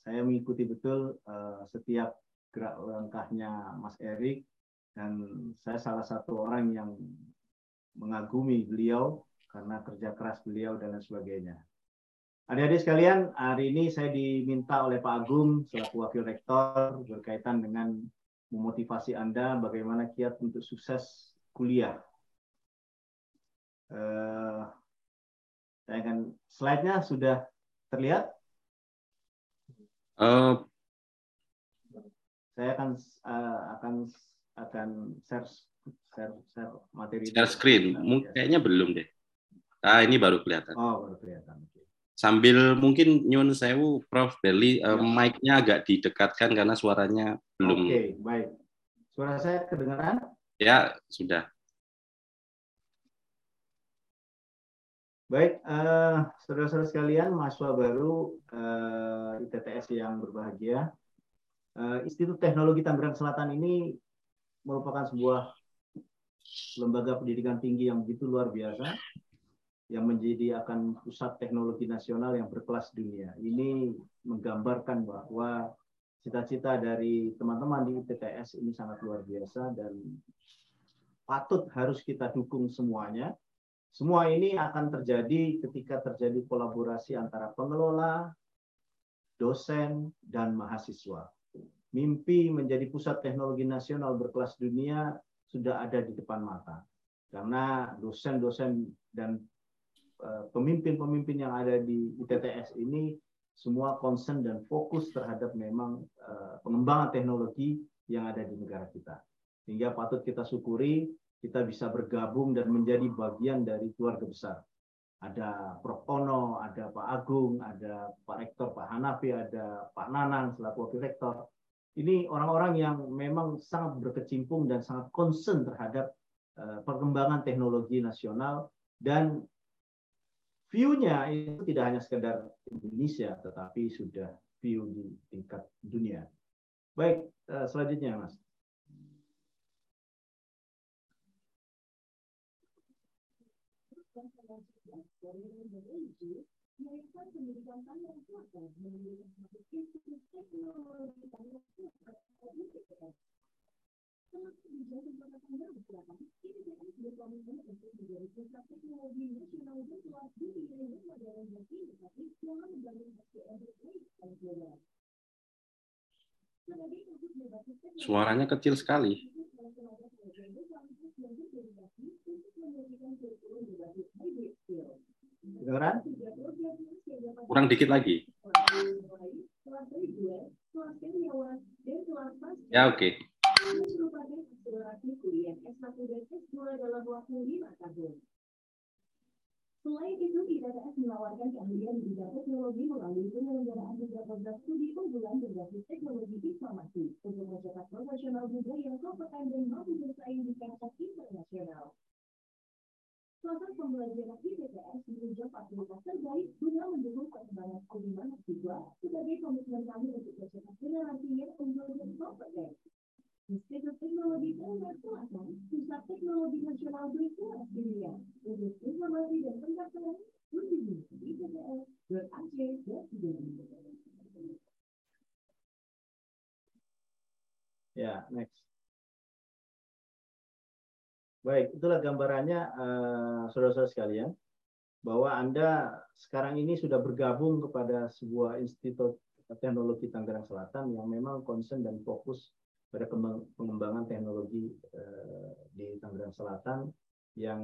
saya mengikuti betul uh, setiap gerak langkahnya Mas Erik. Dan saya salah satu orang yang mengagumi beliau karena kerja keras beliau dan lain sebagainya. Adik-adik sekalian, hari ini saya diminta oleh Pak Agung selaku Wakil Rektor berkaitan dengan memotivasi Anda bagaimana kiat untuk sukses kuliah. Uh, saya akan slide-nya sudah terlihat.
Uh,
saya akan uh, akan akan share share, share materi.
Share screen, mungkin kayaknya belum deh. Ah ini baru kelihatan.
Oh baru kelihatan.
Sambil mungkin nyun sewu, Prof. Beli, uh, mic-nya agak didekatkan karena suaranya belum.
Oke, okay, baik. Suara saya kedengaran?
Ya sudah.
Baik, uh, saudara-saudara sekalian, mahasiswa baru uh, ITTS yang berbahagia. Uh, Institut Teknologi Tangerang Selatan ini merupakan sebuah lembaga pendidikan tinggi yang begitu luar biasa yang menjadi akan pusat teknologi nasional yang berkelas dunia. Ini menggambarkan bahwa cita-cita dari teman-teman di ITTS ini sangat luar biasa dan patut harus kita dukung semuanya. Semua ini akan terjadi ketika terjadi kolaborasi antara pengelola, dosen, dan mahasiswa mimpi menjadi pusat teknologi nasional berkelas dunia sudah ada di depan mata. Karena dosen-dosen dan pemimpin-pemimpin yang ada di ITTS ini semua concern dan fokus terhadap memang eh, pengembangan teknologi yang ada di negara kita. Sehingga patut kita syukuri kita bisa bergabung dan menjadi bagian dari keluarga besar. Ada Prof. Ono, ada Pak Agung, ada Pak Rektor, Pak Hanafi, ada Pak Nanang selaku Wakil Rektor, ini orang-orang yang memang sangat berkecimpung dan sangat concern terhadap uh, perkembangan teknologi nasional dan view-nya itu tidak hanya sekedar Indonesia tetapi sudah view di tingkat dunia. Baik, uh, selanjutnya Mas. Pendidikan Tangerang Selatan melalui Institut Teknologi Tangerang Selatan Telah nasional berkelas dunia yang modern dan inovatif dalam.
Ya, oke. Okay.
Selain itu, ITTS menawarkan keahlian di bidang teknologi melalui penyelenggaraan beberapa program studi unggulan berbasis teknologi informasi untuk mencetak profesional muda yang kompeten dan mampu bersaing di kancah internasional. Proses pembelajaran ITTS menunjukkan fasilitas terbaik guna mendukung perkembangan studi mahasiswa sebagai komitmen kami untuk mencetak generasi yang unggul dan kompeten. Institut Teknologi Tangerang Selatan, Pusat Teknologi Nasional Berkelas Dunia, untuk informasi dan pendaftaran kunjungi itts.ac.id.
Ya, next. Baik, itulah gambarannya eh, saudara-saudara sekalian bahwa Anda sekarang ini sudah bergabung kepada sebuah institut teknologi Tangerang Selatan yang memang concern dan fokus pada pengembangan teknologi eh, di Tangerang Selatan yang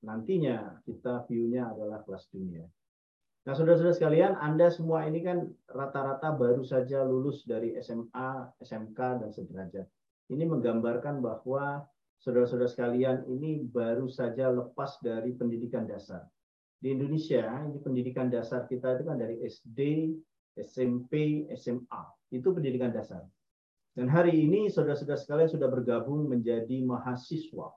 nantinya kita view-nya adalah kelas dunia. Nah, saudara-saudara sekalian, Anda semua ini kan rata-rata baru saja lulus dari SMA, SMK, dan sederajat. Ini menggambarkan bahwa saudara-saudara sekalian ini baru saja lepas dari pendidikan dasar. Di Indonesia, ini pendidikan dasar kita itu kan dari SD, SMP, SMA. Itu pendidikan dasar. Dan hari ini saudara-saudara sekalian sudah bergabung menjadi mahasiswa.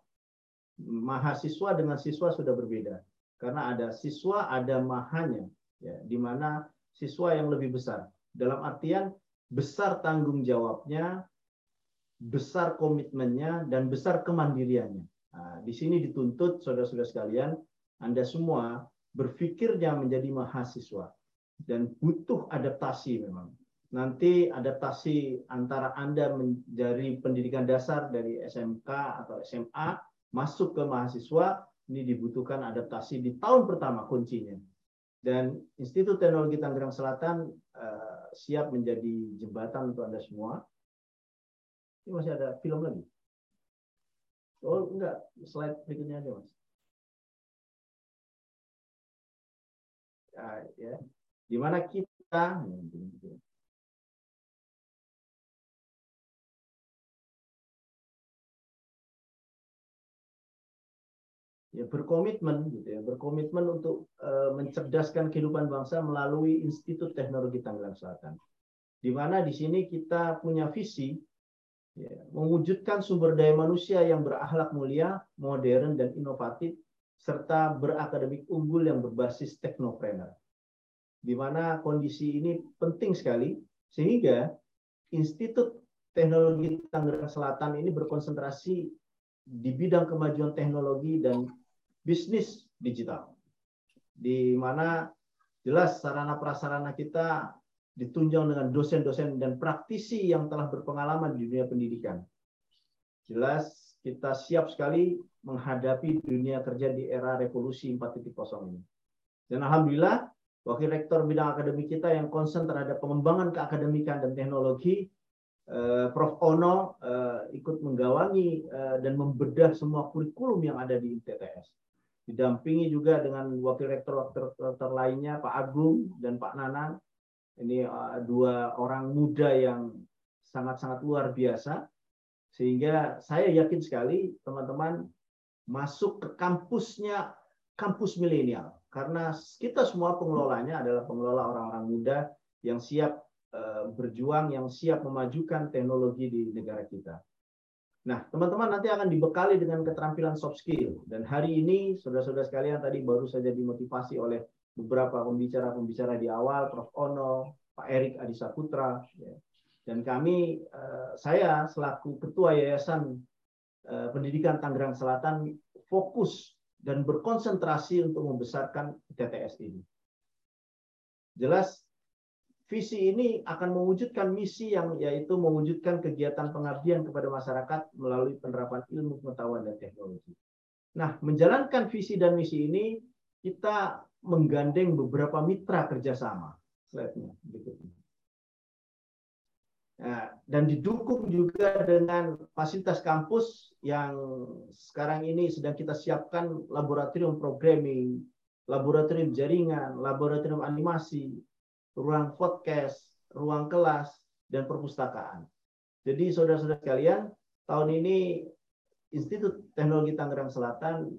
Mahasiswa dengan siswa sudah berbeda. Karena ada siswa, ada mahanya. Ya, di mana siswa yang lebih besar. Dalam artian besar tanggung jawabnya, besar komitmennya, dan besar kemandiriannya. Nah, di sini dituntut saudara-saudara sekalian, Anda semua berpikirnya menjadi mahasiswa dan butuh adaptasi memang. Nanti adaptasi antara Anda menjadi pendidikan dasar dari SMK atau SMA masuk ke mahasiswa ini dibutuhkan adaptasi di tahun pertama kuncinya. Dan Institut Teknologi Tangerang Selatan eh, siap menjadi jembatan untuk Anda semua. Ini masih ada film lagi. Oh enggak, slide berikutnya aja mas. Ya, ya. Di mana kita ya berkomitmen gitu ya. Berkomitmen untuk eh, mencerdaskan kehidupan bangsa melalui Institut Teknologi Tangerang Selatan. Di mana di sini kita punya visi ya, mewujudkan sumber daya manusia yang berakhlak mulia modern dan inovatif serta berakademik unggul yang berbasis teknopreneur. Di mana kondisi ini penting sekali sehingga Institut Teknologi Tangerang Selatan ini berkonsentrasi di bidang kemajuan teknologi dan bisnis digital. Di mana jelas sarana prasarana kita ditunjang dengan dosen-dosen dan praktisi yang telah berpengalaman di dunia pendidikan. Jelas kita siap sekali menghadapi dunia kerja di era revolusi 4.0 ini. Dan alhamdulillah Wakil Rektor bidang akademik kita yang konsen terhadap pengembangan keakademikan dan teknologi, eh, Prof. Ono eh, ikut menggawangi eh, dan membedah semua kurikulum yang ada di TTS didampingi juga dengan wakil rektor-wakil rektor lainnya Pak Agung dan Pak Nanan. Ini uh, dua orang muda yang sangat-sangat luar biasa. Sehingga saya yakin sekali teman-teman masuk ke kampusnya kampus milenial. Karena kita semua pengelolanya adalah pengelola orang-orang muda yang siap uh, berjuang, yang siap memajukan teknologi di negara kita. Nah, teman-teman nanti akan dibekali dengan keterampilan soft skill. Dan hari ini, saudara-saudara sekalian tadi baru saja dimotivasi oleh beberapa pembicara-pembicara di awal, Prof. Ono, Pak Erik Adisa Putra. Ya. Dan kami, eh, saya selaku Ketua Yayasan eh, Pendidikan Tangerang Selatan, fokus dan berkonsentrasi untuk membesarkan TTS ini. Jelas visi ini akan mewujudkan misi yang yaitu mewujudkan kegiatan pengabdian kepada masyarakat melalui penerapan ilmu pengetahuan dan teknologi. Nah, menjalankan visi dan misi ini kita menggandeng beberapa mitra kerjasama. Slide-nya berikutnya. Nah, dan didukung juga dengan fasilitas kampus yang sekarang ini sedang kita siapkan laboratorium programming, laboratorium jaringan, laboratorium animasi, ruang podcast, ruang kelas, dan perpustakaan. Jadi saudara-saudara sekalian, tahun ini Institut Teknologi Tangerang Selatan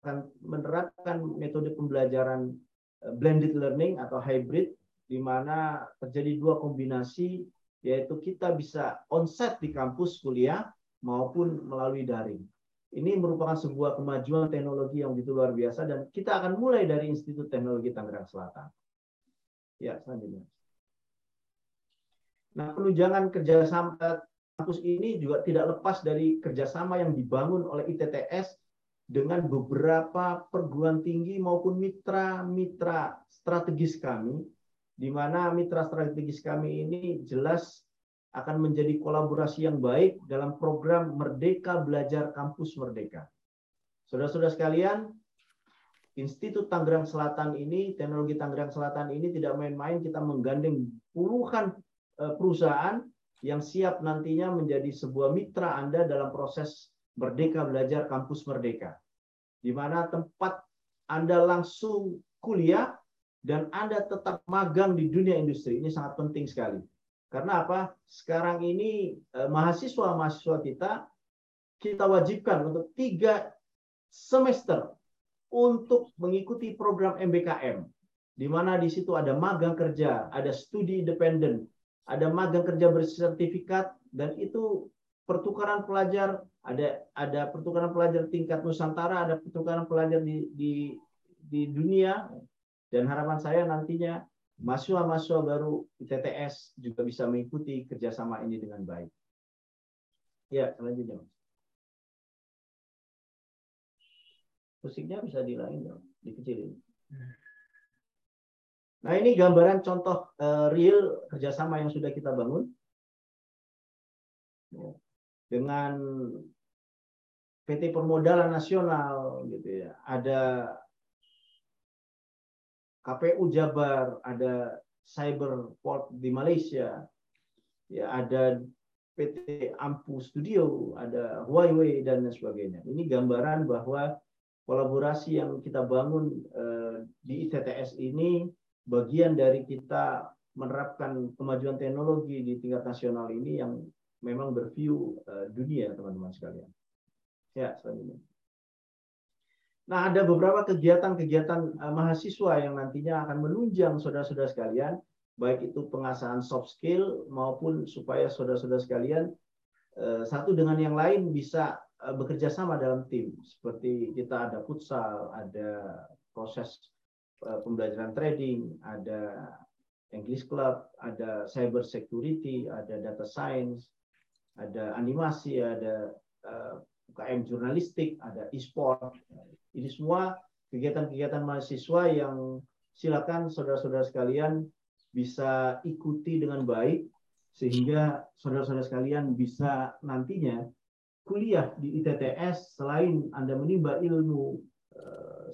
akan menerapkan metode pembelajaran eh, blended learning atau hybrid, di mana terjadi dua kombinasi, yaitu kita bisa onsite di kampus kuliah maupun melalui daring. Ini merupakan sebuah kemajuan teknologi yang begitu luar biasa dan kita akan mulai dari Institut Teknologi Tangerang Selatan. Ya, selanjutnya. Nah, penunjangan kerjasama kampus ini juga tidak lepas dari kerjasama yang dibangun oleh ITTS dengan beberapa perguruan tinggi maupun mitra-mitra strategis kami, di mana mitra strategis kami ini jelas akan menjadi kolaborasi yang baik dalam program Merdeka Belajar Kampus Merdeka. Saudara-saudara sekalian, Institut Tangerang Selatan ini, teknologi Tangerang Selatan ini tidak main-main kita menggandeng puluhan eh, perusahaan yang siap nantinya menjadi sebuah mitra Anda dalam proses Merdeka Belajar Kampus Merdeka. Di mana tempat Anda langsung kuliah dan Anda tetap magang di dunia industri. Ini sangat penting sekali. Karena apa? Sekarang ini eh, mahasiswa-mahasiswa kita kita wajibkan untuk tiga semester untuk mengikuti program MBKM, di mana di situ ada magang kerja, ada studi independen, ada magang kerja bersertifikat, dan itu pertukaran pelajar, ada ada pertukaran pelajar tingkat Nusantara, ada pertukaran pelajar di di, di dunia, dan harapan saya nantinya mahasiswa-mahasiswa baru ITTS juga bisa mengikuti kerjasama ini dengan baik. Ya, selanjutnya. Musiknya bisa dilain dong, dikecilin. Nah ini gambaran contoh uh, real kerjasama yang sudah kita bangun ya. dengan PT Permodalan Nasional gitu ya. Ada KPU Jabar, ada Cyberport di Malaysia, ya ada PT Ampu Studio, ada Huawei dan lain sebagainya. Ini gambaran bahwa kolaborasi yang kita bangun eh, di ITTS ini bagian dari kita menerapkan kemajuan teknologi di tingkat nasional ini yang memang berview eh, dunia teman-teman sekalian. Ya, selanjutnya. Nah, ada beberapa kegiatan-kegiatan eh, mahasiswa yang nantinya akan menunjang saudara-saudara sekalian, baik itu pengasahan soft skill maupun supaya saudara-saudara sekalian satu dengan yang lain bisa bekerja sama dalam tim. Seperti kita ada futsal, ada proses eh, pembelajaran trading, ada English Club, ada cyber security, ada data science, ada animasi, ada eh, UKM jurnalistik, ada e-sport. Ini semua kegiatan-kegiatan mahasiswa yang silakan saudara-saudara sekalian bisa ikuti dengan baik sehingga saudara-saudara sekalian bisa nantinya kuliah di ITTS selain Anda menimba ilmu eh,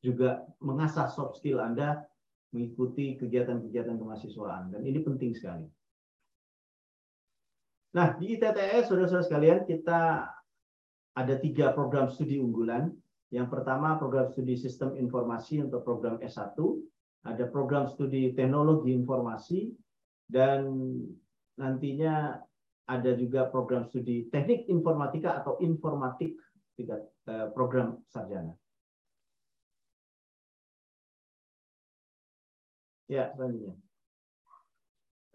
juga mengasah soft skill Anda mengikuti kegiatan-kegiatan kemahasiswaan dan ini penting sekali. Nah, di ITTS saudara-saudara sekalian kita ada tiga program studi unggulan. Yang pertama program studi sistem informasi untuk program S1, ada program studi teknologi informasi dan nantinya ada juga program studi teknik informatika atau informatik tingkat eh, program sarjana. Ya, selanjutnya.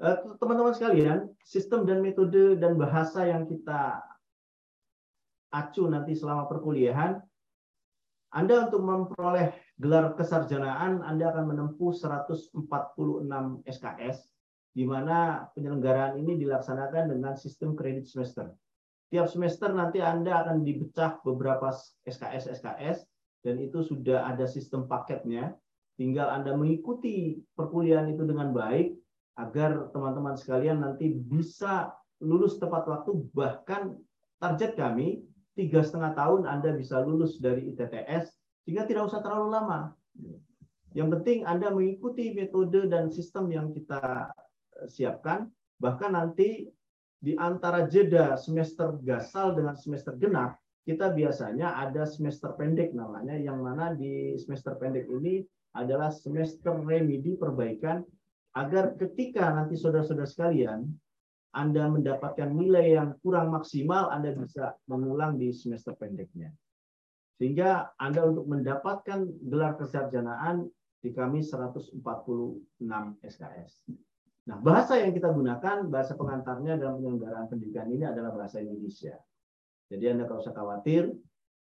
Eh, teman-teman sekalian, sistem dan metode dan bahasa yang kita acu nanti selama perkuliahan, Anda untuk memperoleh gelar kesarjanaan, Anda akan menempuh 146 SKS di mana penyelenggaraan ini dilaksanakan dengan sistem kredit semester. Tiap semester nanti Anda akan dipecah beberapa SKS-SKS dan itu sudah ada sistem paketnya. Tinggal Anda mengikuti perkuliahan itu dengan baik agar teman-teman sekalian nanti bisa lulus tepat waktu bahkan target kami tiga setengah tahun Anda bisa lulus dari ITTS sehingga tidak usah terlalu lama. Yang penting Anda mengikuti metode dan sistem yang kita siapkan. Bahkan nanti di antara jeda semester gasal dengan semester genap, kita biasanya ada semester pendek namanya, yang mana di semester pendek ini adalah semester remedi perbaikan agar ketika nanti saudara-saudara sekalian Anda mendapatkan nilai yang kurang maksimal, Anda bisa mengulang di semester pendeknya. Sehingga Anda untuk mendapatkan gelar kesarjanaan di kami 146 SKS. Nah, bahasa yang kita gunakan, bahasa pengantarnya dalam penyelenggaraan pendidikan ini adalah bahasa Indonesia. Jadi Anda tidak usah khawatir.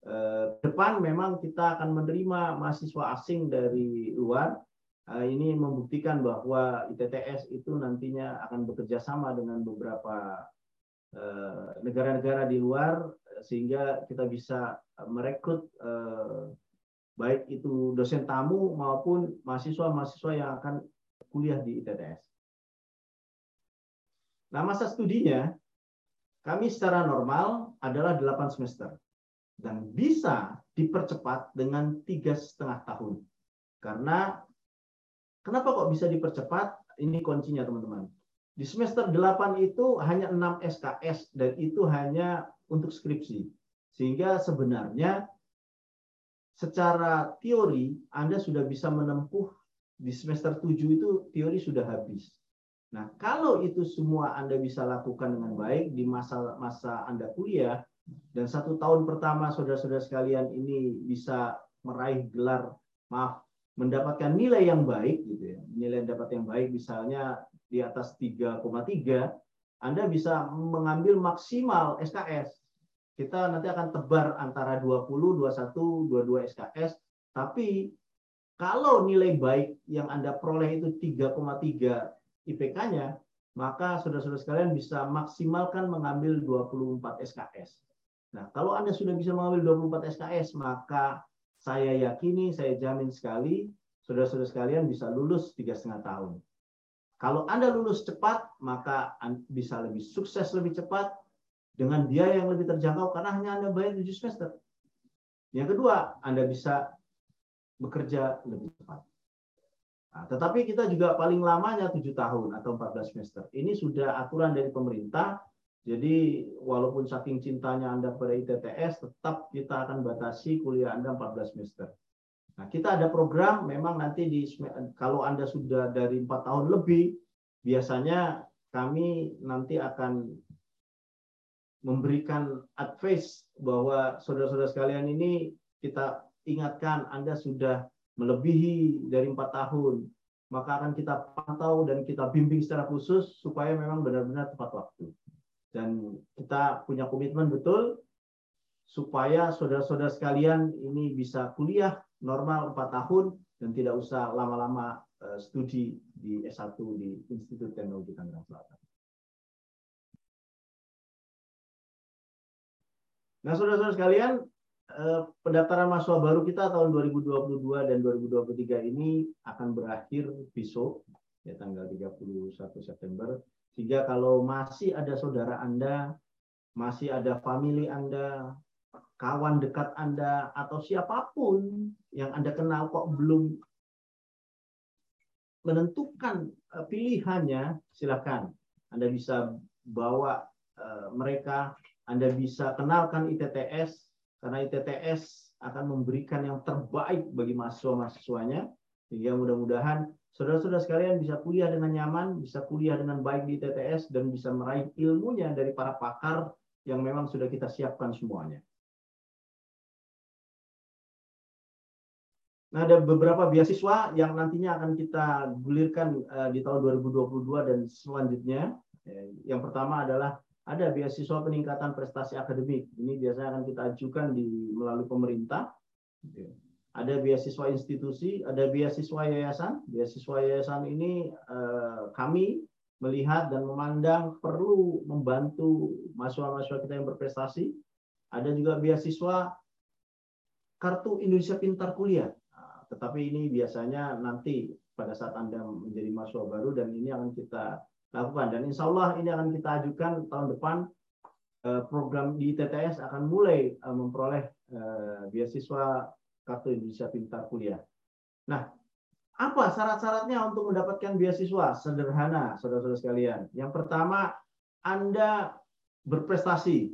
Eh, depan memang kita akan menerima mahasiswa asing dari luar. Eh, ini membuktikan bahwa ITTS itu nantinya akan bekerja sama dengan beberapa eh, negara-negara di luar sehingga kita bisa merekrut baik itu dosen tamu maupun mahasiswa-mahasiswa yang akan kuliah di ITTS. Nah, masa studinya kami secara normal adalah 8 semester. dan bisa dipercepat dengan tiga setengah tahun. Karena kenapa kok bisa dipercepat? Ini kuncinya teman-teman. Di semester 8 itu hanya 6 SKS dan itu hanya untuk skripsi. Sehingga sebenarnya secara teori Anda sudah bisa menempuh di semester 7 itu teori sudah habis. Nah, kalau itu semua Anda bisa lakukan dengan baik di masa masa Anda kuliah dan satu tahun pertama saudara-saudara sekalian ini bisa meraih gelar maaf mendapatkan nilai yang baik gitu ya. Nilai yang dapat yang baik misalnya di atas 3,3 Anda bisa mengambil maksimal SKS. Kita nanti akan tebar antara 20, 21, 22 SKS, tapi kalau nilai baik yang Anda peroleh itu 3,3 IPK-nya, maka saudara-saudara sekalian bisa maksimalkan mengambil 24 SKS. Nah, kalau Anda sudah bisa mengambil 24 SKS, maka saya yakini, saya jamin sekali, saudara-saudara sekalian bisa lulus tiga setengah tahun. Kalau Anda lulus cepat, maka bisa lebih sukses lebih cepat dengan biaya yang lebih terjangkau karena hanya Anda bayar 7 semester. Yang kedua, Anda bisa bekerja lebih cepat. Nah, tetapi kita juga paling lamanya 7 tahun atau 14 semester. Ini sudah aturan dari pemerintah. Jadi walaupun saking cintanya Anda pada ITTS, tetap kita akan batasi kuliah Anda 14 semester. Nah, kita ada program memang nanti di kalau Anda sudah dari 4 tahun lebih, biasanya kami nanti akan memberikan advice bahwa saudara-saudara sekalian ini kita ingatkan Anda sudah melebihi dari empat tahun, maka akan kita pantau dan kita bimbing secara khusus supaya memang benar-benar tepat waktu. Dan kita punya komitmen betul supaya saudara-saudara sekalian ini bisa kuliah normal empat tahun dan tidak usah lama-lama eh, studi di S1 di Institut Teknologi Tangerang Selatan. Nah, saudara-saudara sekalian, pendaftaran mahasiswa baru kita tahun 2022 dan 2023 ini akan berakhir besok ya tanggal 31 September. Sehingga kalau masih ada saudara Anda, masih ada family Anda, kawan dekat Anda atau siapa pun yang Anda kenal kok belum menentukan eh, pilihannya, silakan. Anda bisa bawa eh, mereka, Anda bisa kenalkan ITTS karena ITTS akan memberikan yang terbaik bagi mahasiswa-mahasiswanya sehingga mudah-mudahan saudara-saudara sekalian bisa kuliah dengan nyaman, bisa kuliah dengan baik di ITTS dan bisa meraih ilmunya dari para pakar yang memang sudah kita siapkan semuanya. Nah, ada beberapa beasiswa yang nantinya akan kita gulirkan eh, di tahun 2022 dan selanjutnya. Yang pertama adalah ada beasiswa peningkatan prestasi akademik. Ini biasanya akan kita ajukan di melalui pemerintah. Ada beasiswa institusi, ada beasiswa yayasan. Beasiswa yayasan ini eh, kami melihat dan memandang perlu membantu mahasiswa-mahasiswa kita yang berprestasi. Ada juga beasiswa kartu Indonesia Pintar Kuliah. Nah, tetapi ini biasanya nanti pada saat Anda menjadi mahasiswa baru dan ini akan kita lakukan. Dan insya Allah ini akan kita ajukan tahun depan eh, program di TTS akan mulai eh, memperoleh eh, beasiswa Kartu Indonesia Pintar Kuliah. Nah, apa syarat-syaratnya untuk mendapatkan beasiswa? Sederhana, saudara-saudara sekalian. Yang pertama, Anda berprestasi.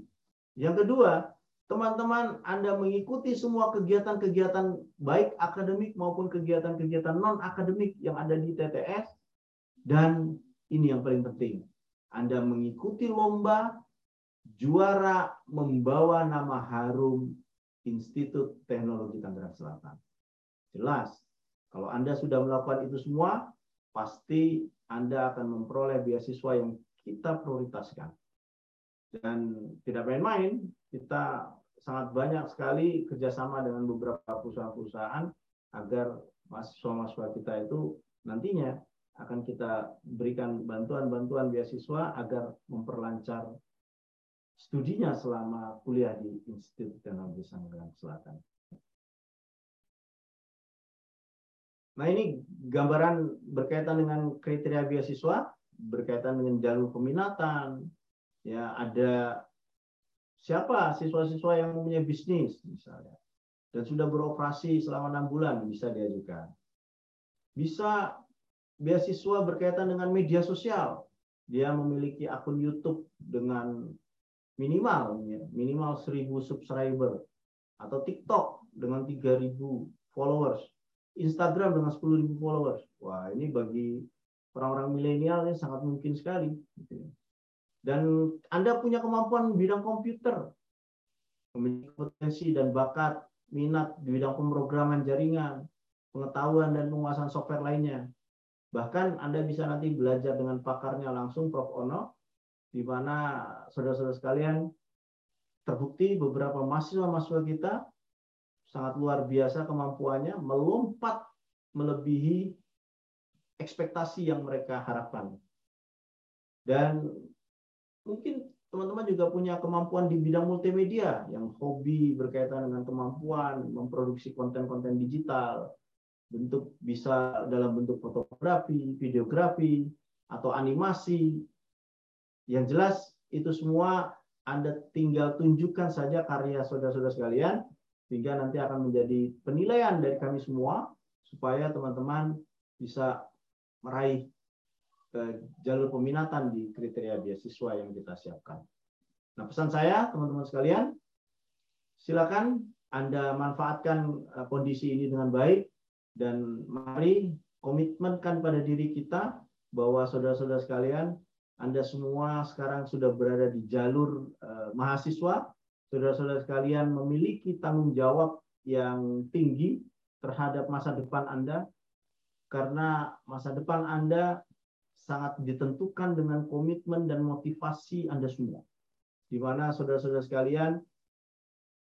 Yang kedua, teman-teman Anda mengikuti semua kegiatan-kegiatan baik akademik maupun kegiatan-kegiatan non-akademik yang ada di TTS dan ini yang paling penting. Anda mengikuti lomba, juara membawa nama harum Institut Teknologi Tangerang Selatan. Jelas, kalau Anda sudah melakukan itu semua, pasti Anda akan memperoleh beasiswa yang kita prioritaskan. Dan tidak main-main, kita sangat banyak sekali kerjasama dengan beberapa perusahaan-perusahaan agar mahasiswa-mahasiswa kita itu nantinya akan kita berikan bantuan-bantuan beasiswa agar memperlancar studinya selama kuliah di Institut Teknologi Sanggarang Selatan. Nah ini gambaran berkaitan dengan kriteria beasiswa, berkaitan dengan jalur peminatan, ya ada siapa siswa-siswa yang mempunyai bisnis misalnya dan sudah beroperasi selama enam bulan bisa diajukan. Bisa beasiswa berkaitan dengan media sosial. Dia memiliki akun YouTube dengan minimal ya, minimal 1000 subscriber atau TikTok dengan 3000 followers, Instagram dengan 10.000 followers. Wah, ini bagi orang-orang milenial ini sangat mungkin sekali. Dan Anda punya kemampuan bidang komputer, memiliki potensi dan bakat, minat di bidang pemrograman jaringan, pengetahuan dan penguasaan software lainnya. Bahkan Anda bisa nanti belajar dengan pakarnya langsung, Prof. Ono, di mana saudara-saudara sekalian terbukti beberapa mahasiswa-mahasiswa kita sangat luar biasa kemampuannya melompat melebihi ekspektasi yang mereka harapkan. Dan mungkin teman-teman juga punya kemampuan di bidang multimedia yang hobi berkaitan dengan kemampuan memproduksi konten-konten digital, bentuk bisa dalam bentuk fotografi, videografi, atau animasi. Yang jelas itu semua Anda tinggal tunjukkan saja karya saudara-saudara sekalian, sehingga nanti akan menjadi penilaian dari kami semua, supaya teman-teman bisa meraih eh, jalur peminatan di kriteria beasiswa yang kita siapkan. Nah, pesan saya teman-teman sekalian, silakan Anda manfaatkan eh, kondisi ini dengan baik dan mari komitmenkan pada diri kita bahwa saudara-saudara sekalian, Anda semua sekarang sudah berada di jalur eh, mahasiswa, saudara-saudara sekalian memiliki tanggung jawab yang tinggi terhadap masa depan Anda karena masa depan Anda sangat ditentukan dengan komitmen dan motivasi Anda semua. Di mana saudara-saudara sekalian,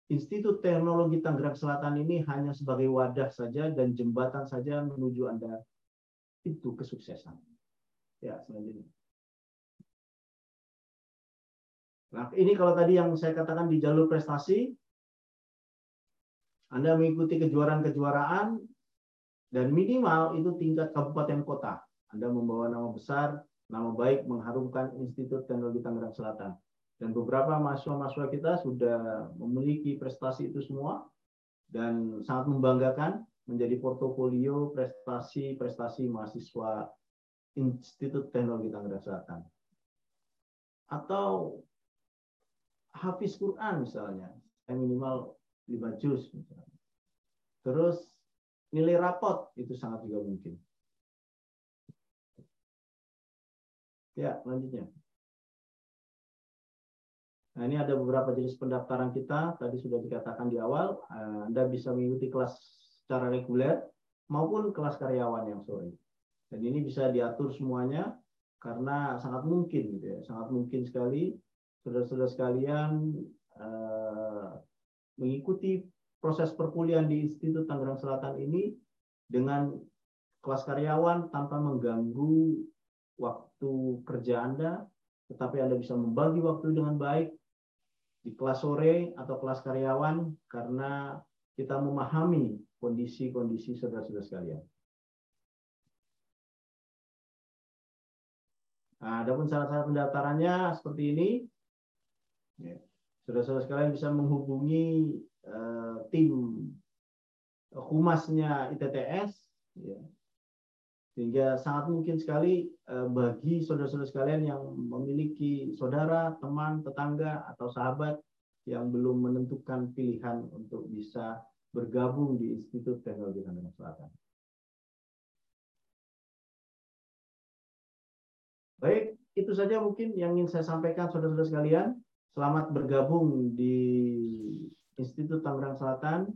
Institut Teknologi Tangerang Selatan ini hanya sebagai wadah saja dan jembatan saja menuju Anda itu kesuksesan. Ya, selanjutnya. Nah, ini kalau tadi yang saya katakan di jalur prestasi, Anda mengikuti kejuaraan-kejuaraan, dan minimal itu tingkat kabupaten kota. Anda membawa nama besar, nama baik mengharumkan Institut Teknologi Tangerang Selatan. Dan beberapa mahasiswa-mahasiswa kita sudah memiliki prestasi itu semua dan sangat membanggakan menjadi portofolio prestasi-prestasi mahasiswa Institut Teknologi Tangerang Selatan. Atau Hafiz Quran misalnya, saya minimal 5 juz misalnya. Terus nilai rapot itu sangat juga mungkin. Ya, lanjutnya. Nah, ini ada beberapa jenis pendaftaran kita. Tadi sudah dikatakan di awal, eh, Anda bisa mengikuti kelas secara reguler maupun kelas karyawan yang sore. Dan ini bisa diatur semuanya karena sangat mungkin gitu ya, sangat mungkin sekali saudara-saudara sekalian eh, mengikuti proses perkuliahan di Institut Tangerang Selatan ini dengan kelas karyawan tanpa mengganggu waktu kerja Anda, tetapi Anda bisa membagi waktu dengan baik di kelas sore atau kelas karyawan karena kita memahami kondisi-kondisi saudara-saudara sekalian. Nah, adapun syarat-syarat pendaftarannya seperti ini. Ya, Saudara-saudara sekalian bisa menghubungi uh, tim humasnya ITTS, ya. Sehingga sangat mungkin sekali uh, bagi saudara-saudara sekalian yang memiliki saudara, teman, tetangga, atau sahabat yang belum menentukan pilihan untuk bisa bergabung di Institut Teknologi Tangerang Selatan. Baik, itu saja mungkin yang ingin saya sampaikan saudara-saudara sekalian. Selamat bergabung di Institut Tangerang Selatan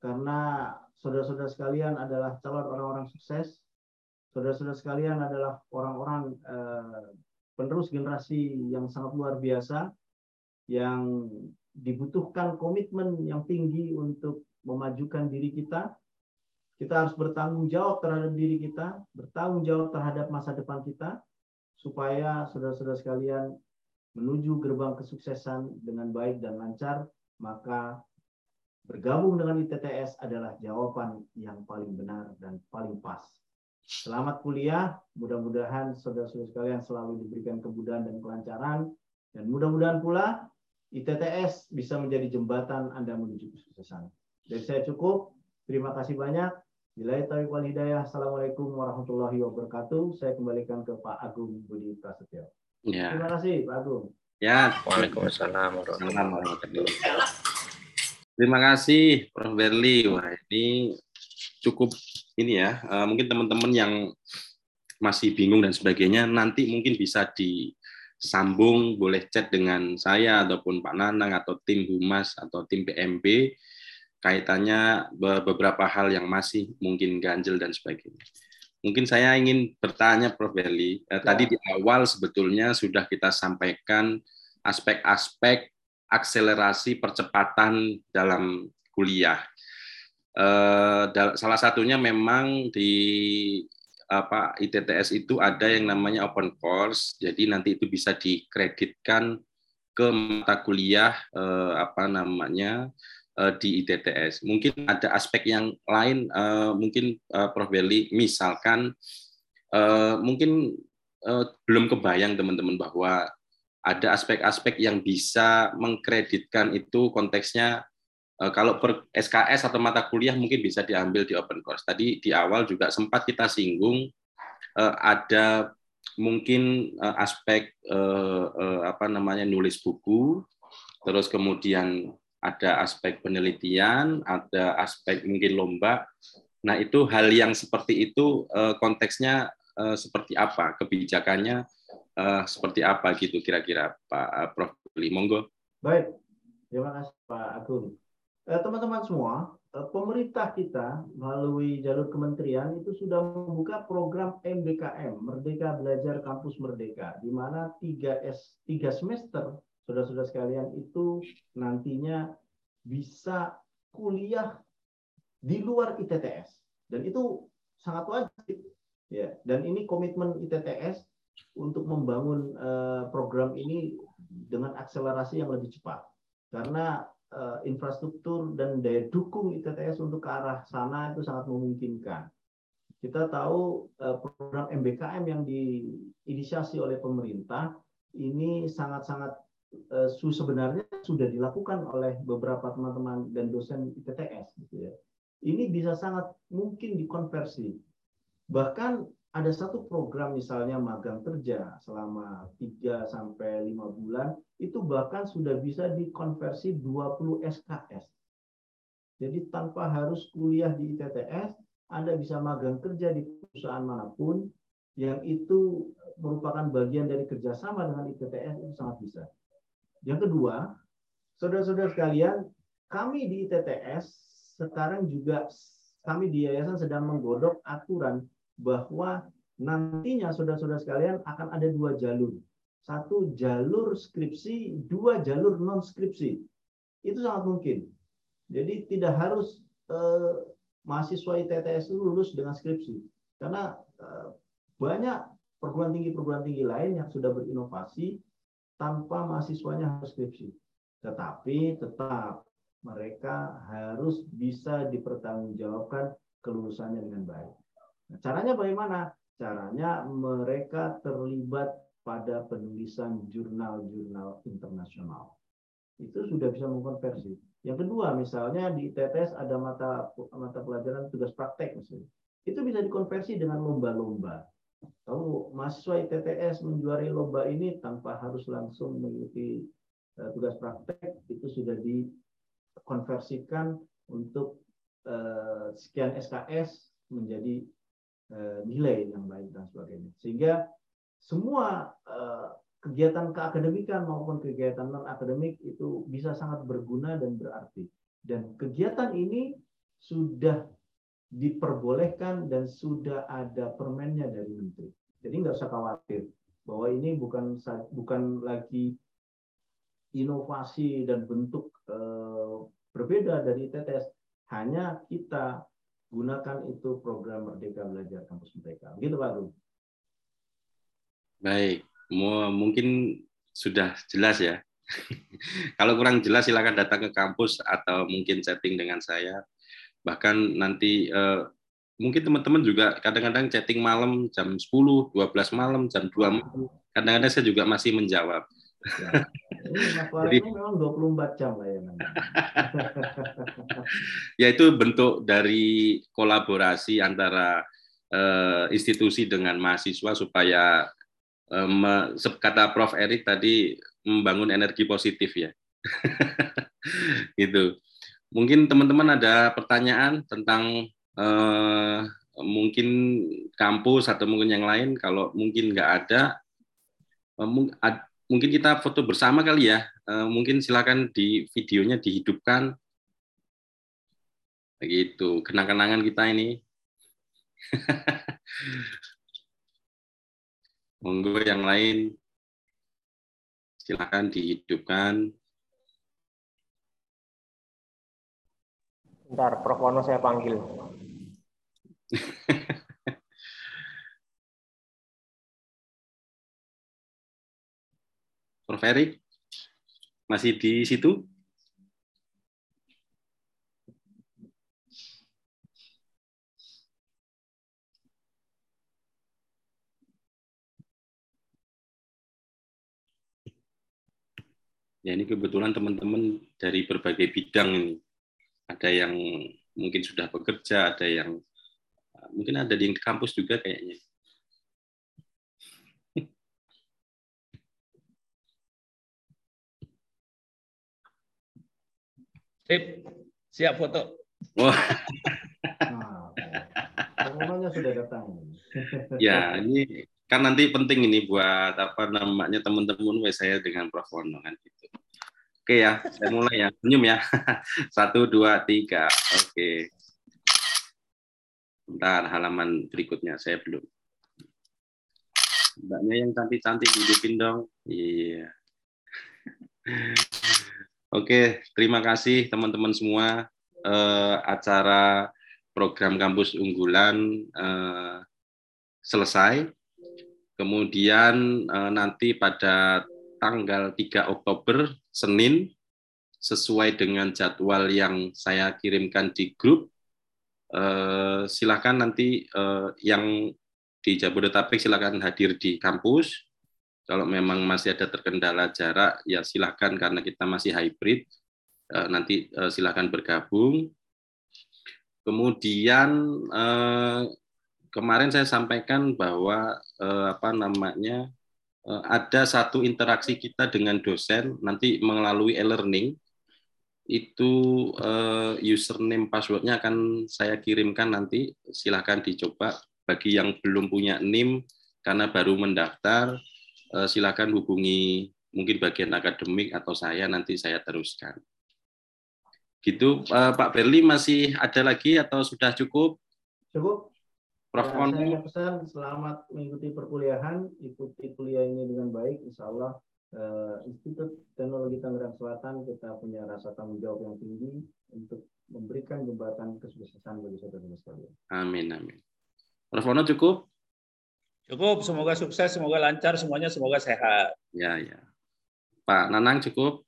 karena saudara-saudara sekalian adalah calon orang-orang sukses. Saudara-saudara sekalian adalah orang-orang eh, penerus generasi yang sangat luar biasa yang dibutuhkan komitmen yang tinggi untuk memajukan diri kita. Kita harus bertanggung jawab terhadap diri kita, bertanggung jawab terhadap masa depan kita, supaya saudara-saudara sekalian menuju gerbang kesuksesan dengan baik dan lancar, maka bergabung dengan ITTS adalah jawaban yang paling benar dan paling pas. Selamat kuliah, mudah-mudahan saudara-saudara sekalian selalu diberikan kemudahan dan kelancaran, dan mudah-mudahan pula ITTS bisa menjadi jembatan Anda menuju kesuksesan. Dari saya cukup. Terima kasih banyak. Bila taufiq wal hidayah. Assalamualaikum warahmatullahi wabarakatuh. Saya kembalikan ke Pak Agung Budi Prasetyo.
Ya.
Terima kasih Pak Agung.
Ya.
Waalaikumsalam
warahmatullahi Terima kasih Prof. Berli. Wah, ini cukup ini ya. Eh, mungkin teman-teman yang masih bingung dan sebagainya nanti mungkin bisa disambung boleh chat dengan saya ataupun Pak Nanang atau tim Humas atau tim PMB kaitannya beberapa hal yang masih mungkin ganjil dan sebagainya. Mungkin saya ingin bertanya Prof. Berli, eh, tadi di awal sebetulnya sudah kita sampaikan aspek-aspek akselerasi percepatan dalam kuliah. Eh, salah satunya memang di apa ITTS itu ada yang namanya open course, jadi nanti itu bisa dikreditkan ke mata kuliah eh, apa namanya uh, di ITTS. Mungkin ada aspek yang lain, uh, mungkin uh, Prof. Belli, misalkan uh, mungkin uh, belum kebayang teman-teman bahwa ada aspek-aspek yang bisa mengkreditkan itu konteksnya kalau per SKS atau mata kuliah mungkin bisa diambil di open course. Tadi di awal juga sempat kita singgung uh, ada mungkin uh, aspek apa namanya nulis buku, terus kemudian ada aspek penelitian, ada aspek mungkin lomba. Nah, itu hal yang seperti itu eh, konteksnya eh, seperti apa, kebijakannya eh, seperti apa gitu kira-kira Pak Prof. Li. Monggo.
Baik, terima kasih Pak Agung. Teman-teman semua, pemerintah kita melalui jalur kementerian itu sudah membuka program MBKM, Merdeka Belajar Kampus Merdeka, di mana tiga S tiga semester saudara-saudara sekalian itu nantinya bisa kuliah di luar ITTS dan itu sangat wajib ya. Dan ini komitmen ITTS untuk membangun uh, program ini dengan akselerasi yang lebih cepat. Karena uh, infrastruktur dan daya dukung ITTS untuk ke arah sana itu sangat memungkinkan kita tahu uh, program MBKM yang diinisiasi oleh pemerintah ini sangat-sangat Eh, su sebenarnya sudah dilakukan oleh beberapa teman-teman dan dosen ITTS gitu ya. Ini bisa sangat mungkin dikonversi. Bahkan ada satu program misalnya magang kerja selama 3 sampai 5 bulan itu bahkan sudah bisa dikonversi 20 SKS. Jadi tanpa harus kuliah di ITTS, Anda bisa magang kerja di perusahaan mana pun yang itu merupakan bagian dari kerjasama dengan ITTS itu sangat bisa. Yang kedua, saudara-saudara sekalian, kami di ITTS sekarang juga kami di yayasan sedang menggodok aturan bahwa nantinya saudara-saudara sekalian akan ada dua jalur. Satu jalur skripsi, dua jalur non skripsi. Itu sangat mungkin. Jadi tidak harus eh, mahasiswa ITTS itu lulus dengan skripsi. Karena eh, banyak perguruan tinggi perguruan tinggi lain yang sudah berinovasi tanpa mahasiswanya harus skripsi. Tetapi tetap mereka harus bisa dipertanggungjawabkan kelulusannya dengan baik. Nah, caranya bagaimana? Caranya mereka terlibat pada penulisan jurnal-jurnal internasional. Itu sudah bisa mengkonversi. Yang kedua, misalnya di TTS ada mata mata pelajaran tugas praktek misalnya. Itu bisa dikonversi dengan lomba-lomba. Kamu mahasiswa ITTS menjuari lomba ini tanpa harus langsung mengikuti uh, tugas praktek itu sudah dikonversikan untuk uh, sekian SKS menjadi uh, nilai yang baik dan sebagainya. Sehingga semua uh, kegiatan keakademikan maupun kegiatan non akademik itu bisa sangat berguna dan berarti. Dan kegiatan ini sudah diperbolehkan dan sudah ada permennya dari menteri. Jadi nggak usah khawatir bahwa ini bukan bukan lagi inovasi dan bentuk eh, berbeda dari TTS. Hanya kita gunakan itu program Merdeka Belajar Kampus Merdeka. Begitu Pak Agung.
Baik, mungkin sudah jelas ya. [laughs] Kalau kurang jelas silakan datang ke kampus atau mungkin chatting dengan saya bahkan nanti uh, mungkin teman-teman juga kadang-kadang chatting malam jam 10, 12 malam, jam 2 malam. Kadang-kadang saya juga masih menjawab. [laughs]
Ya,
Jadi-
memang [laughs] 24 jam
ya itu bentuk dari kolaborasi antara eh, institusi dengan mahasiswa supaya eh, kata Prof Erik tadi membangun energi positif ya. [laughs] gitu. Mungkin teman-teman ada pertanyaan tentang eh, mungkin kampus atau mungkin yang lain. Kalau mungkin nggak ada, eh, mungkin kita foto bersama kali ya. Eh, mungkin silakan di videonya dihidupkan begitu kenang-kenangan kita ini [laughs] monggo yang lain silakan dihidupkan
Bentar, Prof. Wono saya panggil. [laughs]
Prof Erik masih di situ Ya ini kebetulan teman-teman dari berbagai bidang ini. Ada yang mungkin sudah bekerja, ada yang mungkin ada di kampus juga kayaknya.
Sip, siap foto.
Wah,
Pengumumannya sudah datang.
ya ini kan nanti penting ini buat apa namanya teman-teman saya dengan Prof Wono kan gitu. Oke ya, saya mulai ya. Senyum ya. [laughs] Satu, dua, tiga. Oke. Bentar, halaman berikutnya saya belum. Mbaknya yang cantik-cantik hidupin dong. Iya. [laughs] Oke, terima kasih teman-teman semua. Eh, acara program kampus unggulan eh, selesai. Kemudian eh, nanti pada tanggal 3 Oktober Senin sesuai dengan jadwal yang saya kirimkan di grup. Eh, silakan nanti eh, yang di Jabodetabek silakan hadir di kampus. Kalau memang masih ada terkendala jarak, ya silakan karena kita masih hybrid. Eh, nanti eh, silakan bergabung. Kemudian eh, kemarin saya sampaikan bahwa eh, apa namanya eh, ada satu interaksi kita dengan dosen nanti melalui e-learning. Itu eh, username passwordnya akan saya kirimkan nanti. Silahkan dicoba bagi yang belum punya NIM karena baru mendaftar eh, silakan hubungi mungkin bagian akademik atau saya nanti saya teruskan. Gitu eh, Pak Berli masih ada lagi atau sudah cukup?
Cukup.
Prof.
Ya, saya pesan selamat mengikuti perkuliahan, ikuti kuliah ini dengan baik, insya Allah eh, Institut Teknologi Tangerang Selatan kita punya rasa tanggung jawab yang tinggi untuk memberikan jembatan kesuksesan bagi saudara sekalian.
Amin amin. Prof. Wono cukup?
Cukup, semoga sukses, semoga lancar, semuanya semoga sehat.
Ya ya. Pak Nanang cukup?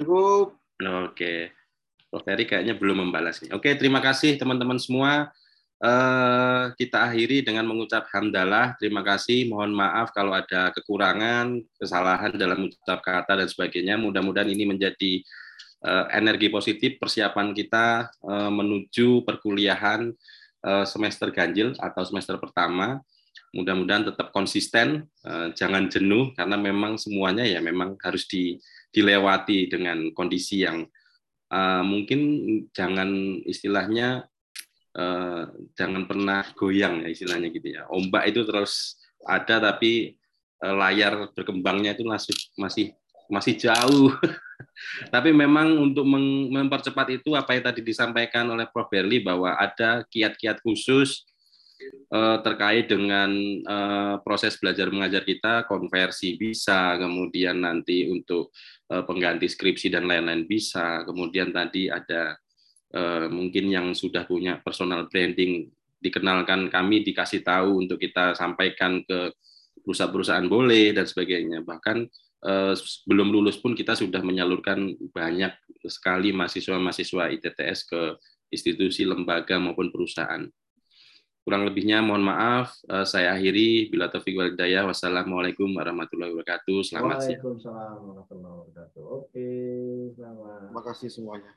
Cukup.
Oke. Prof. Ferry kayaknya belum membalas nih. Oke, terima kasih teman-teman semua. Eh, kita akhiri dengan mengucap hamdalah. Terima kasih. Mohon maaf kalau ada kekurangan, kesalahan dalam mengucap kata dan sebagainya. Mudah-mudahan ini menjadi eh, energi positif persiapan kita eh, menuju perkuliahan eh, semester ganjil atau semester pertama. Mudah-mudahan tetap konsisten, eh, jangan jenuh karena memang semuanya ya memang harus di, dilewati dengan kondisi yang eh, mungkin jangan istilahnya eh, jangan pernah goyang ya istilahnya gitu ya. Ombak itu terus ada tapi eh, layar berkembangnya itu masih masih masih jauh. [laughs] tapi memang untuk mempercepat itu apa yang tadi disampaikan oleh Prof Berli bahwa ada kiat-kiat khusus eh, terkait dengan eh, proses belajar mengajar kita, konversi bisa, kemudian nanti untuk eh, pengganti skripsi dan lain-lain bisa, kemudian tadi ada eh, mungkin yang sudah punya personal branding dikenalkan kami dikasih tahu untuk kita sampaikan ke perusahaan-perusahaan boleh dan sebagainya bahkan eh, belum lulus pun kita sudah menyalurkan banyak sekali mahasiswa-mahasiswa ITTS ke institusi lembaga maupun perusahaan Kurang lebihnya mohon maaf. Eh, saya akhiri. Bila taufik wal hidayah. Wassalamualaikum warahmatullahi wabarakatuh. Selamat siang.
Waalaikumsalam warahmatullahi wabarakatuh. Oke, selamat.
Terima kasih semuanya.